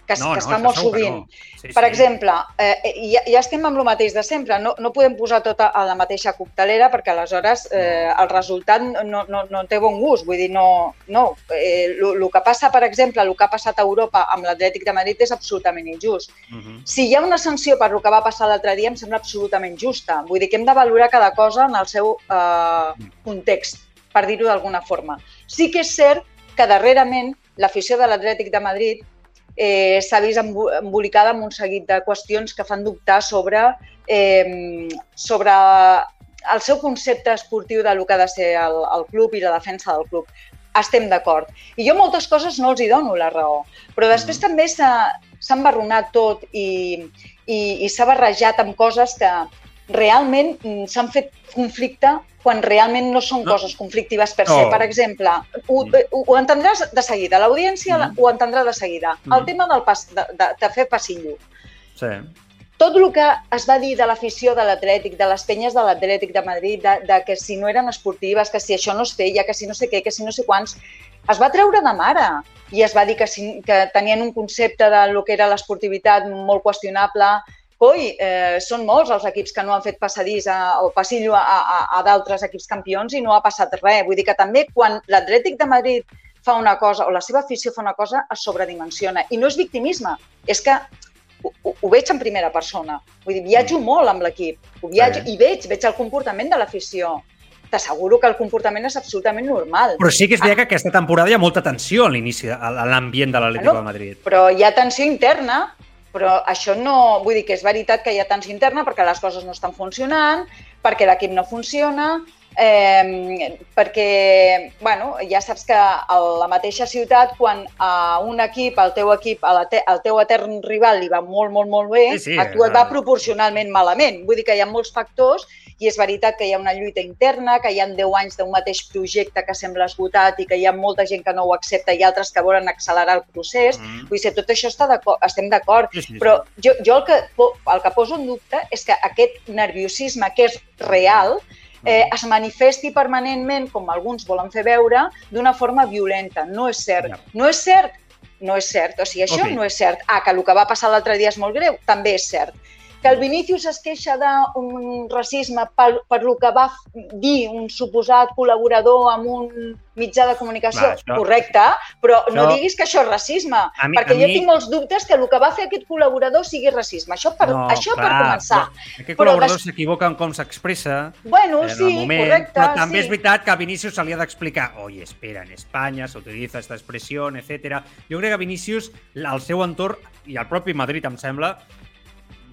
[SPEAKER 6] que, no, que no, està molt sovint. No. Sí, per sí. exemple, eh, ja, ja estem amb el mateix de sempre, no, no podem posar tot a la mateixa coctelera perquè aleshores eh, el resultat no, no, no té bon gust, vull dir, no... no. Eh, el que passa, per exemple, el que ha passat a Europa amb l'Atlètic de Madrid és absolutament injust. Uh mhm. -huh. Si hi ha una sanció per el que va passar l'altre dia, em sembla absolutament justa. Vull dir que hem de valorar cada cosa en el seu eh, context, per dir-ho d'alguna forma. Sí que és cert que darrerament l'afició de l'Atlètic de Madrid eh, s'ha vist embolicada amb un seguit de qüestions que fan dubtar sobre, eh, sobre el seu concepte esportiu de lo que ha de ser el, el club i la defensa del club. Estem d'acord. I jo moltes coses no els hi dono la raó, però després mm. també s'ha embarronat tot i, i, i s'ha barrejat amb coses que, realment mm, s'han fet conflicte quan realment no són
[SPEAKER 2] No.
[SPEAKER 6] coses conflictives per
[SPEAKER 2] No.
[SPEAKER 6] se. Per exemple, ho,
[SPEAKER 2] Mm.
[SPEAKER 6] ho, ho entendràs de seguida, l'audiència
[SPEAKER 2] Mm.
[SPEAKER 6] ho entendrà de seguida.
[SPEAKER 2] Mm.
[SPEAKER 6] El tema del pas, de, de, de fer passillo.
[SPEAKER 2] Sí.
[SPEAKER 6] Tot el que es va dir de l'afició de l'Atlètic, de les penyes de l'Atlètic de Madrid, de, de que si no eren esportives, que si això no es feia, que si no sé què, que si no sé quants, es va treure de mare i es va dir que, si, que tenien un concepte de lo que era l'esportivitat molt qüestionable. Coi, eh, són molts els equips que no han fet passadís a, o passillo a, a, a d'altres equips campions i no ha passat res. Vull dir que també quan l'Atlètic de Madrid fa una cosa o la seva afició fa una cosa, es sobredimensiona. I no és victimisme, és que ho, ho, veig en primera persona. Vull dir, viatjo molt amb l'equip, ho viatjo
[SPEAKER 2] Sí.
[SPEAKER 6] i veig, veig el comportament de l'afició. T'asseguro que el comportament és absolutament normal.
[SPEAKER 2] Però sí que és veritat que aquesta temporada hi ha molta tensió a l'inici, a a l'ambient de l'Atlético
[SPEAKER 6] Bueno,
[SPEAKER 2] de Madrid.
[SPEAKER 6] Però hi ha tensió interna, però això no... Vull dir que és veritat que hi ha tensió interna perquè les coses no estan funcionant, perquè l'equip no funciona, eh, perquè, bueno, ja saps que a la mateixa ciutat, quan a un equip, al teu equip, a la te, al teu etern rival li va molt, molt, molt bé,
[SPEAKER 2] Sí, sí,
[SPEAKER 6] a tu et va proporcionalment malament. Vull dir que hi ha molts factors i és veritat que hi ha una lluita interna, que hi ha 10 anys d'un mateix projecte que sembla esgotat i que hi ha molta gent que no ho accepta i altres que volen accelerar el procés.
[SPEAKER 2] Mm.
[SPEAKER 6] Vull dir, tot això està estem d'acord,
[SPEAKER 2] Sí, sí, sí.
[SPEAKER 6] però jo, jo el, que, el que poso en dubte és que aquest nerviosisme que és real eh,
[SPEAKER 2] Mm.
[SPEAKER 6] es manifesti permanentment, com alguns volen fer veure, d'una forma violenta. No és cert. No és cert. No és cert. O sigui, això
[SPEAKER 2] Ok.
[SPEAKER 6] no és cert. Ah, que el que va passar l'altre dia és molt greu, també és cert. Que el Vinícius es queixa d'un racisme per, per lo que va dir un suposat col·laborador amb un mitjà de comunicació,
[SPEAKER 2] Clar, això-
[SPEAKER 6] correcte, però no
[SPEAKER 2] això-
[SPEAKER 6] diguis que això és racisme,
[SPEAKER 2] mi-
[SPEAKER 6] perquè jo
[SPEAKER 2] mi-
[SPEAKER 6] tinc molts dubtes que el que va fer aquest col·laborador sigui racisme. Això per,
[SPEAKER 2] No,
[SPEAKER 6] això per
[SPEAKER 2] clar,
[SPEAKER 6] començar.
[SPEAKER 2] Però aquest
[SPEAKER 6] Però
[SPEAKER 2] col·laborador
[SPEAKER 6] des-
[SPEAKER 2] s'equivoca en com s'expressa,
[SPEAKER 6] Bueno,
[SPEAKER 2] en el
[SPEAKER 6] sí,
[SPEAKER 2] moment,
[SPEAKER 6] correcte.
[SPEAKER 2] però també
[SPEAKER 6] sí.
[SPEAKER 2] és veritat que a Vinícius se li ha d'explicar oye, espera, en Espanya se utiliza esta expresión, etc. Jo crec que Vinícius, el seu entorn, i el propi Madrid, em sembla,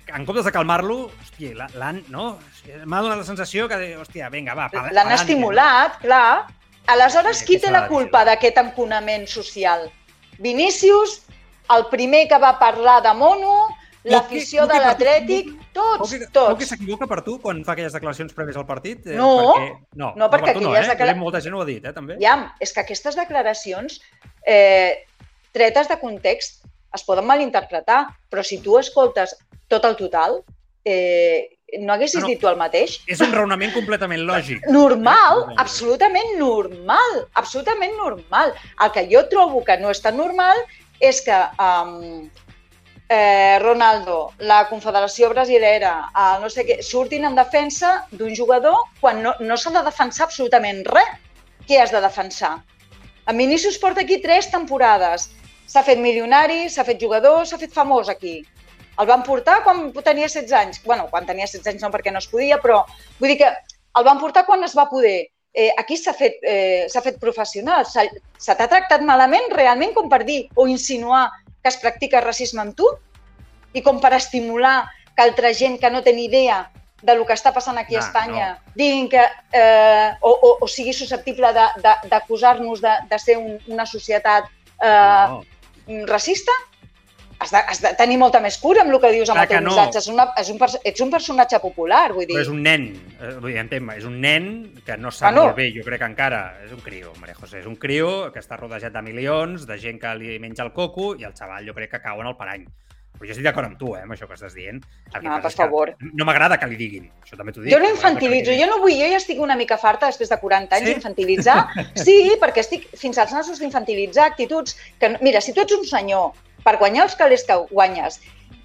[SPEAKER 2] en comptes de calmar-lo, hòstia, l'ha- l'han, no? M'ha donat la sensació que, hòstia, vinga, va,
[SPEAKER 6] L'han estimulat, clar. Aleshores,
[SPEAKER 2] Sí,
[SPEAKER 6] qui té la culpa d'aquest enconament social? Vinícius, el primer que va parlar de mono, l'afició de l'Atlètic, tots,
[SPEAKER 2] Luque- Luque
[SPEAKER 6] tots.
[SPEAKER 2] s'equivoca per tu quan fa aquelles declaracions prèvies al partit? Eh,
[SPEAKER 6] No,
[SPEAKER 2] perquè, no,
[SPEAKER 6] no, perquè
[SPEAKER 2] per tu no, eh?
[SPEAKER 6] declara-
[SPEAKER 2] Molta gent ho ha dit, eh, també.
[SPEAKER 6] Ja, és que aquestes declaracions, eh, tretes de context, es poden malinterpretar, però si tu escoltes tot el total, eh, no haguessis
[SPEAKER 2] No, no.
[SPEAKER 6] dit tu el mateix?
[SPEAKER 2] És un raonament completament lògic. (laughs)
[SPEAKER 6] Normal,
[SPEAKER 2] Eh?
[SPEAKER 6] absolutament normal, absolutament normal. El que jo trobo que no és tan normal és que um, eh, Ronaldo, la Confederació Brasilera, el no sé què, surtin en defensa d'un jugador quan no, no s'ha de defensar absolutament res. Què has de defensar? En Vinícius porta aquí tres temporades. S'ha fet milionari, s'ha fet jugador, s'ha fet famós aquí. El van portar quan tenia 16 anys. bueno, quan tenia 16 anys no perquè no es podia, però vull dir que el van portar quan es va poder. Eh, aquí s'ha fet, eh, fet professional. Se t'ha tractat malament realment com per dir o insinuar que es practica racisme amb tu i com per estimular que altra gent que no té ni idea de lo que està passant aquí a
[SPEAKER 2] No,
[SPEAKER 6] Espanya diguin que, eh, o, o, o sigui susceptible de- de- d'acusar-nos de, de ser un, una societat eh,
[SPEAKER 2] No.
[SPEAKER 6] Racista? Has de, has de tenir molta més cura amb el que dius amb
[SPEAKER 2] Clar
[SPEAKER 6] el teu
[SPEAKER 2] no.
[SPEAKER 6] missatge. És una, és un, ets un personatge popular, vull dir.
[SPEAKER 2] Però és un nen, eh, vull dir, entenc, és un nen que no sap
[SPEAKER 6] Bueno.
[SPEAKER 2] molt bé, jo crec que encara és un crio, Maria José, és un crio que està rodejat de milions, de gent que li menja el coco i el xaval jo crec que cau en el parany. Però jo estic d'acord amb tu, eh, amb això que estàs dient. El que
[SPEAKER 6] No, per favor.
[SPEAKER 2] No m'agrada que li diguin, això també t'ho dic.
[SPEAKER 6] Jo no infantilitzo, jo no vull, jo ja estic una mica farta després de 40 anys
[SPEAKER 2] Sí?
[SPEAKER 6] d'infantilitzar. (laughs) Sí, perquè estic fins als nassos d'infantilitzar actituds que, no- mira, si tu ets un senyor per guanyar els calés que guanyes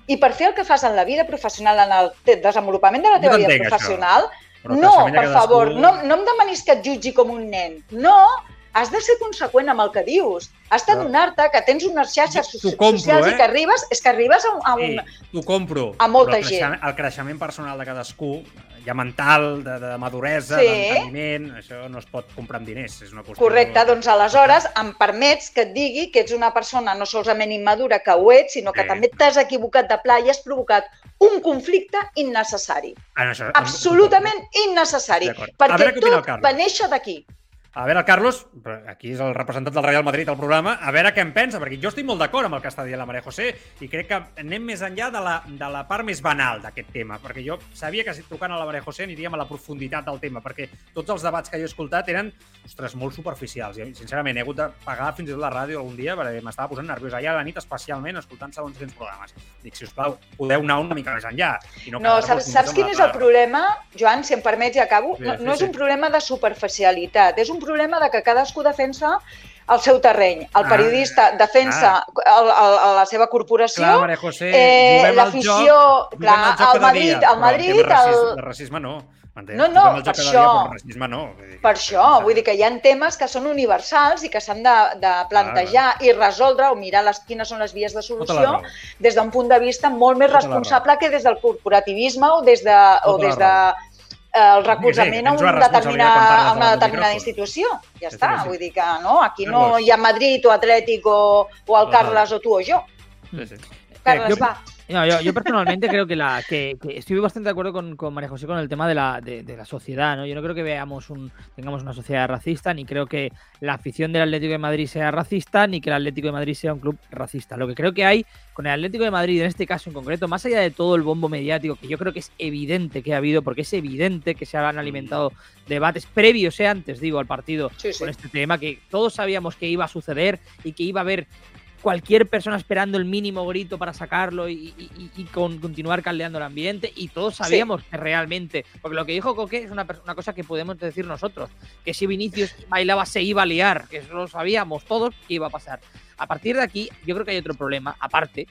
[SPEAKER 6] i per fer el que fas en la vida professional, en el desenvolupament de la
[SPEAKER 2] No
[SPEAKER 6] teva vida
[SPEAKER 2] t'entenc, això.
[SPEAKER 6] professional,
[SPEAKER 2] Però
[SPEAKER 6] no, per
[SPEAKER 2] cadascú-
[SPEAKER 6] favor, no, no em demanis que et jutgi com un nen. No, has de ser conseqüent amb el que dius. Has de
[SPEAKER 2] Però-
[SPEAKER 6] donar-te que tens unes xarxes so-
[SPEAKER 2] compro,
[SPEAKER 6] socials
[SPEAKER 2] eh?
[SPEAKER 6] i que arribes, és que arribes a un, a un,
[SPEAKER 2] Sí, t'ho compro.
[SPEAKER 6] a molta
[SPEAKER 2] però el
[SPEAKER 6] gent.
[SPEAKER 2] El creixement personal de cadascú, ja mental, de, de maduresa,
[SPEAKER 6] Sí.
[SPEAKER 2] d'enteniment, això no es pot comprar amb diners. És una qüestió...
[SPEAKER 6] Correcte, doncs aleshores em permets que et digui que ets una persona no solament immadura, que ho ets, sinó que
[SPEAKER 2] Sí.
[SPEAKER 6] també t'has equivocat de pla i has provocat un conflicte innecessari.
[SPEAKER 2] Ah, no, això,
[SPEAKER 6] Absolutament innecessari. Perquè tot va néixer d'aquí.
[SPEAKER 2] A veure, el Carlos, aquí és el representant del Real Madrid al programa, a veure què en pensa, perquè jo estic molt d'acord amb el que està dient la Maria José i crec que anem més enllà de la, de la part més banal d'aquest tema, perquè jo sabia que si trucant a la Maria José aniríem a la profunditat del tema, perquè tots els debats que jo he escoltat eren, ostres, molt superficials. I, sincerament, he hagut de pagar fins i tot la ràdio algun dia perquè m'estava posant nerviós allà a la nit, especialment escoltant segons quins programes. Dic, si us plau, podeu anar una mica més enllà.
[SPEAKER 6] I no, no saps, saps quin és el problema, Joan, si em permets i acabo? Sí, no, sí, no és sí. un problema de superficialitat, és un un problema de que cadascú defensa el seu terreny. El ah, periodista ah, defensa ah. el, el, el, la seva corporació,
[SPEAKER 2] clar, José, eh,
[SPEAKER 6] l'afició... Clar, el Madrid... Dia, el Madrid el,
[SPEAKER 2] racisme, el racisme no.
[SPEAKER 6] No, no, per això,
[SPEAKER 2] dia, no.
[SPEAKER 6] per això, vull dir que hi ha temes que són universals i que s'han de, de plantejar ah, i resoldre o mirar les, quines són les vies de solució des d'un punt de vista molt més Tota responsable que des del corporativisme o des de, o des de el recolzament a, un determinar, a una determinada institució. Ja està, sí, sí. vull dir que no, aquí no hi ha Madrid o Atlètic o, o el Carles o tu o jo. Sí, sí. Carles, va.
[SPEAKER 3] No, yo, yo, personalmente creo que, la, que, que, estoy bastante de acuerdo con, con María José con el tema de la, de, de, la sociedad. ¿no? Yo no creo que veamos un, tengamos una sociedad racista, ni creo que la afición del Atlético de Madrid sea racista, ni que el Atlético de Madrid sea un club racista. Lo que creo que hay con el Atlético de Madrid, en este caso en concreto, más allá de todo el bombo mediático, que yo creo que es evidente que ha habido, porque es evidente que se han alimentado debates previos, eh, antes digo, al partido sí, sí. con este tema, que todos sabíamos que iba a suceder y que iba a haber cualquier persona esperando el mínimo grito para sacarlo y, y, y con, continuar caldeando el ambiente. Y todos sabíamos sí. que realmente, porque lo que dijo Coque es una, una, cosa que podemos decir nosotros, que si Vinicius bailaba se iba a liar, que eso lo sabíamos todos que iba a pasar. A partir de aquí, yo creo que hay otro problema, aparte,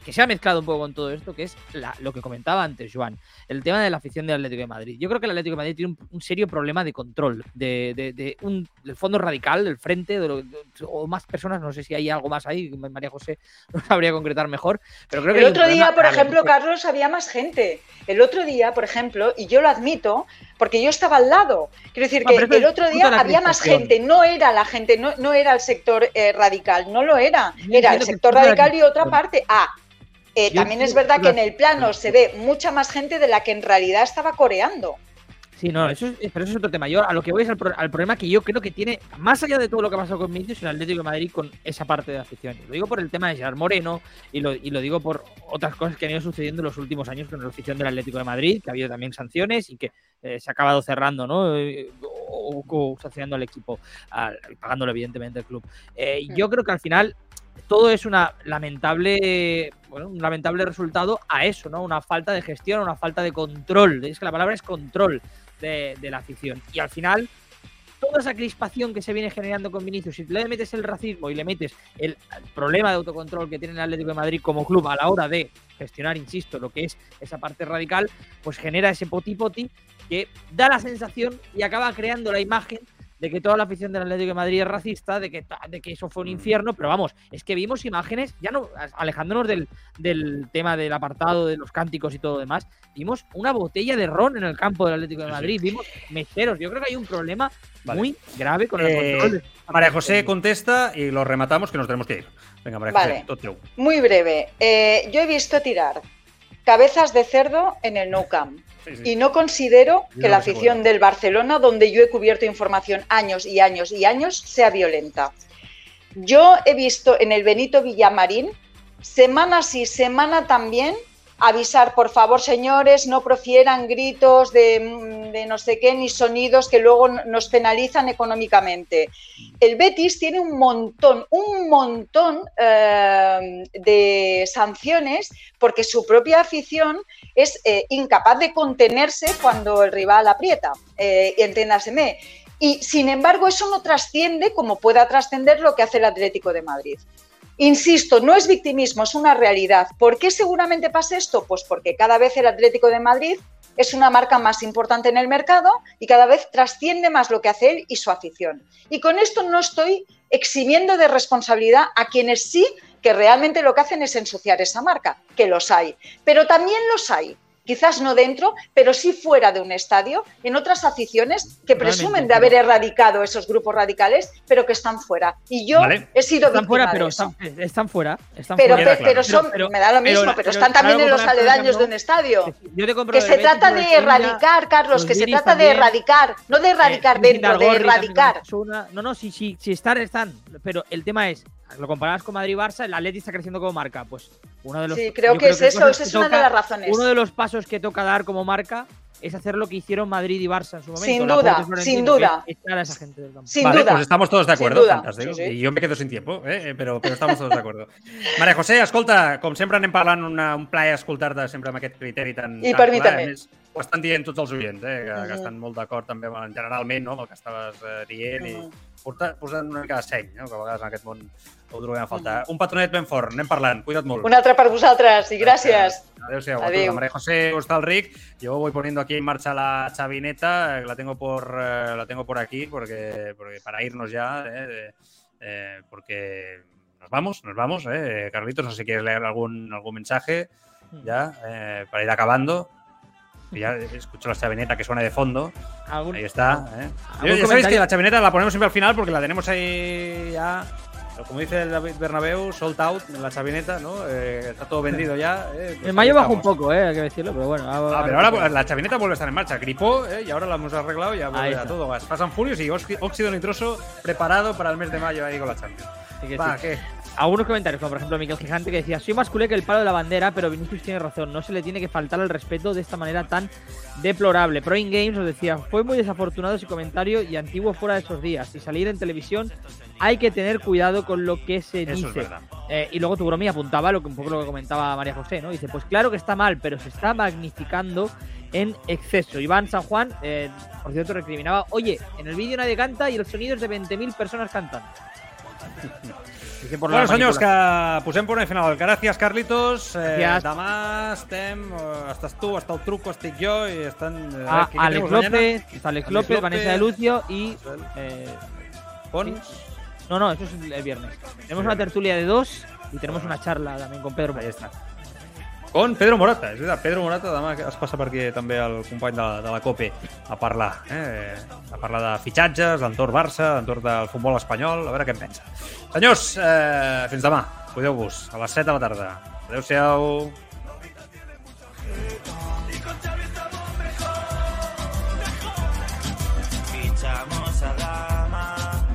[SPEAKER 3] que se ha mezclado un poco con todo esto, que es la, lo que comentaba antes, Joan, el tema de la afición del Atlético de Madrid. Yo creo que el Atlético de Madrid tiene un, un serio problema de control, de, de, de un, del fondo radical, del frente, de lo, o más personas, no sé si hay algo más ahí, María José (laughs) no sabría concretar mejor, pero creo que...
[SPEAKER 6] El otro día, por ejemplo, Carlos, había más gente. El otro día, por ejemplo, y yo lo admito, porque yo estaba al lado. Quiero decir no, que el otro día había más gente, no era la gente, no, no era el sector eh, radical, no lo era, era el sector radical y otra parte. Ah, eh, también es verdad que en el plano se ve mucha más gente de la que en realidad estaba coreando.
[SPEAKER 3] Sí, no, eso es, pero eso es otro tema. Yo a lo que voy es al, al, problema que yo creo que tiene, más allá de todo lo que ha pasado con Vinicius, el Atlético de Madrid con esa parte de afición. Lo digo por el tema de Gerard Moreno y lo, y lo digo por otras cosas que han ido sucediendo en los últimos años con la afición del Atlético de Madrid, que ha habido también sanciones y que eh, se ha acabado cerrando, ¿no? Eh, o, o, sancionando al equipo, al, pagándolo evidentemente el club. Eh, yo creo que al final todo es una lamentable, bueno, un lamentable resultado a eso, ¿no? Una falta de gestión, una falta de control. Es que la palabra es control de, de la afición. Y al final, toda esa crispación que se viene generando con Vinicius, si le metes el racismo y le metes el, problema de autocontrol que tiene el Atlético de Madrid como club a la hora de gestionar, insisto, lo que es esa parte radical, pues genera ese poti poti que da la sensación y acaba creando la imagen de que toda la afición del Atlético de Madrid es racista, de que, de que eso fue un mm. infierno, pero vamos, es que vimos imágenes, ya no alejándonos del, del tema del apartado, de los cánticos y todo lo demás, vimos una botella de ron en el campo del Atlético de Madrid, vimos meseros, yo creo que hay un problema vale. muy grave con el eh, control. De...
[SPEAKER 2] María José contesta y lo rematamos que nos tenemos que ir. Venga, María
[SPEAKER 6] vale.
[SPEAKER 2] José,
[SPEAKER 6] Muy breve. Eh, yo he visto tirar cabezas de cerdo en el No Camp. Sí, sí. Y no considero que la afición del Barcelona, donde yo he cubierto información años y años y años, sea violenta. Yo he visto en el Benito Villamarín, semana sí, semana también, avisar, por favor, señores, no profieran gritos de, de, no sé qué ni sonidos que luego nos penalizan económicamente. El Betis tiene un montón, un montón eh, de sanciones porque su propia afición es eh, incapaz de contenerse cuando el rival aprieta, eh, entiéndaseme. Y sin embargo, eso no trasciende como pueda trascender lo que hace el Atlético de Madrid. Insisto, no es victimismo, es una realidad. ¿Por qué seguramente pasa esto? Pues porque cada vez el Atlético de Madrid es una marca más importante en el mercado y cada vez trasciende más lo que hace él y su afición. Y con esto no estoy eximiendo de responsabilidad a quienes sí que realmente lo que hacen es ensuciar esa marca, que los hay. Pero también los hay quizás no dentro, pero sí fuera de un estadio, en otras aficiones que presumen de haber erradicado esos grupos radicales, pero que están fuera. Y yo
[SPEAKER 2] Vale.
[SPEAKER 6] he sido
[SPEAKER 3] Están
[SPEAKER 6] víctima
[SPEAKER 3] fuera,
[SPEAKER 6] de
[SPEAKER 3] pero
[SPEAKER 6] eso.
[SPEAKER 3] están, están fuera. Están
[SPEAKER 6] Pero,
[SPEAKER 3] fuera.
[SPEAKER 6] pe- pero son,
[SPEAKER 3] Pero-
[SPEAKER 6] me da lo mismo, pero,
[SPEAKER 3] pero
[SPEAKER 6] están también en los aledaños de un estadio.
[SPEAKER 3] Yo te compro
[SPEAKER 6] Que se trata de erradicar, Carlos,
[SPEAKER 3] los
[SPEAKER 6] que se trata de erradicar, no de erradicar
[SPEAKER 3] Eh,
[SPEAKER 6] dentro, de erradicar.
[SPEAKER 3] No, no, sí, sí, sí, están, están. Pero el tema es, lo comparabas con Madrid-Barça, el Atleti está creciendo como marca. Pues uno de los.
[SPEAKER 6] Sí, creo
[SPEAKER 3] yo
[SPEAKER 6] que es eso, esa es una de las razones.
[SPEAKER 3] Uno de los pasos que toca dar como marca es hacer lo que hicieron Madrid y Barça en su momento.
[SPEAKER 6] Sin duda, sin duda.
[SPEAKER 3] que es echar a esa gente del campo.
[SPEAKER 6] Sin
[SPEAKER 2] vale,
[SPEAKER 6] duda.
[SPEAKER 2] pues estamos todos de acuerdo,
[SPEAKER 6] duda.
[SPEAKER 2] fantàstic.
[SPEAKER 6] Sí, sí.
[SPEAKER 2] Jo me quedo sin tiempo, eh? eh, però, però estamos todos de acuerdo. Maria José, escolta, com sempre anem parlant una, un plaer escoltar-te sempre amb aquest criteri tan,
[SPEAKER 6] I
[SPEAKER 2] tan
[SPEAKER 6] per mi
[SPEAKER 2] clar.
[SPEAKER 6] també.
[SPEAKER 2] A més, ho estan dient tots els oients, eh? que, que estan molt d'acord també amb- generalment no? amb el que estaves eh, dient i
[SPEAKER 6] Mhm.
[SPEAKER 2] porta, posant una mica de seny, no? que a vegades en aquest món ho trobem a faltar. Un petonet ben fort, anem parlant, cuida't molt.
[SPEAKER 6] Un altre per vosaltres i gràcies.
[SPEAKER 2] Adiós, a
[SPEAKER 6] Adeu.
[SPEAKER 2] María José Rick. Yo voy poniendo aquí en marcha la chavineta, que la tengo por, eh, la tengo por aquí, porque, porque para irnos ya, eh, eh, porque nos vamos, nos vamos. Eh. Carlitos, no sé si quieres leer algún, algún mensaje ya eh, para ir acabando. Ya escucho la chavineta que suena de fondo.
[SPEAKER 3] ¿Algún-
[SPEAKER 2] Ahí está. ¿eh?
[SPEAKER 3] ¿Algún
[SPEAKER 2] Ya sabéis que la chavineta la ponemos siempre al final porque la tenemos ahí ya. Como dice el David Bernabéu, sold out en la chavineta, ¿no? Eh, está todo vendido ya. eh, pues
[SPEAKER 3] En mayo bajó un poco, eh, hay que decirlo, pero bueno.
[SPEAKER 2] Ah, pero ahora la chavineta vuelve a estar en marcha. Gripó eh, y ahora la hemos arreglado y ya vuelve a todo gas. Pasan furios y óxi- óxido nitroso preparado para el mes de mayo ahí con la Champions.
[SPEAKER 3] Sí
[SPEAKER 2] Va,
[SPEAKER 3] sí.
[SPEAKER 2] ¿qué?
[SPEAKER 3] Algunos comentarios, como por ejemplo Miguel Gigante, que decía: Soy más culé que el palo de la bandera, pero Vinicius tiene razón. No se le tiene que faltar el respeto de esta manera tan deplorable. Pro In Games os decía: Fue muy desafortunado ese comentario y antiguo fuera de esos días. Y salir en televisión hay que tener cuidado con lo que se
[SPEAKER 2] Eso
[SPEAKER 3] dice. Eh, y luego Tugromi apuntaba lo que un poco lo que comentaba María José, ¿no? Dice, pues claro que está mal, pero se está magnificando en exceso. Iván San Juan, eh, por cierto, recriminaba, oye, en el vídeo nadie canta y el sonido es de 20.000 personas cantando. (laughs) Por
[SPEAKER 2] Bueno, senyors, que posem punt i final. Gràcies, Carlitos. Eh,
[SPEAKER 3] Gràcies.
[SPEAKER 2] demà estem... Eh, estàs tu, està el truco, estic jo i estan... Eh,
[SPEAKER 3] A
[SPEAKER 2] ¿qué
[SPEAKER 3] Ah, Alex? López, está Alex
[SPEAKER 2] Alex
[SPEAKER 3] López,
[SPEAKER 2] López.
[SPEAKER 3] Vanessa de Lucio y... eh,
[SPEAKER 2] Pons.
[SPEAKER 3] no, no, eso es el viernes. Tenemos una tertulia de dos y tenemos una charla también con Pedro.
[SPEAKER 2] Ahí. on Pedro Morata. És veritat, Pedro Morata demà es passa per aquí també el company de, de la COPE a parlar. Eh? A parlar de fitxatges, d'entorn Barça, d'entorn del futbol espanyol, a veure què en pensa. Senyors, eh, fins demà. Cuideu-vos. A les 7 de la tarda. Adéu-siau. Fichamos a dar.